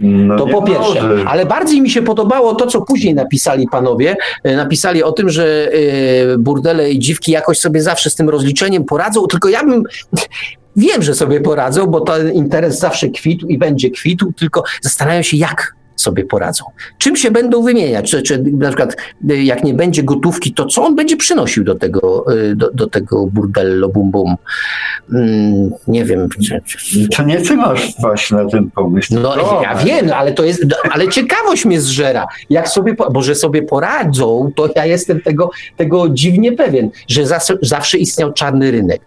No to po pierwsze. Może. Ale bardziej mi się podobało to, co później napisali panowie. E, napisali o tym, że e, burdele i dziwki jakoś sobie zawsze z tym rozliczeniem poradzą, tylko ja bym. Wiem, że sobie poradzą, bo ten interes zawsze kwitł i będzie kwitł, tylko zastanawiam się, jak sobie poradzą. Czym się będą wymieniać? Czy, czy na przykład y, jak nie będzie gotówki, to co on będzie przynosił do tego, y, do, do tego burdello bum bum? Mm, nie wiem. To nie ty masz właśnie na ten pomysł. No to ja wiem, ale to jest, ale ciekawość mnie zżera. Jak sobie, bo że sobie poradzą, to ja jestem tego, tego dziwnie pewien, że zawsze, zawsze istniał czarny rynek.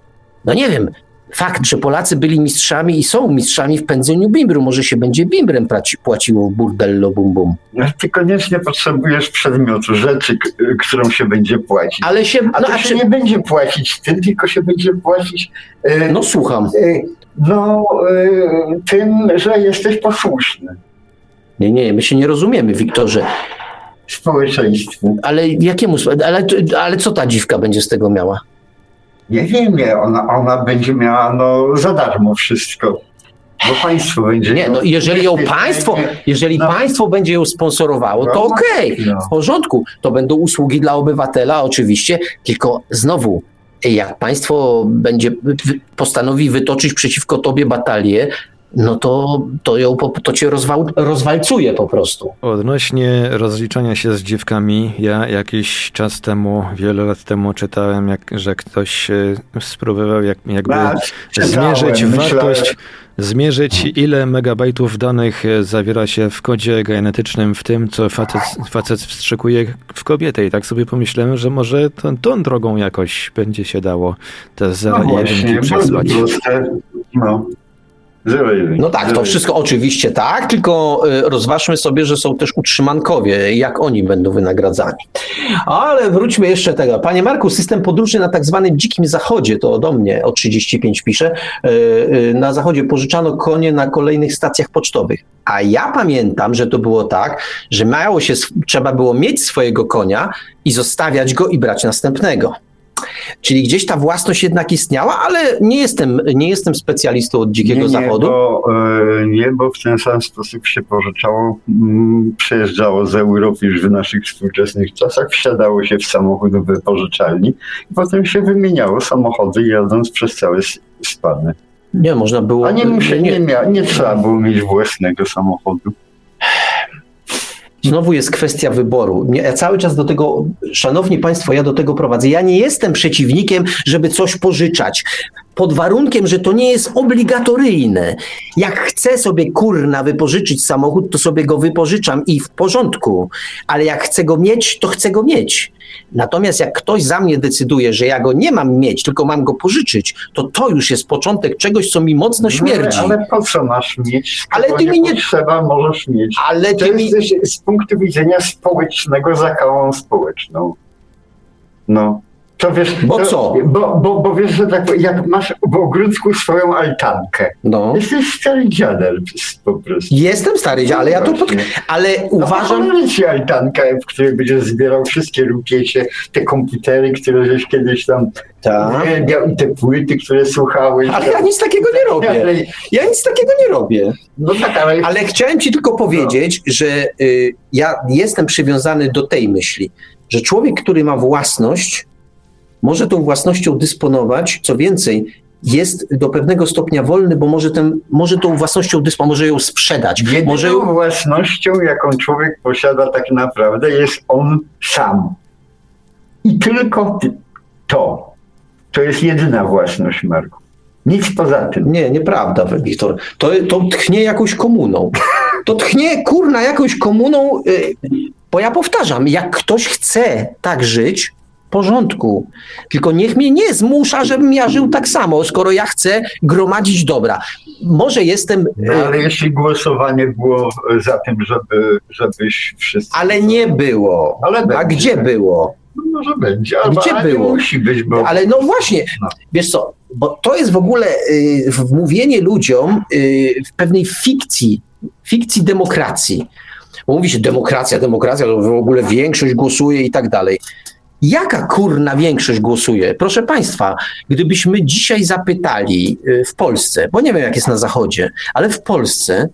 No nie wiem, fakt, że Polacy byli mistrzami i są mistrzami w pędzeniu bimbru. Może się będzie bimbrem płaciło w burdello bum bum. No, ty koniecznie potrzebujesz przedmiotu, rzeczy, którą się będzie płacić. Ale się, a no, to a się czy... nie będzie płacić tym, tylko się będzie płacić... E, no słucham. E, no e, tym, że jesteś posłuszny. Nie, nie, my się nie rozumiemy, Wiktorze. Społeczeństwu. Ale jakiemu? Ale, ale co ta dziwka będzie z tego miała? Nie wiem, ona, ona będzie miała no, za darmo wszystko. Bo państwo będzie. Nie, no jeżeli ją państwo, jeżeli no. państwo będzie ją sponsorowało, to no, okej, okay, no. w porządku. To będą usługi dla obywatela, oczywiście, tylko znowu, jak państwo będzie postanowi wytoczyć przeciwko tobie batalię, no to, to, ją, to cię rozwal, rozwalcuje po prostu. Odnośnie rozliczania się z dziwkami, ja jakiś czas temu, wiele lat temu czytałem, jak, że ktoś spróbował jak, jakby zmierzyć wartość, zmierzyć ile megabajtów danych zawiera się w kodzie genetycznym, w tym, co facet, facet wstrzykuje w kobietę. I tak sobie pomyślałem, że może tą, tą drogą jakoś będzie się dało te 0 no i 1 przesłać. No. No tak, to wszystko oczywiście tak, tylko y, rozważmy sobie, że są też utrzymankowie, jak oni będą wynagradzani. Ale wróćmy jeszcze tego. Panie Marku, system podróży na tak zwanym dzikim zachodzie, to do mnie o 35 pisze, y, y, na zachodzie pożyczano konie na kolejnych stacjach pocztowych. A ja pamiętam, że to było tak, że miało się, trzeba było mieć swojego konia i zostawiać go i brać następnego. Czyli gdzieś ta własność jednak istniała, ale nie jestem, nie jestem specjalistą od dzikiego nie, nie, zachodu. Bo, e, nie, bo w ten sam sposób się pożyczało, mm, przejeżdżało z Europy już w naszych współczesnych czasach, wsiadało się w samochód do wypożyczalni i potem się wymieniało samochody jadąc przez całe Stany. Nie, można było... A nie, muszę, nie, nie, nie trzeba było mieć własnego samochodu. Znowu jest kwestia wyboru. Ja cały czas do tego, szanowni państwo, ja do tego prowadzę. Ja nie jestem przeciwnikiem, żeby coś pożyczać. Pod warunkiem, że to nie jest obligatoryjne. Jak chcę sobie kurna wypożyczyć samochód, to sobie go wypożyczam i w porządku. Ale jak chcę go mieć, to chcę go mieć. Natomiast jak ktoś za mnie decyduje, że ja go nie mam mieć, tylko mam go pożyczyć, to to już jest początek czegoś, co mi mocno śmierdzi. No, ale po co masz mieć? Ale ty mi nie trzeba, możesz mieć. Ale ty to mi... z punktu widzenia społecznego za społeczną. No. To wiesz, bo to, co? Bo, bo, bo wiesz, że tak, jak masz w ogródku swoją altankę. No. Jesteś stary dziadel po prostu. Jestem stary dziadel, ale ja to pod... ale uważam... No, ci altankę, w której będziesz zbierał wszystkie rupiecie, te komputery, które żeś kiedyś tam tak. i te płyty, które słuchałeś. Ale ja nic takiego nie robię. Ja nic takiego nie robię. No tak, ale... ale chciałem ci tylko powiedzieć, no. że y, ja jestem przywiązany do tej myśli, że człowiek, który ma własność, może tą własnością dysponować, co więcej, jest do pewnego stopnia wolny, bo może, ten, może tą własnością dysponować, może ją sprzedać. Jedyną może własnością, jaką człowiek posiada tak naprawdę, jest on sam. I tylko to. To jest jedyna własność, Marku. Nic poza tym. Nie, nieprawda, Wiktor. To, to tchnie jakąś komuną. To tchnie, kurna, jakąś komuną, yy, bo ja powtarzam, jak ktoś chce tak żyć, porządku. Tylko niech mnie nie zmusza, żebym ja żył tak samo, skoro ja chcę gromadzić dobra. Może jestem. No, ale jeśli głosowanie było za tym, żeby, żebyś wszyscy. Ale nie było. Ale A będzie. gdzie było? No może będzie, albo gdzie było? musi być. Bo... Ale no właśnie, no. wiesz co, bo to jest w ogóle y, wmówienie ludziom y, w pewnej fikcji, fikcji demokracji. Bo mówi się demokracja, demokracja, to w ogóle większość głosuje i tak dalej. Jaka kurna większość głosuje? Proszę Państwa, gdybyśmy dzisiaj zapytali y, w Polsce, bo nie wiem jak jest na Zachodzie, ale w Polsce,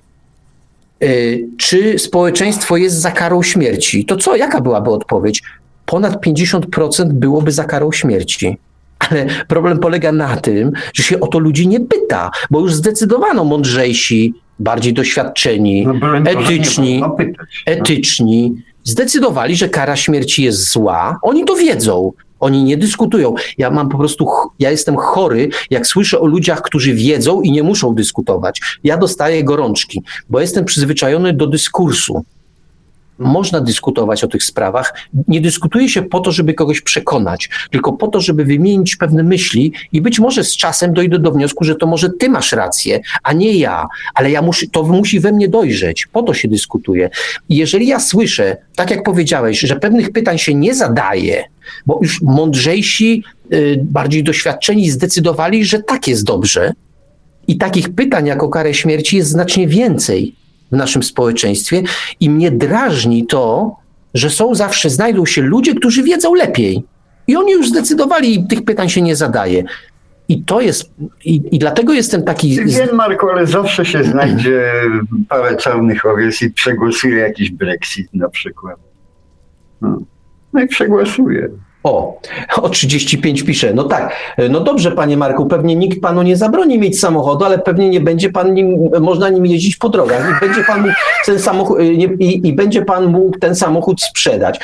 y, czy społeczeństwo jest za karą śmierci, to co, jaka byłaby odpowiedź? Ponad 50% byłoby za karą śmierci. Ale problem polega na tym, że się o to ludzi nie pyta, bo już zdecydowano mądrzejsi, bardziej doświadczeni, no, etyczni, etyczni, zdecydowali, że kara śmierci jest zła. Oni to wiedzą. Oni nie dyskutują. Ja mam po prostu, ja jestem chory, jak słyszę o ludziach, którzy wiedzą i nie muszą dyskutować. Ja dostaję gorączki, bo jestem przyzwyczajony do dyskursu można dyskutować o tych sprawach. Nie dyskutuje się po to, żeby kogoś przekonać, tylko po to, żeby wymienić pewne myśli i być może z czasem dojdę do wniosku, że to może ty masz rację, a nie ja, ale ja muszę, to musi we mnie dojrzeć. Po to się dyskutuje. Jeżeli ja słyszę, tak jak powiedziałeś, że pewnych pytań się nie zadaje, bo już mądrzejsi, y, bardziej doświadczeni zdecydowali, że tak jest dobrze, i takich pytań jak o karę śmierci jest znacznie więcej w naszym społeczeństwie i mnie drażni to, że są zawsze, znajdą się ludzie, którzy wiedzą lepiej. I oni już zdecydowali i tych pytań się nie zadaje. I to jest, i, i dlatego jestem taki... Wiem, Marku, ale zawsze się znajdzie parę czarnych owiec i przegłosuje jakiś Brexit na przykład. No, no i przegłosuje. O, o 35 pisze. No tak, no dobrze, panie Marku, pewnie nikt panu nie zabroni mieć samochodu, ale pewnie nie będzie pan nim, można nim jeździć po drogach i będzie pan mógł ten samochód, nie, i, i, będzie pan mógł ten samochód sprzedać.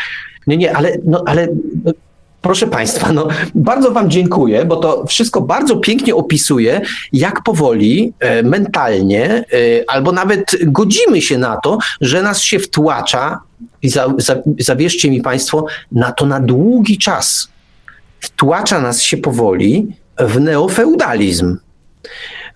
Nie, nie, ale, no, ale no, Proszę Państwa, no, bardzo Wam dziękuję, bo to wszystko bardzo pięknie opisuje, jak powoli, e, mentalnie, e, albo nawet godzimy się na to, że nas się wtłacza, i za, za, zawierzcie mi Państwo, na to na długi czas. Wtłacza nas się powoli w neofeudalizm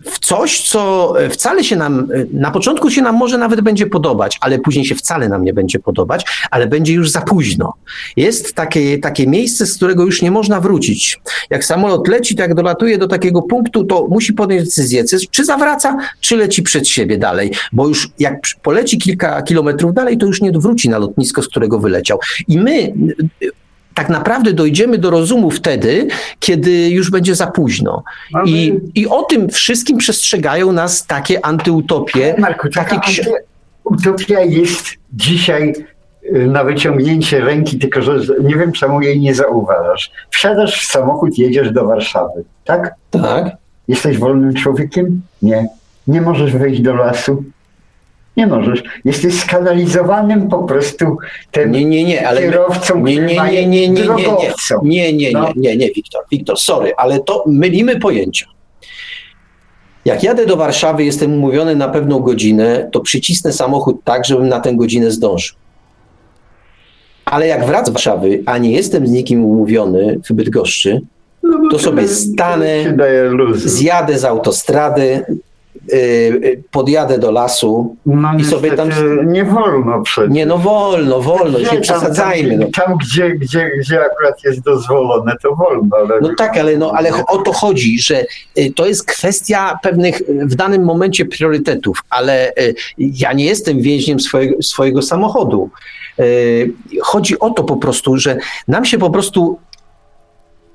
w coś, co wcale się nam, na początku się nam może nawet będzie podobać, ale później się wcale nam nie będzie podobać, ale będzie już za późno. Jest takie, takie miejsce, z którego już nie można wrócić. Jak samolot leci, to jak dolatuje do takiego punktu, to musi podjąć decyzję, czy zawraca, czy leci przed siebie dalej, bo już jak poleci kilka kilometrów dalej, to już nie wróci na lotnisko, z którego wyleciał. I my tak naprawdę dojdziemy do rozumu wtedy, kiedy już będzie za późno. I, I o tym wszystkim przestrzegają nas takie antyutopie. Marku, takie antyutopia jest dzisiaj y, na wyciągnięcie ręki, tylko że nie wiem, czemu jej nie zauważasz. Wsiadasz w samochód, jedziesz do Warszawy, tak? Tak. Jesteś wolnym człowiekiem? Nie. Nie możesz wejść do lasu? Nie możesz. Jesteś skanalizowanym po prostu tym nie, nie, nie, ale kierowcą, nie, nie, nie, nie, nie, nie, nie, nie, nie, nie, nie, nie, Wiktor, Wiktor, sorry, ale to mylimy pojęcia. Jak jadę do Warszawy, jestem umówiony na pewną godzinę, to przycisnę samochód tak, żebym na tę godzinę zdążył. Ale jak wracam do Warszawy, a nie jestem z nikim umówiony w Bydgoszczy, no to sobie stanę, zjadę z autostrady, podjadę do lasu no, i sobie tam... Nie wolno przecież. Nie, no wolno, wolno, gdzie, nie przesadzajmy. Tam, tam, tam, gdzie, gdzie, gdzie akurat jest dozwolone, to wolno. Ale... No tak, ale, no, ale o to chodzi, że to jest kwestia pewnych w danym momencie priorytetów, ale ja nie jestem więźniem swojego, swojego samochodu. Chodzi o to po prostu, że nam się po prostu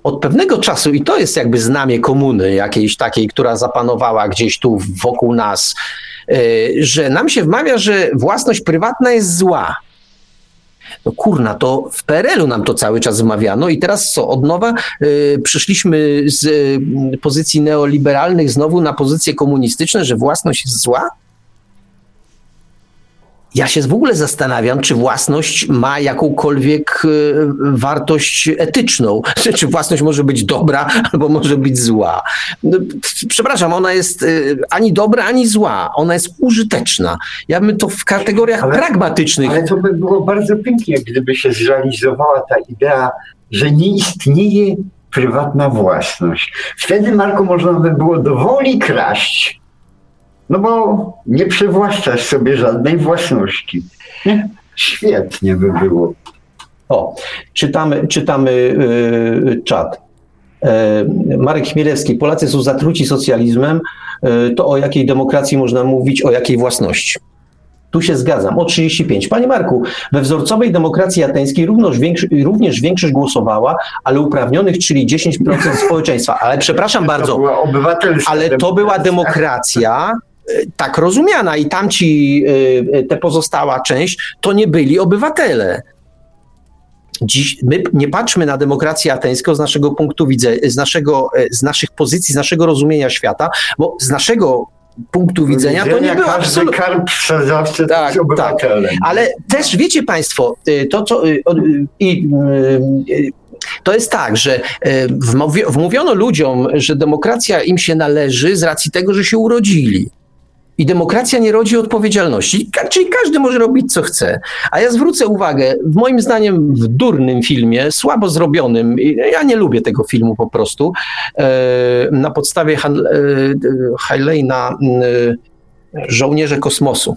od pewnego czasu, i to jest jakby znamie komuny jakiejś takiej, która zapanowała gdzieś tu wokół nas, e, że nam się wmawia, że własność prywatna jest zła. No kurna, to w PRL-u nam to cały czas wmawiano i teraz co, od nowa y, przyszliśmy z y, pozycji neoliberalnych znowu na pozycje komunistyczne, że własność jest zła? Ja się w ogóle zastanawiam, czy własność ma jakąkolwiek e, wartość etyczną. Czy własność może być dobra, albo może być zła. No, przepraszam, ona jest e, ani dobra, ani zła. Ona jest użyteczna. Ja bym to w kategoriach ale, pragmatycznych. Ale to by było bardzo pięknie, gdyby się zrealizowała ta idea, że nie istnieje prywatna własność. Wtedy, Marku, można by było dowoli kraść no bo nie przywłaszczasz sobie żadnej własności. Świetnie by było. O, czytamy, czytamy yy, czat. Yy, Marek Chmielewski. Polacy są zatruci socjalizmem. Yy, to o jakiej demokracji można mówić, o jakiej własności? Tu się zgadzam. O 35. Panie Marku, we wzorcowej demokracji ateńskiej również, większo również większość głosowała, ale uprawnionych, czyli 10% społeczeństwa. Ale przepraszam bardzo, ale to była demokracja tak rozumiana i tamci, y, y, te pozostała część, to nie byli obywatele. Dziś my nie patrzmy na demokrację ateńską z naszego punktu widzenia, z, naszego, e, z naszych pozycji, z naszego rozumienia świata, bo z naszego punktu widzenia to nie było absolutnie. zawsze tak, tak. Ale też wiecie Państwo, to co. I, to jest tak, że wmówiono ludziom, że demokracja im się należy z racji tego, że się urodzili. I demokracja nie rodzi odpowiedzialności, czyli każdy może robić co chce. A ja zwrócę uwagę, w moim zdaniem w durnym filmie, słabo zrobionym, ja nie lubię tego filmu po prostu, e, na podstawie Haleyna e, Żołnierze Kosmosu.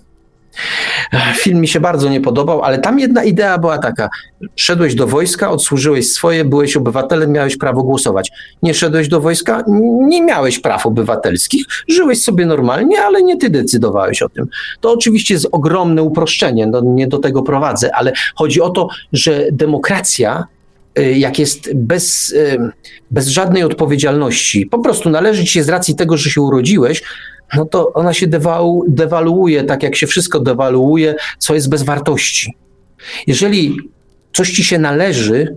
Film mi się bardzo nie podobał, ale tam jedna idea była taka. Szedłeś do wojska, odsłużyłeś swoje, byłeś obywatelem, miałeś prawo głosować. Nie szedłeś do wojska, nie miałeś praw obywatelskich, żyłeś sobie normalnie, ale nie ty decydowałeś o tym. To oczywiście jest ogromne uproszczenie, no nie do tego prowadzę, ale chodzi o to, że demokracja jak jest bez, y, bez żadnej odpowiedzialności, po prostu należy ci się z racji tego, że się urodziłeś, no to ona się dewalu, dewaluuje, tak jak się wszystko dewaluuje, co jest bez wartości. Jeżeli coś ci się należy,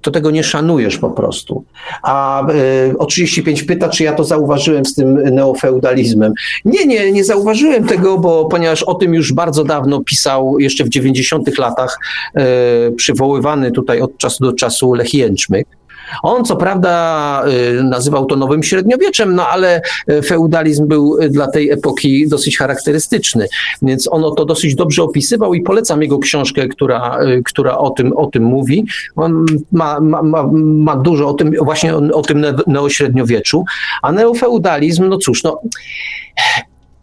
to tego nie szanujesz po prostu. A y, o 35 pyta, czy ja to zauważyłem z tym neofeudalizmem. Nie, nie, nie zauważyłem tego, bo ponieważ o tym już bardzo dawno pisał jeszcze w 90 latach y, przywoływany tutaj od czasu do czasu Lech Jęczmyk. On co prawda y, nazywał to nowym średniowieczem, no ale y, feudalizm był y, dla tej epoki dosyć charakterystyczny, więc on to dosyć dobrze opisywał i polecam jego książkę, która, która o, tym, o tym mówi. On ma, ma, ma, ma dużo o tym, właśnie o, o tym neośredniowieczu, a neofeudalizm, no cóż, no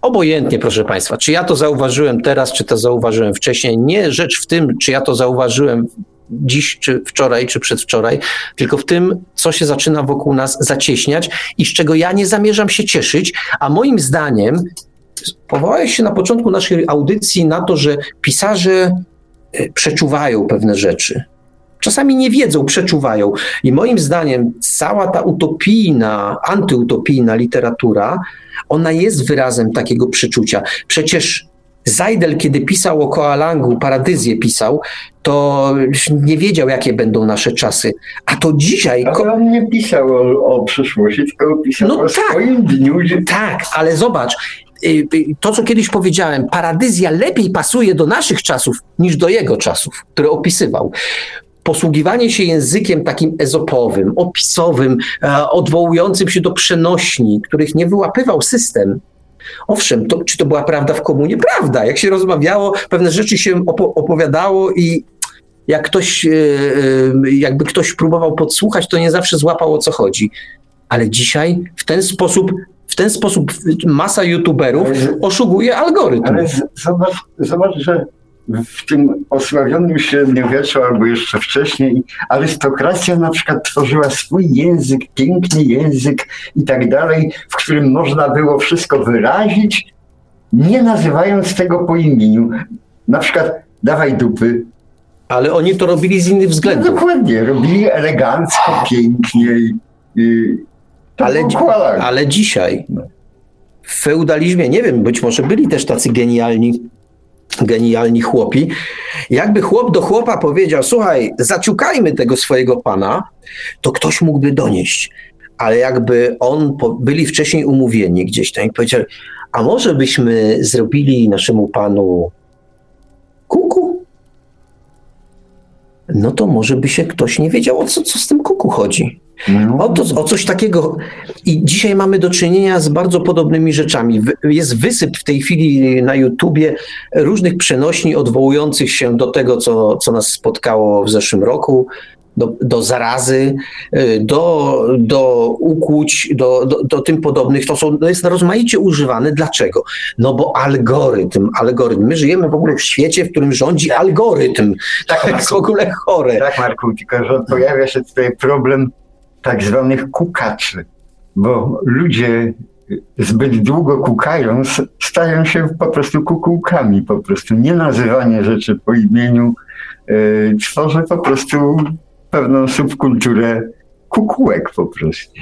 Obojętnie, proszę Państwa, czy ja to zauważyłem teraz, czy to zauważyłem wcześniej. Nie rzecz w tym, czy ja to zauważyłem dziś, czy wczoraj, czy przedwczoraj, tylko w tym, co się zaczyna wokół nas zacieśniać i z czego ja nie zamierzam się cieszyć, a moim zdaniem powołałeś się na początku naszej audycji na to, że pisarze e, przeczuwają pewne rzeczy. Czasami nie wiedzą, przeczuwają. I moim zdaniem cała ta utopijna, antyutopijna literatura, ona jest wyrazem takiego przeczucia. Przecież Zajdel, kiedy pisał o Koalangu, Paradyzję pisał, to nie wiedział, jakie będą nasze czasy. A to dzisiaj... Ale on nie pisał o, o przyszłości, tylko pisał no o tak, swoim dniu. Tak, ale zobacz, y, y, to, co kiedyś powiedziałem, paradyzja lepiej pasuje do naszych czasów niż do jego czasów, które opisywał. Posługiwanie się językiem takim ezopowym, opisowym, e, odwołującym się do przenośni, których nie wyłapywał system, Owszem, to, czy to była prawda w komunie? Prawda. Jak się rozmawiało, pewne rzeczy się opo opowiadało i jak ktoś, e, e, jakby ktoś próbował podsłuchać, to nie zawsze złapał o co chodzi. Ale dzisiaj w ten sposób, w ten sposób masa youtuberów oszukuje algorytm. Ale zobacz, zobacz, że w tym osławionym średniowieczu albo jeszcze wcześniej arystokracja na przykład tworzyła swój język, piękny język i tak dalej, w którym można było wszystko wyrazić, nie nazywając tego po imieniu. Na przykład dawaj dupy. Ale oni to robili z innych względów. No dokładnie, robili elegancko, pięknie. I, ale, ale dzisiaj w feudalizmie, nie wiem, być może byli też tacy genialni genialni chłopi. Jakby chłop do chłopa powiedział, słuchaj, zaciukajmy tego swojego pana, to ktoś mógłby donieść. Ale jakby on, byli wcześniej umówieni gdzieś tam i powiedział, a może byśmy zrobili naszemu panu kuku? No to może by się ktoś nie wiedział, o co, co z tym kuku chodzi. No. O, to, o coś takiego. I dzisiaj mamy do czynienia z bardzo podobnymi rzeczami. Jest wysyp w tej chwili na YouTubie różnych przenośni odwołujących się do tego, co, co nas spotkało w zeszłym roku, do, do zarazy, y, do, do ukłuć, do, do, do tym podobnych. To, są, to jest rozmaicie używane. Dlaczego? No bo algorytm, algorytm. My żyjemy w ogóle w świecie, w którym rządzi algorytm. Tak, to jest w ogóle chore. Tak, Marku, tylko że pojawia się tutaj problem tak zwanych kukaczy, bo ludzie zbyt długo kukając stają się po prostu kukułkami, po prostu nie nazywanie rzeczy po imieniu yy, tworzy po prostu pewną subkulturę kukułek po prostu.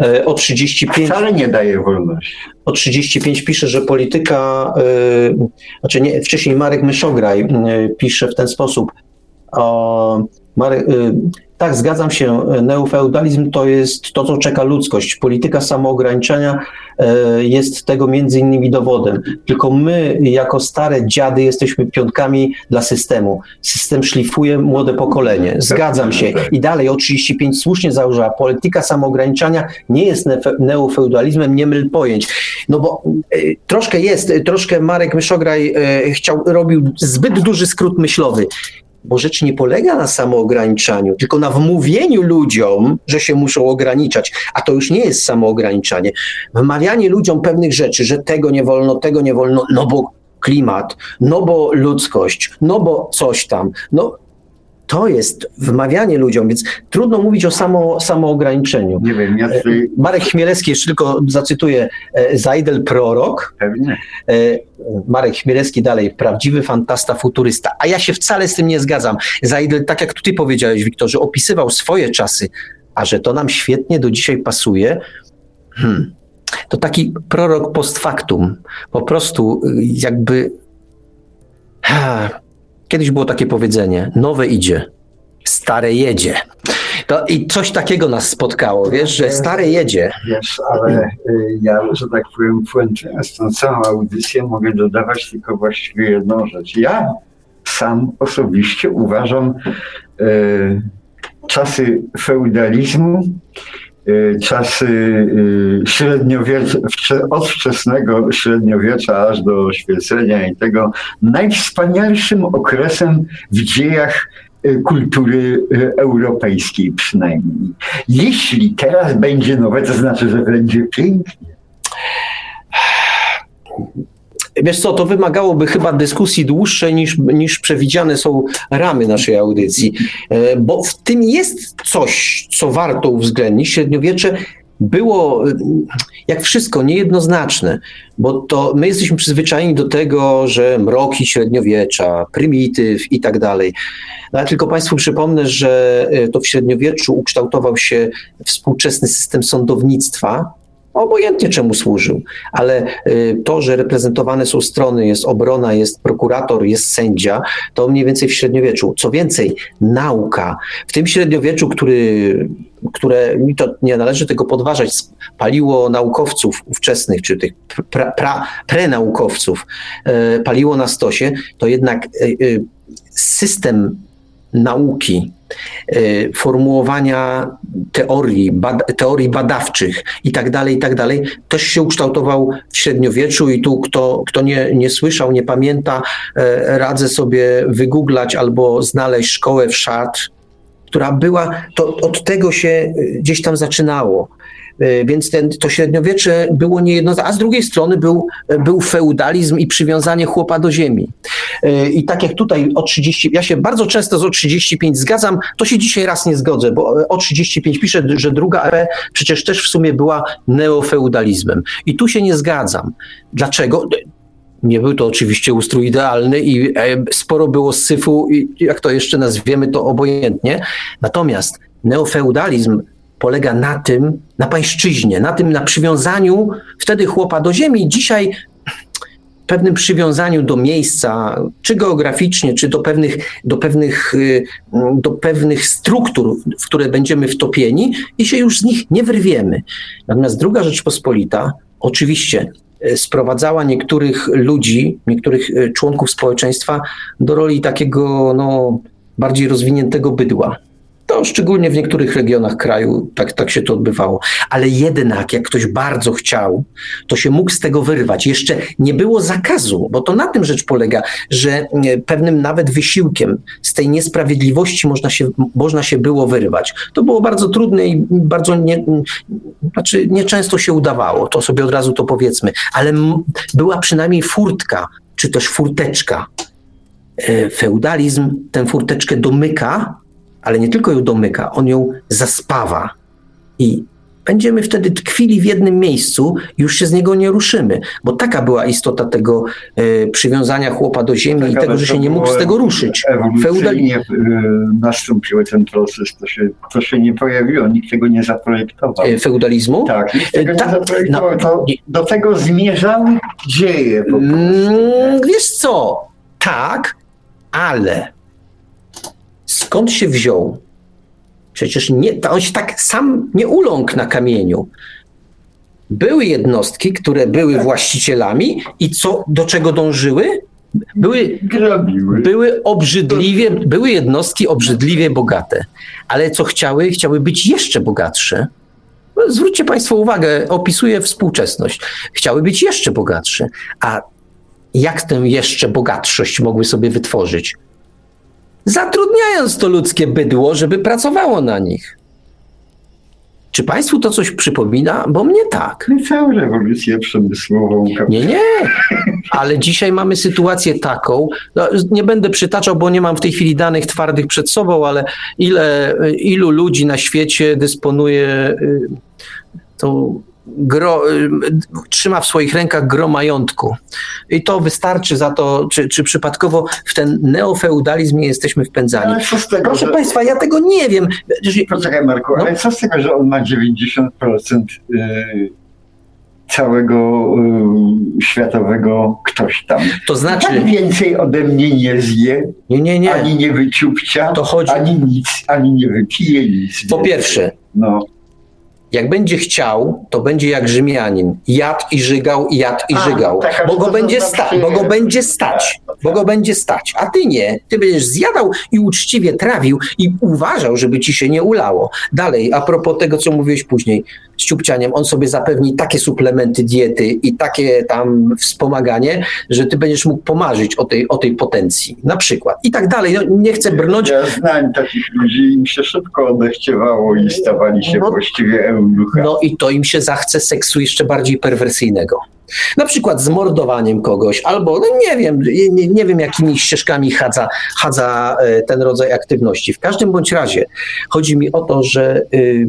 E, o 35. Wcale nie daje wolności. O 35 pisze, że polityka, yy, znaczy nie, wcześniej Marek Myszograj yy, pisze w ten sposób. O, Marek, yy, tak, zgadzam się. Neofeudalizm to jest to, co czeka ludzkość. Polityka samoograniczenia e, jest tego między innymi dowodem. Tylko my, jako stare dziady, jesteśmy piątkami dla systemu. System szlifuje młode pokolenie. Zgadzam się. I dalej o 35 słusznie założyła. Polityka samoograniczania nie jest neofeudalizmem, nie myl pojęć. No bo troszkę jest, troszkę Marek Myszograj chciał, robił zbyt duży skrót myślowy bo rzecz nie polega na samoograniczaniu, tylko na wmówieniu ludziom, że się muszą ograniczać, a to już nie jest samoograniczanie. Wmawianie ludziom pewnych rzeczy, że tego nie wolno, tego nie wolno, no bo klimat, no bo ludzkość, no bo coś tam, no to jest wmawianie ludziom, więc trudno mówić o samo, samoograniczeniu. Nie wiem, ja tutaj... Marek Chmielewski, jeszcze tylko zacytuję, e, Zajdel prorok. Pewnie. E, Marek Chmielewski dalej, prawdziwy fantasta, futurysta. A ja się wcale z tym nie zgadzam. Zajdel, tak jak ty powiedziałeś, Wiktorze, opisywał swoje czasy, a że to nam świetnie do dzisiaj pasuje, hmm, to taki prorok post factum. Po prostu jakby... Ha, Kiedyś było takie powiedzenie: nowe idzie, stare jedzie. To I coś takiego nas spotkało, wiesz, że stare jedzie. Wiesz, ale y, ja, że tak powiem, puentując tą całą audycję, mogę dodawać tylko właściwie jedną rzecz. Ja sam osobiście uważam y, czasy feudalizmu czasy y, średniowiecza, od wczesnego średniowiecza aż do oświecenia i tego najwspanialszym okresem w dziejach y, kultury europejskiej przynajmniej. Jeśli teraz będzie nowe, to znaczy, że będzie pięknie. Wiesz co, to wymagałoby chyba dyskusji dłuższej niż, niż przewidziane są ramy naszej audycji, e, bo w tym jest coś, co warto uwzględnić. Średniowiecze było, e, jak wszystko, niejednoznaczne, bo to my jesteśmy przyzwyczajeni do tego, że mroki średniowiecza, prymityw i tak dalej. No, tylko Państwu przypomnę, że e, to w średniowieczu ukształtował się współczesny system sądownictwa, obojętnie czemu służył, ale y, to, że reprezentowane są strony, jest obrona, jest prokurator, jest sędzia, to mniej więcej w średniowieczu. Co więcej, nauka. W tym średniowieczu, który, które, to nie należy tego podważać, paliło naukowców ówczesnych, czy tych pra, pra, prenaukowców, y, paliło na stosie, to jednak y, system nauki, y, formułowania teorii, bad, teorii badawczych i tak dalej, i tak dalej, też się ukształtował w średniowieczu i tu kto, kto nie, nie słyszał, nie pamięta, e, radzę sobie wygooglać albo znaleźć szkołę w Chartres, która była, to od tego się y, gdzieś tam zaczynało. E, więc ten, to średniowiecze było niejednoznaczne, a z drugiej strony był, był feudalizm i przywiązanie chłopa do ziemi. E, I tak jak tutaj o 30, ja się bardzo często z o 35 zgadzam, to się dzisiaj raz nie zgodzę, bo o 35 pisze, że druga era przecież też w sumie była neofeudalizmem. I tu się nie zgadzam. Dlaczego? Nie był to oczywiście ustrój idealny i e, sporo było syfu, jak to jeszcze nazwiemy, to obojętnie. Natomiast neofeudalizm polega na tym, na pańszczyźnie, na tym, na przywiązaniu wtedy chłopa do ziemi. Dzisiaj pewnym przywiązaniu do miejsca, czy geograficznie, czy do pewnych, do pewnych, y, do pewnych struktur, w które będziemy wtopieni i się już z nich nie wyrwiemy. Natomiast druga Rzeczpospolita, oczywiście y, sprowadzała niektórych ludzi, niektórych y, członków społeczeństwa do roli takiego no, bardziej rozwiniętego bydła. To szczególnie w niektórych regionach kraju tak, tak się to odbywało. Ale jednak, jak ktoś bardzo chciał, to się mógł z tego wyrwać. Jeszcze nie było zakazu, bo to na tym rzecz polega, że e, pewnym nawet wysiłkiem z tej niesprawiedliwości można się, można się było wyrwać. To było bardzo trudne i bardzo nie, znaczy nieczęsto się udawało, to sobie od razu to powiedzmy, ale była przynajmniej furtka, czy też furteczka. E, feudalizm tę furteczkę domyka, ale nie tylko ją domyka, on ją zaspawa. I będziemy wtedy tkwili w jednym miejscu, już się z niego nie ruszymy, bo taka była istota tego e, przywiązania chłopa do ziemi tak, i tego, że się nie mógł z tego ruszyć. Feudalnie e, nastąpił ten proces, to się, to się nie pojawiło, nikt tego nie zaprojektował. E, feudalizmu? Tak, nikt tego nie zaprojektował. No, do tego zmierzały dzieje. Po mm, wiesz co, tak, ale skąd się wziął? Przecież nie, on się tak sam nie uląkł na kamieniu. Były jednostki, które były właścicielami i co, do czego dążyły? Były, były obrzydliwie, były jednostki obrzydliwie bogate, ale co chciały? Chciały być jeszcze bogatsze. No, zwróćcie Państwo uwagę, opisuję współczesność. Chciały być jeszcze bogatsze. A jak tę jeszcze bogatszość mogły sobie wytworzyć? Zatrudniając to ludzkie bydło, żeby pracowało na nich. Czy Państwu to coś przypomina? Bo mnie tak. Całą rewolucję przemysłową. Nie, nie. Ale dzisiaj mamy sytuację taką, no, nie będę przytaczał, bo nie mam w tej chwili danych twardych przed sobą, ale ile, ilu ludzi na świecie dysponuje y, tą gro, y, trzyma w swoich rękach gro majątku. I to wystarczy za to, czy, czy przypadkowo w ten neofeudalizm nie jesteśmy wpędzani. Ale co z tego, Proszę że... Państwa, ja tego nie wiem. Poczekaj Marku, no? ale co z tego, że on ma 90% yy, całego yy, światowego ktoś tam. To znaczy... Tak więcej ode mnie nie zje, nie, nie, nie. ani nie wyciupcia, to chodzi... ani nic, ani nie wypije nic. Po pierwsze, no jak będzie chciał, to będzie jak Rzymianin. Jadł i żygał, jadł i żygał. Tak, bo go będzie stać, bo go będzie stać, bo go będzie stać. A ty nie. Ty będziesz zjadał i uczciwie trawił i uważał, żeby ci się nie ulało. Dalej, a propos tego, co mówiłeś później z ciupcianiem, on sobie zapewni takie suplementy diety i takie tam wspomaganie, że ty będziesz mógł pomarzyć o tej, o tej potencji. Na przykład. I tak dalej. No, nie chcę brnąć. Ja znam takich ludzi, im się szybko odechciewało i stawali się no, właściwie no i to im się zachce seksu jeszcze bardziej perwersyjnego. Na przykład z mordowaniem kogoś, albo no nie wiem, nie, nie wiem jakimi ścieżkami chadza, chadza e, ten rodzaj aktywności. W każdym bądź razie chodzi mi o to, że y,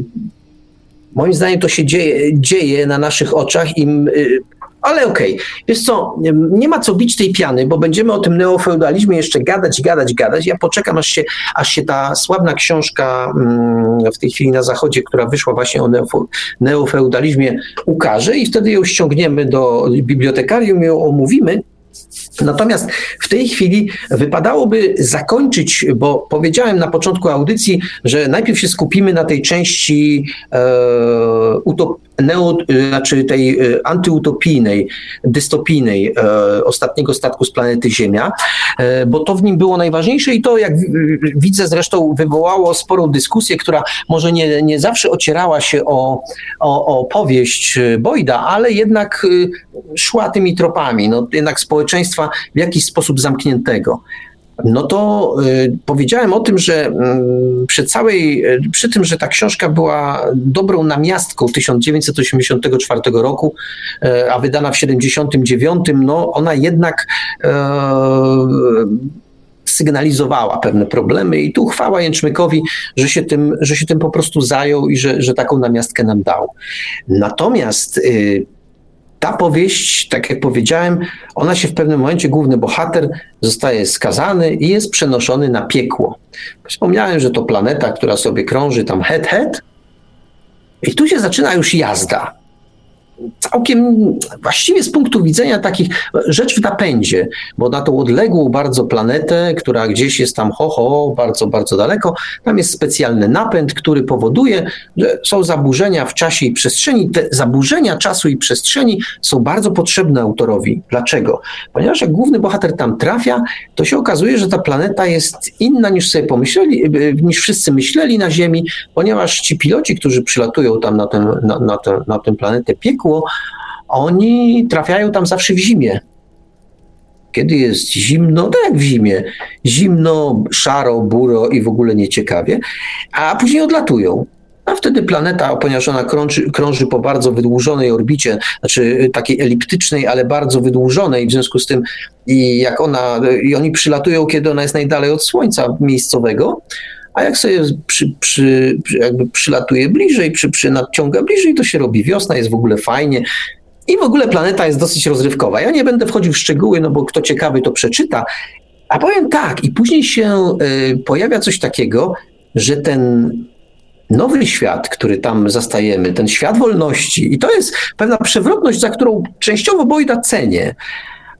moim zdaniem to się dzieje, dzieje na naszych oczach i y, ale okej, okay. wiesz co, nie ma co bić tej piany, bo będziemy o tym neofeudalizmie jeszcze gadać, gadać, gadać. Ja poczekam, aż się, aż się ta sławna książka mm, w tej chwili na zachodzie, która wyszła właśnie o neofeudalizmie, ukaże i wtedy ją ściągniemy do bibliotekarium i ją omówimy. Natomiast w tej chwili wypadałoby zakończyć, bo powiedziałem na początku audycji, że najpierw się skupimy na tej części e, utop, neo, znaczy tej e, antyutopijnej, dystopijnej e, ostatniego statku z planety Ziemia, e, bo to w nim było najważniejsze i to, jak widzę, zresztą wywołało sporą dyskusję, która może nie, nie zawsze ocierała się o, o, o powieść Boyda, ale jednak szła tymi tropami, no, jednak społeczeństwa w jakiś sposób zamkniętego. No to y, powiedziałem o tym, że y, przy całej, y, przy tym, że ta książka była dobrą namiastką 1984 roku, y, a wydana w 79, no ona jednak sygnalizowała pewne problemy i tu chwała Jęczmykowi, że się tym, że się tym po prostu zajął i że, że taką namiastkę nam dał. Natomiast ta powieść, tak jak powiedziałem, ona się w pewnym momencie, główny bohater zostaje skazany i jest przenoszony na piekło. Wspomniałem, że to planeta, która sobie krąży tam het, het. I tu się zaczyna już jazda całkiem właściwie z punktu widzenia takich rzecz w napędzie, bo na tą odległą bardzo planetę, która gdzieś jest tam ho, ho, bardzo, bardzo daleko, tam jest specjalny napęd, który powoduje, że są zaburzenia w czasie i przestrzeni. Te zaburzenia czasu i przestrzeni są bardzo potrzebne autorowi. Dlaczego? Ponieważ jak główny bohater tam trafia, to się okazuje, że ta planeta jest inna niż sobie pomyśleli, niż wszyscy myśleli na Ziemi, ponieważ ci piloci, którzy przylatują tam na, ten, na, na, na tę planetę piekło, ciepło, oni trafiają tam zawsze w zimie. Kiedy jest zimno, tak jak w zimie, zimno, szaro, buro i w ogóle nieciekawie, a później odlatują. A wtedy planeta, ponieważ ona krąży, krąży, po bardzo wydłużonej orbicie, znaczy takiej eliptycznej, ale bardzo wydłużonej, w związku z tym i jak ona, i oni przylatują, kiedy ona jest najdalej od Słońca miejscowego, a jak sobie przy, przy, jakby przylatuje bliżej, przy, przy nadciąga bliżej, to się robi wiosna, jest w ogóle fajnie. I w ogóle planeta jest dosyć rozrywkowa. Ja nie będę wchodził w szczegóły, no bo kto ciekawy, to przeczyta. A powiem tak, i później się y, pojawia coś takiego, że ten nowy świat, który tam zastajemy, ten świat wolności, i to jest pewna przewrotność, za którą częściowo Bojda cenię,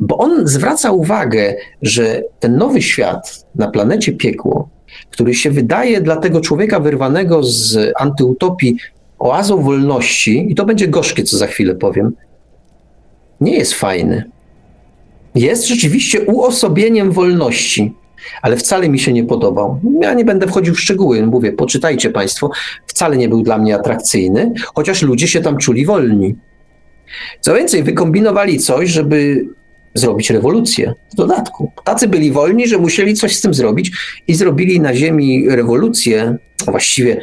bo on zwraca uwagę, że ten nowy świat na planecie piekło który się wydaje dla tego człowieka wyrwanego z antyutopii oazą wolności, i to będzie gorzkie, co za chwilę powiem, nie jest fajny. Jest rzeczywiście uosobieniem wolności, ale wcale mi się nie podobał. Ja nie będę wchodził w szczegóły, mówię, poczytajcie Państwo, wcale nie był dla mnie atrakcyjny, chociaż ludzie się tam czuli wolni. Co więcej, wykombinowali coś, żeby zrobić rewolucję w dodatku. Tacy byli wolni, że musieli coś z tym zrobić i zrobili na ziemi rewolucję. Właściwie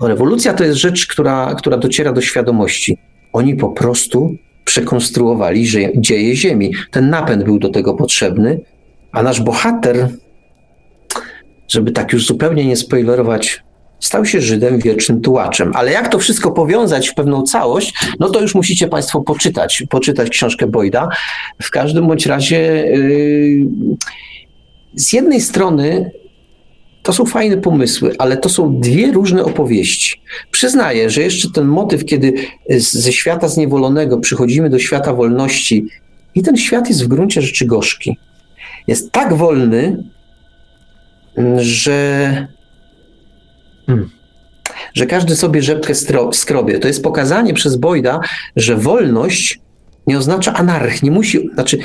rewolucja to jest rzecz, która, która dociera do świadomości. Oni po prostu przekonstruowali że dzieje ziemi. Ten napęd był do tego potrzebny, a nasz bohater, żeby tak już zupełnie nie spoilerować stał się Żydem wiecznym tułaczem. Ale jak to wszystko powiązać w pewną całość, no to już musicie Państwo poczytać, poczytać książkę Boyda. W każdym bądź razie yy, z jednej strony to są fajne pomysły, ale to są dwie różne opowieści. Przyznaję, że jeszcze ten motyw, kiedy ze świata zniewolonego przychodzimy do świata wolności i ten świat jest w gruncie rzeczy gorzki. Jest tak wolny, że Hmm. Że każdy sobie rzepkę skrobie. To jest pokazanie przez Boyda, że wolność nie oznacza anarchii. Nie musi, znaczy,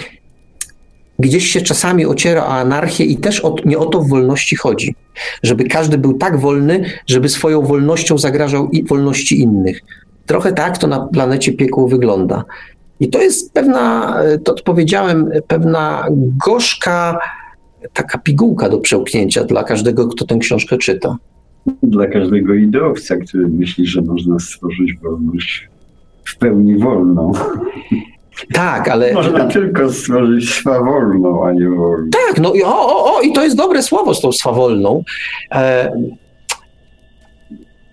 gdzieś się czasami ociera o anarchię i też o, nie o to w wolności chodzi. Żeby każdy był tak wolny, żeby swoją wolnością zagrażał i wolności innych. Trochę tak to na planecie piekło wygląda. I to jest pewna, to powiedziałem, pewna gorzka taka pigułka do przełknięcia dla każdego, kto tę książkę czyta dla każdego ideowca, który myśli, że można stworzyć wolność w pełni wolną. Tak, ale. Można tylko stworzyć swawolną, a nie wolną. Tak, no i o, o, o, i to jest dobre słowo z tą swawolną. E,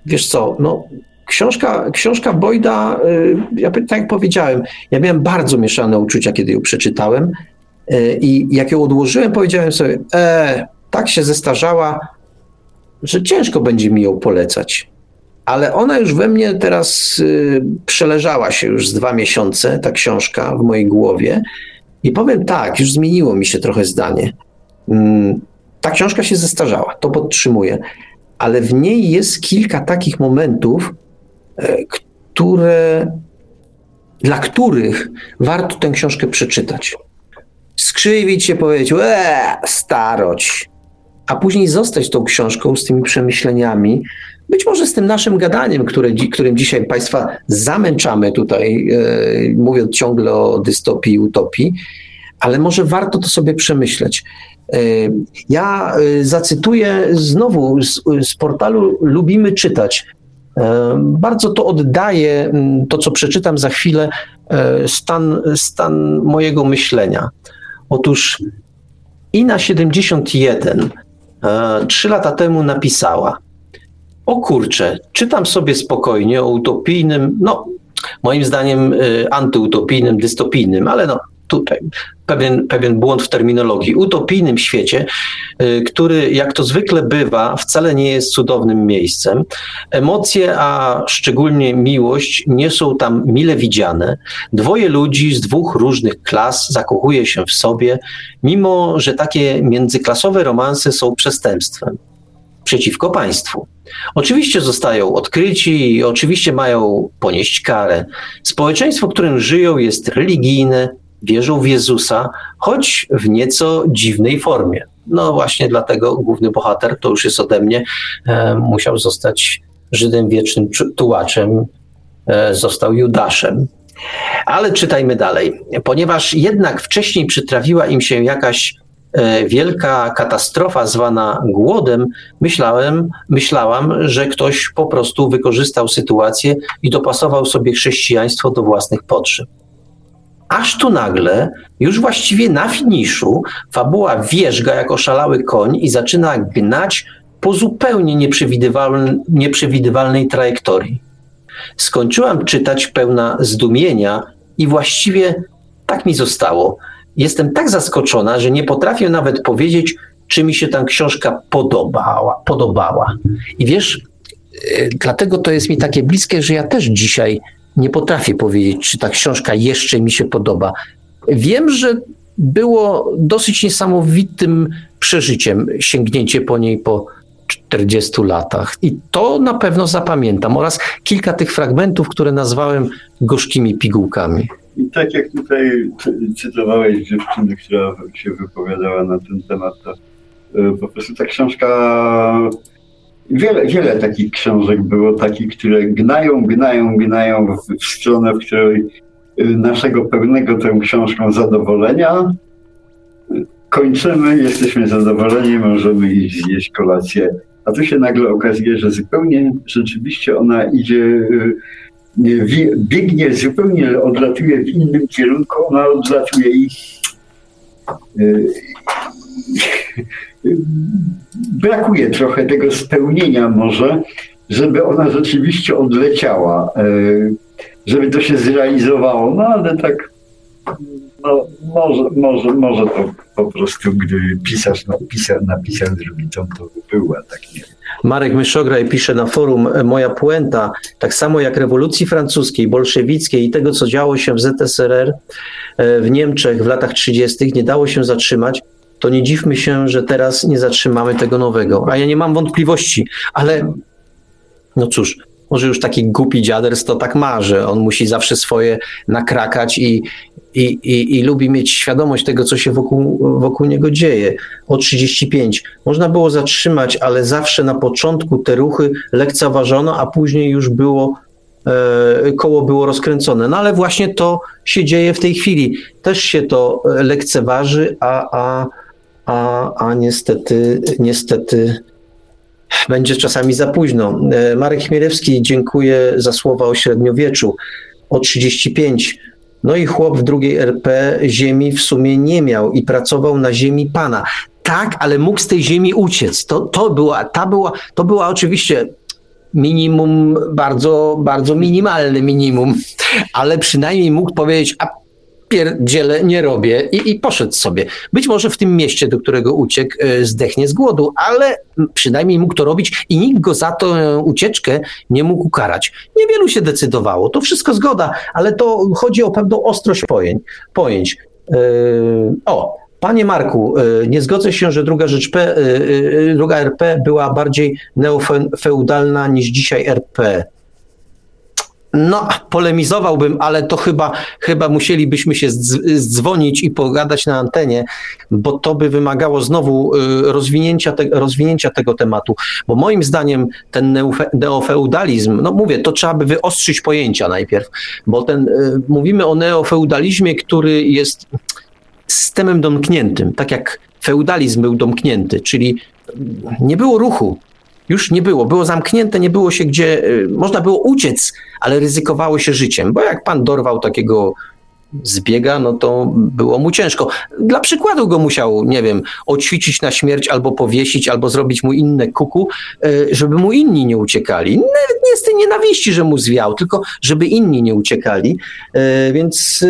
wiesz co, no. Książka, książka Boyda, y, ja tak jak powiedziałem, ja miałem bardzo mieszane uczucia, kiedy ją przeczytałem. E, I jak ją odłożyłem, powiedziałem sobie, e, tak się zestarzała, że ciężko będzie mi ją polecać. Ale ona już we mnie teraz y, przeleżała się już z dwa miesiące, ta książka w mojej głowie. I powiem tak, już zmieniło mi się trochę zdanie. Mm, ta książka się zestarzała, to podtrzymuję, ale w niej jest kilka takich momentów, e, które, dla których warto tę książkę przeczytać. Skrzywić się, powiedzieć, eee, starość, a później zostać tą książką z tymi przemyśleniami, być może z tym naszym gadaniem, które, którym dzisiaj Państwa zamęczamy tutaj, e, mówiąc ciągle o dystopii i utopii, ale może warto to sobie przemyśleć. Ja zacytuję znowu z, z portalu Lubimy Czytać. Bardzo to oddaje, to co przeczytam za chwilę, stan, stan mojego myślenia. Otóż Ina 71 trzy lata temu napisała: O kurczę, czytam sobie spokojnie o utopijnym, no moim zdaniem y, antyutopijnym, dystopijnym, ale no tutaj pewien, pewien błąd w terminologii, utopijnym świecie, y, który jak to zwykle bywa, wcale nie jest cudownym miejscem. Emocje, a szczególnie miłość, nie są tam mile widziane. Dwoje ludzi z dwóch różnych klas zakochuje się w sobie, mimo że takie międzyklasowe romanse są przestępstwem przeciwko państwu. Oczywiście zostają odkryci i oczywiście mają ponieść karę. Społeczeństwo, w którym żyją, jest religijne, wierzą w Jezusa, choć w nieco dziwnej formie. No właśnie dlatego główny bohater, to już jest ode mnie, e, musiał zostać Żydem wiecznym tułaczem, e, został Judaszem. Ale czytajmy dalej. Ponieważ jednak wcześniej przytrafiła im się jakaś e, wielka katastrofa zwana głodem, myślałem, myślałam, że ktoś po prostu wykorzystał sytuację i dopasował sobie chrześcijaństwo do własnych potrzeb. Aż tu nagle, już właściwie na finiszu, fabuła wierzga jak oszalały koń i zaczyna gnać po zupełnie nieprzewidywalnej, nieprzewidywalnej trajektorii. Skończyłam czytać pełna zdumienia i właściwie tak mi zostało. Jestem tak zaskoczona, że nie potrafię nawet powiedzieć, czy mi się ta książka podobała. podobała. I wiesz, e, dlatego to jest mi takie bliskie, że ja też dzisiaj nie potrafię powiedzieć, czy ta książka jeszcze mi się podoba. Wiem, że było dosyć niesamowitym przeżyciem sięgnięcie po niej po 40 latach. I to na pewno zapamiętam oraz kilka tych fragmentów, które nazwałem gorzkimi pigułkami. I tak jak tutaj cytowałeś dziewczynę, która się wypowiadała na ten temat, to e, po prostu ta książka Wiele, wiele takich książek było, takich, które gnają, gnają, gnają w, stronę, w której y, naszego pełnego tą książką zadowolenia kończymy, jesteśmy zadowoleni, możemy iść zjeść kolację. A tu się nagle okazuje, że zupełnie rzeczywiście ona idzie, y, biegnie, zupełnie odlatuje w innym kierunku, ona odlatuje i y, brakuje trochę tego spełnienia może, żeby ona rzeczywiście odleciała, e, żeby to się zrealizowało, no ale tak no, może, może, może to po prostu, gdy pisarz napisał, napisał drugi tom, to była tak nie Marek Myszograj pisze na forum, e, moja puenta, tak samo jak rewolucji francuskiej, bolszewickiej i tego, co działo się w ZSRR e, w Niemczech w latach 30., nie dało się zatrzymać, to nie dziwmy się, że teraz nie zatrzymamy tego nowego. A ja nie mam wątpliwości, ale no cóż, może już taki głupi dziaders to tak ma, że on musi zawsze swoje nakrakać i, i, i, i lubi mieć świadomość tego, co się wokół, wokół niego dzieje. O 35 można było zatrzymać, ale zawsze na początku te ruchy lekceważono, a później już było e, koło było rozkręcone. No ale właśnie to się dzieje w tej chwili. Też się to lekceważy, a, a a, a niestety, niestety będzie czasami za późno. E, Marek Chmielewski, dziękuję za słowa o średniowieczu. O 35. No i chłop w drugiej RP ziemi w sumie nie miał i pracował na ziemi pana. Tak, ale mógł z tej ziemi uciec. To, to, była, ta była, to była oczywiście minimum, bardzo, bardzo minimalne minimum, ale przynajmniej mógł powiedzieć, a pierdziele nie robię i, i poszedł sobie. Być może w tym mieście, do którego uciekł, e, zdechnie z głodu, ale przynajmniej mógł to robić i nikt go za tę ucieczkę nie mógł ukarać. Niewielu się decydowało, to wszystko zgoda, ale to chodzi o pewną ostrość pojęć. pojęć. Yy, o, Panie Marku, e, nie zgodzę się, że druga rzecz P, druga RP była bardziej neofeudalna niż dzisiaj RP. No, polemizowałbym, ale to chyba, chyba musielibyśmy się zdzwonić i pogadać na antenie, bo to by wymagało znowu y, rozwinięcia, te, rozwinięcia tego tematu. Bo moim zdaniem ten neofeudalizm, no mówię, to trzeba by wyostrzyć pojęcia najpierw, bo ten, y, mówimy o neofeudalizmie, który jest systemem domkniętym, tak jak feudalizm był domknięty, czyli nie było ruchu. Już nie było, było zamknięte, nie było się gdzie, y, można było uciec, ale ryzykowało się życiem, bo jak pan dorwał takiego zbiega, no to było mu ciężko. Dla przykładu go musiał, nie wiem, oćwiczyć na śmierć, albo powiesić, albo zrobić mu inne kuku, e, żeby mu inni nie uciekali. Nawet nie z tej nienawiści, że mu zwiał, tylko żeby inni nie uciekali. E, więc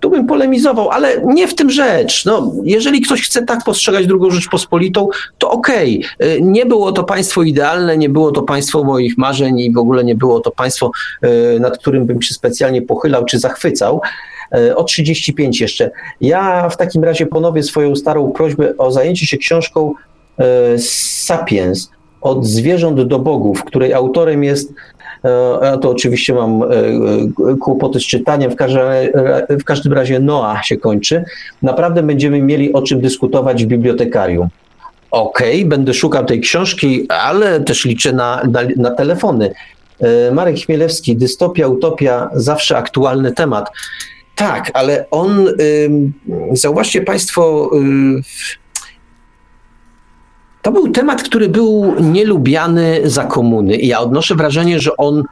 tu bym polemizował, ale nie w tym rzecz. No, jeżeli ktoś chce tak postrzegać drugą Rzeczpospolitą, to okej. Okay. Nie było to państwo idealne, nie było to państwo moich marzeń i w ogóle nie było to państwo, nad którym bym się specjalnie pochylał czy zachwycał. E, o 35 jeszcze. Ja w takim razie ponowię swoją starą prośbę o zajęcie się książką e, Sapiens od zwierząt do bogów, której autorem jest ja to oczywiście mam kłopoty z czytaniem, w każdym, w każdym razie Noah się kończy. Naprawdę będziemy mieli o czym dyskutować w bibliotekarium. Okej, okay, będę szukał tej książki, ale też liczę na, na, na telefony. Marek Chmielewski, dystopia, utopia, zawsze aktualny temat. Tak, ale on, zauważcie Państwo, to był temat, który był nielubiany za komuny. I ja odnoszę wrażenie, że on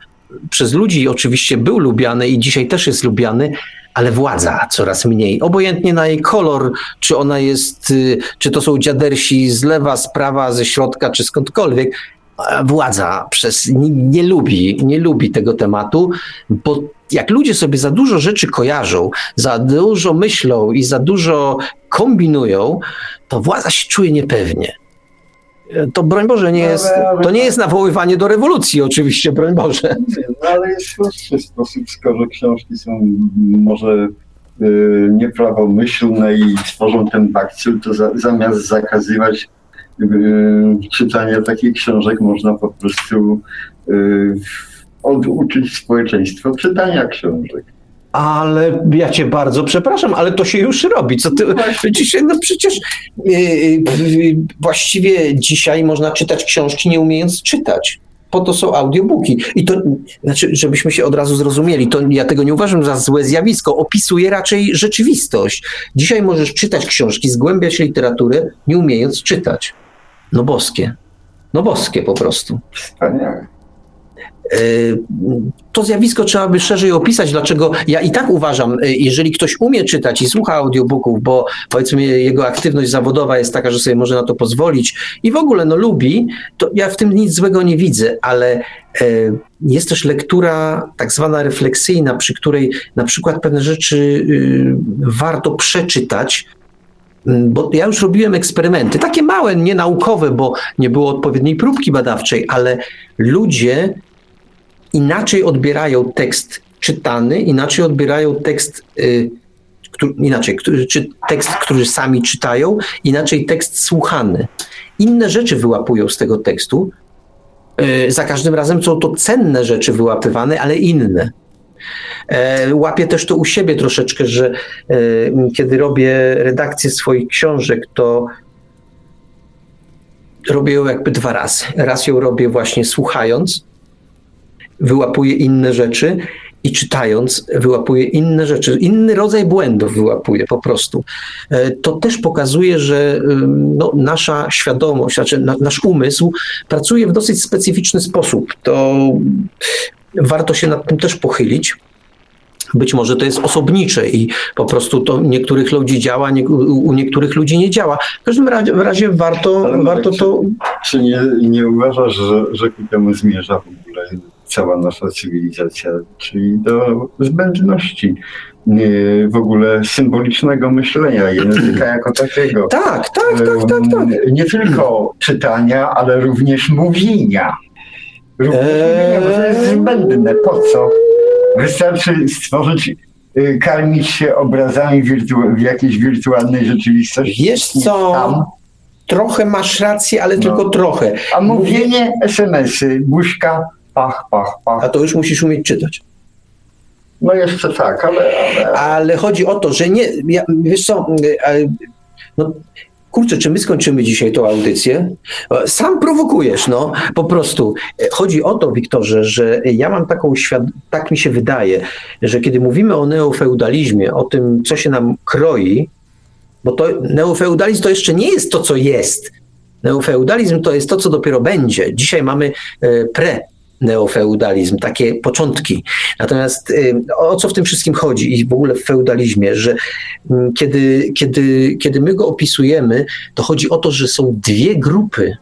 przez ludzi oczywiście był lubiany i dzisiaj też jest lubiany, ale władza coraz mniej. Obojętnie na jej kolor, czy ona jest, y, czy to są dziadersi z lewa, z prawa, ze środka, czy skądkolwiek, władza przez, nie, nie, lubi, nie lubi tego tematu, bo jak ludzie sobie za dużo rzeczy kojarzą, za dużo myślą i za dużo kombinują, to władza się czuje niepewnie. To broń Boże, nie jest, to nie jest nawoływanie do rewolucji, oczywiście, broń Boże. No ale jest prostszy sposób, skoro książki są może y, nieprawomyślne i tworzą ten bakcyl, to za, zamiast zakazywać y, czytania takich książek, można po prostu y, oduczyć społeczeństwo czytania książek. Ale ja cię bardzo przepraszam, ale to się już robi. Co ty, dzisiaj, no przecież yy, yy, właściwie dzisiaj można czytać książki nie umiejąc czytać. Po to są audiobooki. I to, znaczy, żebyśmy się od razu zrozumieli, to ja tego nie uważam za złe zjawisko. Opisuje raczej rzeczywistość. Dzisiaj możesz czytać książki, zgłębiać literaturę, nie umiejąc czytać. No boskie. No boskie po prostu. Wspaniale. E, to zjawisko trzeba by szerzej opisać, dlaczego ja i tak uważam, e, jeżeli ktoś umie czytać i słucha audiobooków, bo powiedzmy jego aktywność zawodowa jest taka, że sobie może na to pozwolić i w ogóle no lubi, to ja w tym nic złego nie widzę, ale e, jest też lektura tak zwana refleksyjna, przy której na przykład pewne rzeczy y, warto przeczytać, bo ja już robiłem eksperymenty, takie małe, nie naukowe, bo nie było odpowiedniej próbki badawczej, ale ludzie inaczej odbierają tekst czytany, inaczej odbierają tekst, y, który, inaczej, czy tekst, który sami czytają, inaczej tekst słuchany. Inne rzeczy wyłapują z tego tekstu. Y, za każdym razem są to cenne rzeczy wyłapywane, ale inne. E, łapię też to u siebie troszeczkę, że e, kiedy robię redakcję swoich książek, to robię ją jakby dwa razy. Raz ją robię właśnie słuchając, wyłapuje inne rzeczy i czytając wyłapuje inne rzeczy, inny rodzaj błędów wyłapuje po prostu. E, to też pokazuje, że no, nasza świadomość, znaczy na, nasz umysł pracuje w dosyć specyficzny sposób. To warto się nad tym też pochylić. Być może to jest osobnicze i po prostu to niektórych ludzi działa, nie, u niektórych ludzi nie działa. W każdym razie, razie warto, warto to. Czy nie, nie uważasz, że, że ku temu zmierza w ogóle cała nasza cywilizacja, czyli do zbędności w ogóle symbolicznego myślenia, języka jako takiego. Tak, tak, tak, tak, tak. Nie tylko czytania, ale również mówienia. Również eee... mówienia, bo to jest zbędne. Po co? Wystarczy stworzyć y, karmić się obrazami wirtu- w jakiejś wirtualnej rzeczywistości. Wiesz co? Tam. Trochę masz rację, ale no. tylko trochę. A mówienie, SMS-y, buźka, pach, pach, pach. A to już musisz umieć czytać. No jeszcze tak, ale... Ale, ale chodzi o to, że nie... Ja, wiesz co, no, kurczę, czy my skończymy dzisiaj tą audycję? Sam prowokujesz, no, po prostu. Chodzi o to, Wiktorze, że ja mam taką świad- tak mi się wydaje, że kiedy mówimy o neofeudalizmie, o tym, co się nam kroi, bo to neofeudalizm to jeszcze nie jest to, co jest. Neofeudalizm to jest to, co dopiero będzie. Dzisiaj mamy e, pre neofeudalizm, takie początki. Natomiast y, o co w tym wszystkim chodzi i w ogóle w feudalizmie, że mm, kiedy, kiedy, kiedy my go opisujemy, to chodzi o to, że są dwie grupy,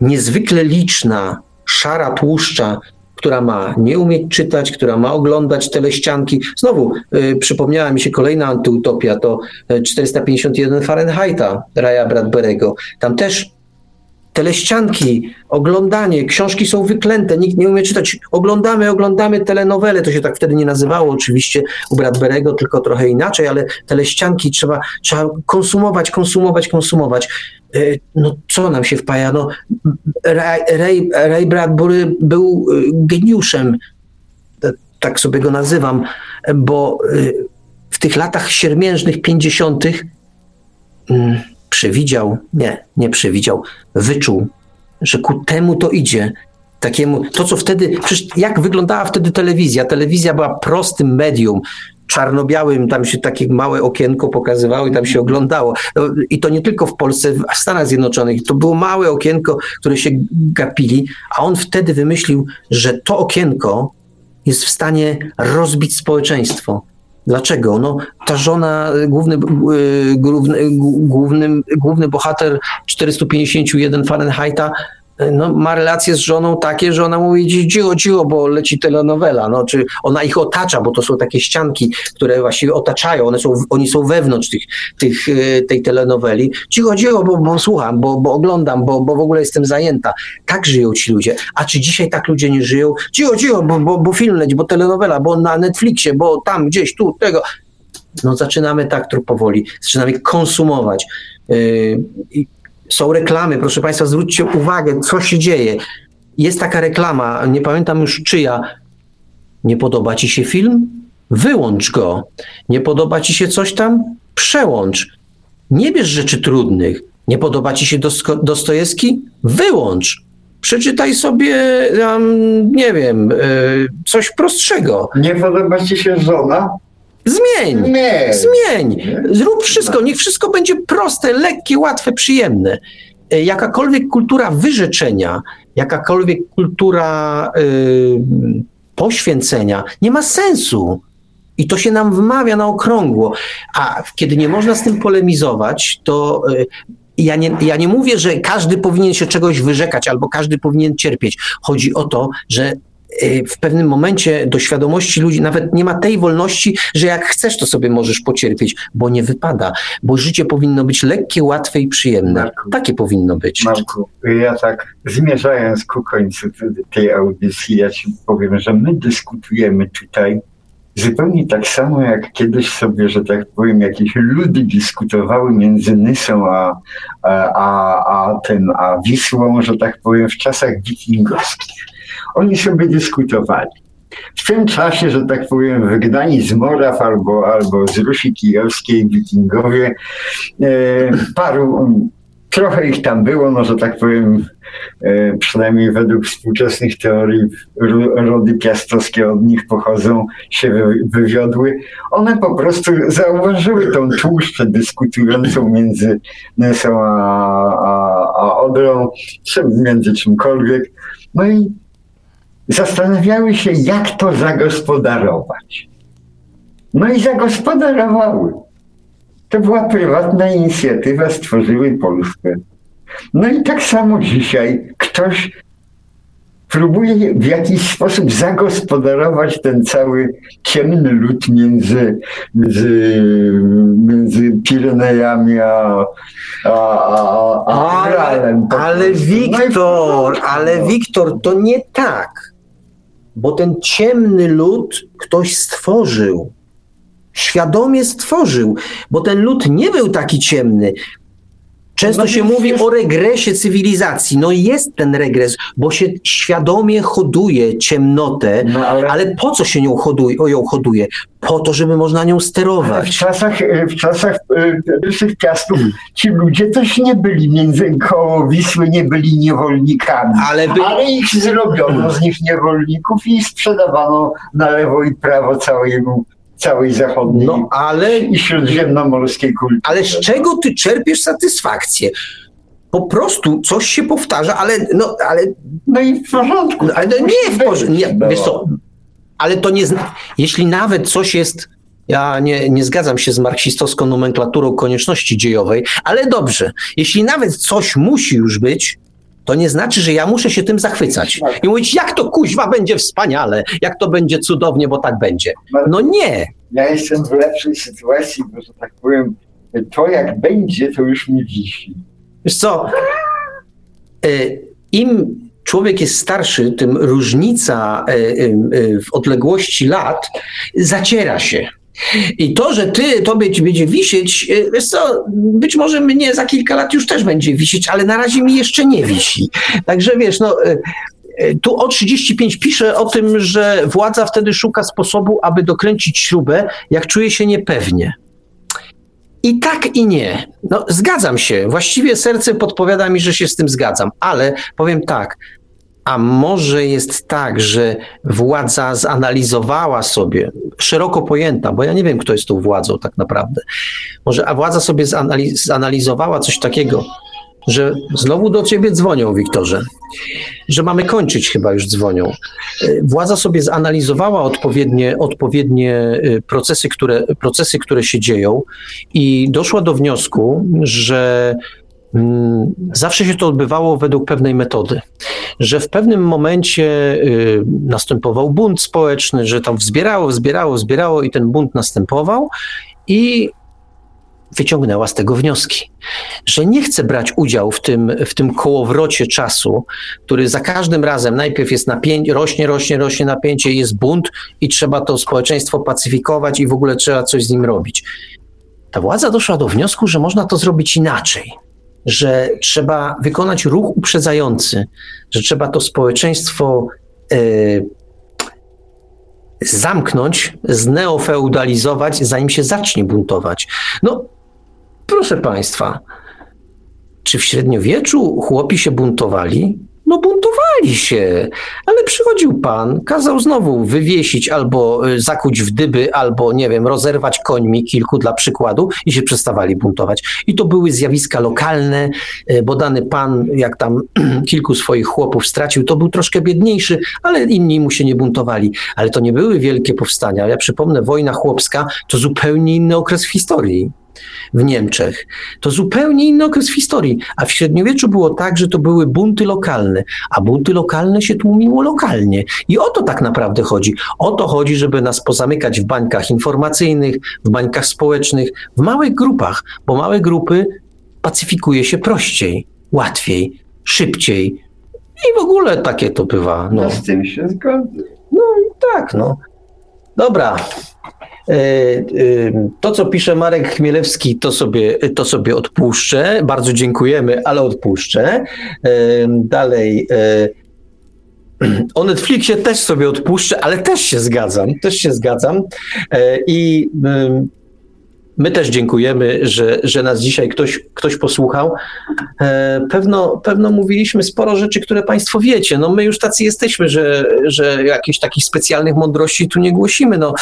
niezwykle liczna, szara, tłuszcza, która ma nie umieć czytać, która ma oglądać teleścianki. Znowu y, przypomniała mi się kolejna antyutopia, to 451 y, Fahrenheita Raya Bradberego. Tam też teleścianki, oglądanie, książki są wyklęte, nikt nie umie czytać. Oglądamy, oglądamy telenowele, to się tak wtedy nie nazywało oczywiście u Bradberego, tylko trochę inaczej, ale teleścianki trzeba, trzeba konsumować, konsumować, konsumować. E, no co nam się wpaja? No, Ray, Ray, Ray Bradbury był e, geniuszem, tak sobie go nazywam, bo e, w tych latach siermiężnych, pięćdziesiątych mm, przewidział, nie, nie przewidział, wyczuł, że ku temu to idzie. Takiemu, to co wtedy, przecież jak wyglądała wtedy telewizja? Telewizja była prostym medium, czarno-białym, tam się takie małe okienko pokazywało i tam się oglądało. No, I to nie tylko w Polsce, w Stanach Zjednoczonych. To było małe okienko, które się gapili, a on wtedy wymyślił, że to okienko jest w stanie rozbić społeczeństwo. Dlaczego? No, ta żona, główny, główny, główny, główny bohater 451 Fahrenheita no, ma relacje z żoną takie, że ona mówi cicho, cicho, bo leci telenowela, no, czy ona ich otacza, bo to są takie ścianki, które właściwie otaczają, one są, oni są wewnątrz tych, tych, e, tej telenoweli. Cicho, cicho, bo, bo słucham, bo, bo oglądam, bo, bo w ogóle jestem zajęta. Tak żyją ci ludzie. A czy dzisiaj tak ludzie nie żyją? Cicho, cicho, bo, bo, bo film leci, bo telenowela, bo na Netflixie, bo tam, gdzieś, tu, tego. No zaczynamy tak powoli, zaczynamy konsumować. Yy, są reklamy, proszę Państwa, zwróćcie uwagę, co się dzieje. Jest taka reklama, nie pamiętam już czyja. Nie podoba Ci się film? Wyłącz go. Nie podoba Ci się coś tam? Przełącz. Nie bierz rzeczy trudnych. Nie podoba Ci się Dostojewski? Wyłącz. Przeczytaj sobie, um, nie wiem, y, coś prostszego. Nie podoba Ci się żona? Zmień, nie. zmień, zrób wszystko, niech wszystko będzie proste, lekkie, łatwe, przyjemne. E, jakakolwiek kultura wyrzeczenia, jakakolwiek kultura y, poświęcenia nie ma sensu. I to się nam wmawia na okrągło. A kiedy nie można z tym polemizować, to y, ja nie, ja nie mówię, że każdy powinien się czegoś wyrzekać albo każdy powinien cierpieć. Chodzi o to, że w pewnym momencie do świadomości ludzi nawet nie ma tej wolności, że jak chcesz, to sobie możesz pocierpieć, bo nie wypada, bo życie powinno być lekkie, łatwe i przyjemne. Marku, Takie powinno być. Marku, ja tak zmierzając ku końcu tej audycji, ja ci powiem, że my dyskutujemy tutaj zupełnie tak samo jak kiedyś sobie, że tak powiem, jakieś ludy dyskutowały między Nysą a, a, a, a, tym, a Wisłą, że tak powiem, w czasach wikingowskich oni sobie dyskutowali. W tym czasie, że tak powiem, wygnani z Moraw albo, albo z Rusi Kijowskiej wikingowie, e, paru, trochę ich tam było, no że tak powiem, e, przynajmniej według współczesnych teorii rody piastowskie od nich pochodzą, się wywiodły. One po prostu zauważyły tą tłuszczę dyskutującą między Nesą a, a, a Odrą, czy między czymkolwiek. No i zastanawiały się, jak to zagospodarować. No i zagospodarowały. To była prywatna inicjatywa, stworzyły Polskę. No i tak samo dzisiaj ktoś próbuje w jakiś sposób zagospodarować ten cały ciemny lud między, między, między Pirenejami a, a, a, a ale, ale no Wiktor, no ale Wiktor, to nie tak bo ten ciemny lud ktoś stworzył. Świadomie stworzył, bo ten lud nie był taki ciemny. Często no się mówi o regresie cywilizacji. No jest ten regres, bo się świadomie hoduje ciemnotę, no ale... ale... po co się nią hoduje, o ją hoduje? Po to, żeby można nią sterować. w czasach, e, w czasach pierwszych piastów ci ludzie też nie byli między koło Wisły, nie byli niewolnikami. Ale, by... ale ich zrobiono z nich niewolników i sprzedawano na lewo i prawo całemu całej zachodniej no, ale, i śródziemnomorskiej kultury. Ale z czego ty czerpiesz satysfakcję? Po prostu coś się powtarza, ale no, ale... No i w porządku. No, ale nie w porządku. Wiesz co, ale to nie... Jeśli nawet coś jest ja nie, nie zgadzam się z marksistowską nomenklaturą konieczności dziejowej, ale dobrze, jeśli nawet coś musi już być, to nie znaczy, że ja muszę się tym zachwycać i mówić, jak to kuźwa będzie wspaniale, jak to będzie cudownie, bo tak będzie. No nie. Ja jestem w lepszej sytuacji, bo że tak powiem, to jak będzie, to już mi wisi. Wiesz co, y, im człowiek jest starszy, tym różnica y, y, w odległości lat zaciera się. I to, że ty, tobie ci będzie wisieć, e, wiesz co, być może mnie za kilka lat już też będzie wisieć, ale na razie mi jeszcze nie wisi. Także wiesz, no e, e, tu o 35 pisze o tym, że władza wtedy szuka sposobu, aby dokręcić śrubę, jak czuje się niepewnie. I tak i nie. No, zgadzam się. Właściwie serce podpowiada mi, że się z tym zgadzam, ale powiem tak. A może jest tak, że władza zanalizowała sobie, szeroko pojęta, bo ja nie wiem, kto jest tą władzą tak naprawdę, może a władza sobie zanalizowała coś takiego, że znowu do ciebie dzwonią, Wiktorze, że mamy kończyć, chyba już dzwonią. Władza sobie zanalizowała odpowiednie, odpowiednie y, procesy które, procesy, które się dzieją i doszła do wniosku, że zawsze się to odbywało według pewnej metody, że w pewnym momencie y, następował bunt społeczny, że tam wzbierało, wzbierało, wzbierało i ten bunt następował i wyciągnęła z tego wnioski, że nie chce brać udziału w tym, w tym kołowrocie czasu, który za każdym razem najpierw jest napięcie, rośnie, rośnie, rośnie napięcie, jest bunt i trzeba to społeczeństwo pacyfikować i w ogóle trzeba coś z nim robić. Ta władza doszła do wniosku, że można to zrobić inaczej że trzeba wykonać ruch uprzedzający, że trzeba to społeczeństwo y, zamknąć, zneofeudalizować, zanim się zacznie buntować. No, proszę Państwa, czy w średniowieczu chłopi się buntowali? No buntowali się, ale przychodził pan, kazał znowu wywiesić albo y, zakuć w dyby, albo nie wiem, rozerwać końmi kilku dla przykładu i się przestawali buntować. I to były zjawiska lokalne, y, bo dany pan, jak tam kilku swoich chłopów stracił, to był troszkę biedniejszy, ale inni mu się nie buntowali. Ale to nie były wielkie powstania. Ja przypomnę, wojna chłopska to zupełnie inny okres w historii w Niemczech. To zupełnie inny okres w historii. A w średniowieczu było tak, że to były bunty lokalne, a bunty lokalne się tłumiło lokalnie. I o to tak naprawdę chodzi. O to chodzi, żeby nas pozamykać w bańkach informacyjnych, w bańkach społecznych, w małych grupach, bo małe grupy pacyfikuje się prościej, łatwiej, szybciej. I w ogóle takie to bywa. No. no z tym się zgodzę. No i tak, no. Dobra, to, co pisze Marek Chmielewski, to sobie, to sobie odpuszczę. Bardzo dziękujemy, ale odpuszczę. E, dalej. O Netflixie też sobie odpuszczę, ale też się zgadzam, też się zgadzam. I my też dziękujemy, że, że nas dzisiaj ktoś, ktoś posłuchał. Pewno, pewno mówiliśmy sporo rzeczy, które Państwo wiecie. No my już tacy jesteśmy, że, że jakichś takich specjalnych mądrości tu nie głosimy. No,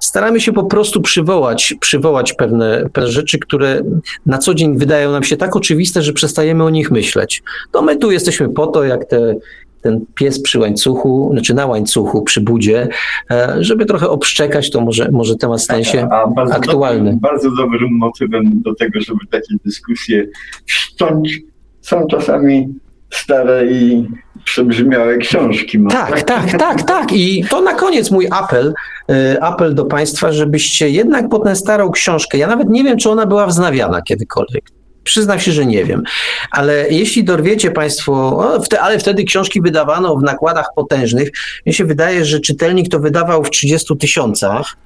staramy się po prostu przywołać, przywołać pewne, pewne rzeczy, które na co dzień wydają nam się tak oczywiste, że przestajemy o nich myśleć. To my tu jesteśmy po to, jak te, ten pies przy łańcuchu, znaczy na łańcuchu, przy budzie, e, żeby trochę obszczekać, to może, może temat stanie się a, a bardzo aktualny. Dobrym, bardzo dobrym motywem do tego, żeby takie dyskusje wszcząć, są czasami stare i przebrzmiałe książki. Tak, tak, tak, tak. I to na koniec mój apel, y, apel do Państwa, żebyście jednak po tę starą książkę, ja nawet nie wiem, czy ona była wznawiana kiedykolwiek. Przyznam się, że nie wiem. Ale jeśli dorwiecie Państwo, ale wtedy książki wydawano w nakładach potężnych. Mnie się wydaje, że czytelnik to wydawał w 30 tysiącach,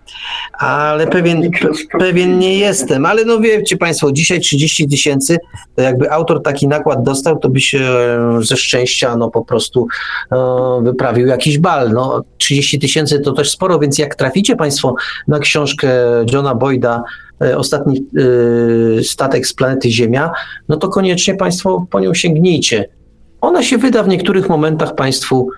ale pewien, pewien nie jestem. Ale no wiecie Państwo, dzisiaj 30 tysięcy, to jakby autor taki nakład dostał, to by się e, ze szczęścia no po prostu no, wyprawił jakiś bal. No, 30 tysięcy to też sporo, więc jak traficie Państwo na książkę Johna Boyda, E, ostatni e, statek z planety Ziemia, no to koniecznie Państwo po nią sięgnijcie. Ona się wyda w niektórych momentach Państwu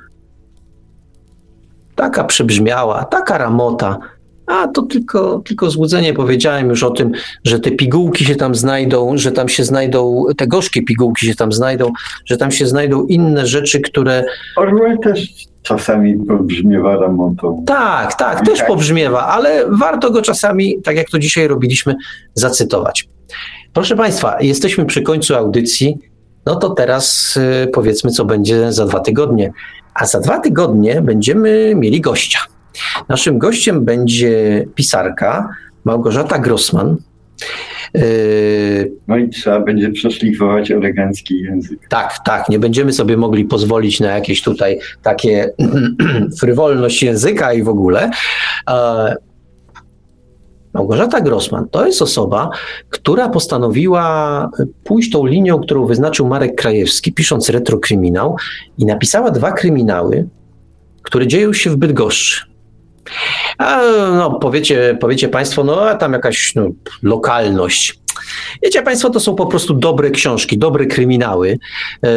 taka przebrzmiała, taka ramota, A to tylko, tylko złudzenie. Powiedziałem już o tym, że te pigułki się tam znajdą, że tam się znajdą, te gorzkie pigułki się tam znajdą, że tam się znajdą inne rzeczy, które. Orwell też czasami pobrzmiewa remontą. Tak, tak, też pobrzmiewa, ale warto go czasami, tak jak to dzisiaj robiliśmy, zacytować. Proszę Państwa, jesteśmy przy końcu audycji. No to teraz y, powiedzmy, co będzie za dwa tygodnie. A za dwa tygodnie będziemy mieli gościa. Naszym gościem będzie pisarka Małgorzata Grossman. Y, no i trzeba będzie przeszlifować elegancki język. Tak, tak. Nie będziemy sobie mogli pozwolić na jakieś tutaj takie frywolność języka i w ogóle. Małgorzata Grossman to jest osoba, która postanowiła pójść tą linią, którą wyznaczył Marek Krajewski, pisząc retrokryminał i napisała dwa kryminały, które dzieją się w Bydgoszczy. A, no, powiecie, powiecie Państwo, no a tam jakaś no, lokalność. Wiecie Państwo, to są po prostu dobre książki, dobre kryminały. E,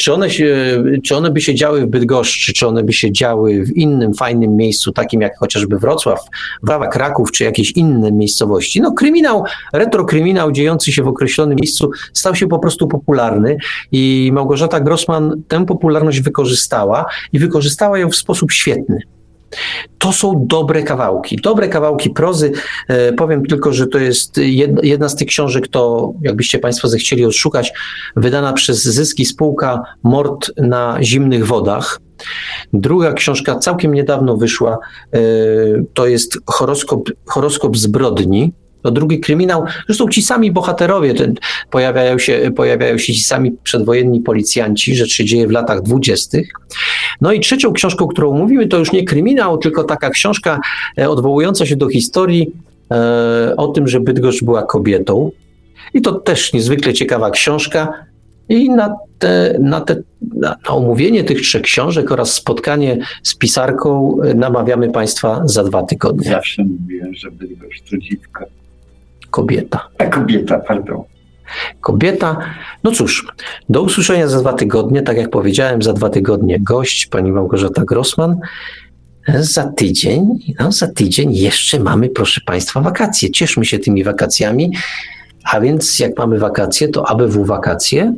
czy, one się, czy one by się działy w Bydgoszczy, czy one by się działy w innym fajnym miejscu, takim jak chociażby Wrocław, Wawa, Kraków, czy jakieś inne miejscowości? No kryminał, retrokryminał dziejący się w określonym miejscu stał się po prostu popularny i Małgorzata Grossman tę popularność wykorzystała i wykorzystała ją w sposób świetny. To są dobre kawałki, dobre kawałki prozy. E, powiem tylko, że to jest jedna z tych książek, to jakbyście Państwo zechcieli odszukać, wydana przez Zyski spółka Mord na zimnych wodach. Druga książka całkiem niedawno wyszła, e, to jest Horoskop, Horoskop zbrodni to drugi kryminał. Zresztą ci sami bohaterowie ten, pojawiają, się, pojawiają się ci sami przedwojenni policjanci, rzecz się dzieje w latach dwudziestych. No i trzecią książką, którą mówimy, to już nie kryminał, tylko taka książka e, odwołująca się do historii e, o tym, że Bydgoszcz była kobietą. I to też niezwykle ciekawa książka. I na, te, na, te, na, na omówienie tych trzech książek oraz spotkanie z pisarką e, namawiamy Państwa za dwa tygodnie. Zawsze mówiłem, że Bydgoszcz to dziwka. Kobieta. A kobieta, pardon. Kobieta. No cóż, do usłyszenia za dwa tygodnie. Tak jak powiedziałem, za dwa tygodnie gość, pani Małgorzata Grossman. Za tydzień, no za tydzień jeszcze mamy, proszę Państwa, wakacje. Cieszmy się tymi wakacjami. A więc jak mamy wakacje, to ABW wakacje.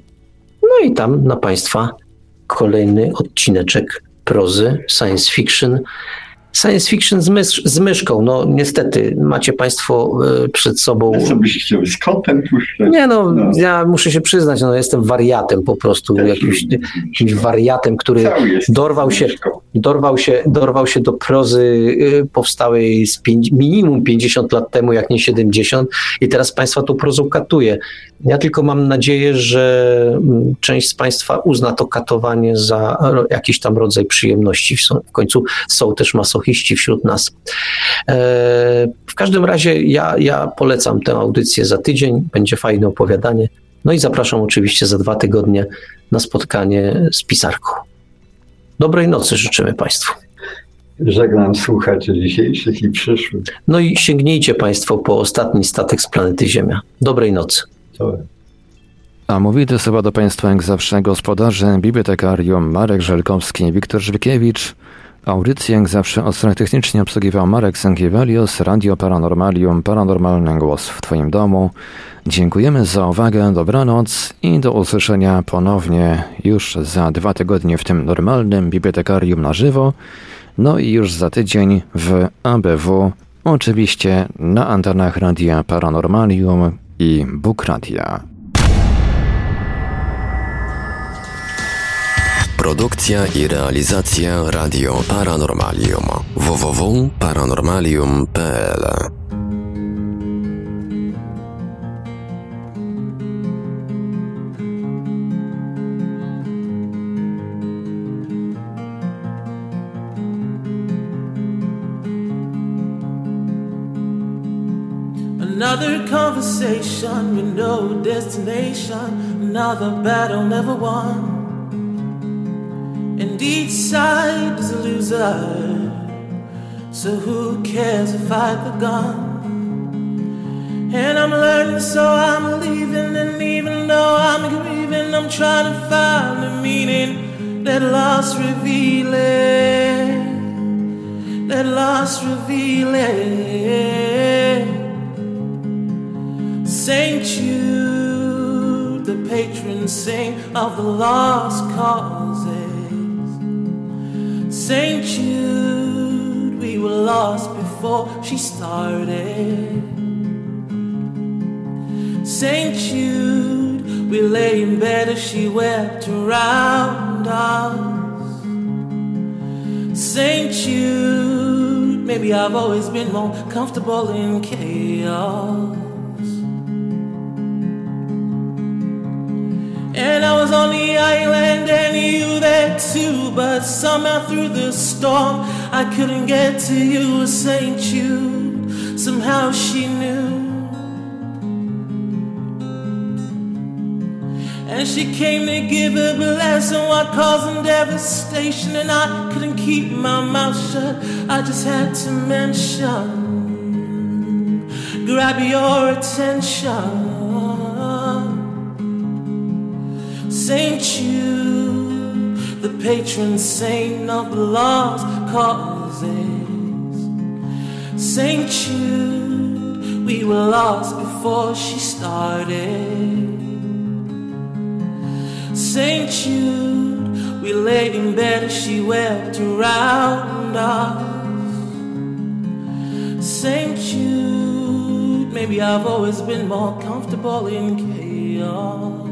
No i tam na Państwa kolejny odcineczek prozy, science fiction science fiction z, mysz, z myszką. No niestety, macie Państwo e, przed sobą... Co byś chciał z kotem puszczać? Nie no, no, ja muszę się przyznać, no jestem wariatem po prostu, jakimś, jakimś wariatem, który dorwał się, dorwał, się, dorwał się do prozy e, powstałej z pięć, minimum 50 lat temu, jak nie 70 i teraz Państwa tu prozą katuje. Ja tylko mam nadzieję, że mm, część z Państwa uzna to katowanie za jakiś tam rodzaj przyjemności. W końcu są też masochiści wśród nas. E, w każdym razie ja, ja polecam tę audycję za tydzień. Będzie fajne opowiadanie. No i zapraszam oczywiście za dwa tygodnie na spotkanie z pisarką. Dobrej nocy życzymy Państwu. Żegnam słuchaczy dzisiejszych i przyszłych. No i sięgnijcie Państwo po ostatni statek z planety Ziemia. Dobrej nocy. A mówi to słowa do Państwa jak zawsze gospodarze, bibliotekarium Marek Żelkowski, Wiktor Żwykiewicz. Audycję jak zawsze od strony technicznie obsługiwał Marek Sękiewelios, Radio Paranormalium, Paranormalny Głos w Twoim domu. Dziękujemy za uwagę, dobranoc i do usłyszenia ponownie już za dwa tygodnie w tym normalnym bibliotekarium na żywo, no i już za tydzień w ABW, oczywiście na antenach Radia Paranormalium i Bukradia. Produkcja i realizacja Radio Paranormalium www.paranormalium.pl Another conversation with no destination, another battle never won. And each side is a loser, so who cares if I the gun? And I'm learning, so I'm leaving, and even though I'm grieving, I'm trying to find the meaning that lost revealing. that loss revealing. Saint Jude, the patron saint of the lost causes. Saint Jude, we were lost before she started. Saint Jude, we lay in bed as she wept around us. Saint Jude, maybe I've always been more comfortable in chaos. And I was on the island and you there too, but somehow through the storm I couldn't get to you, Saint Jude. Somehow she knew. And she came to give a blessing while causing devastation. And I couldn't keep my mouth shut. I just had to mention, grab your attention. Saint Jude, the patron saint of lost causes. Saint Jude, we were lost before she started. Saint Jude, we laid in bed as she wept around us. Saint Jude, maybe I've always been more comfortable in chaos.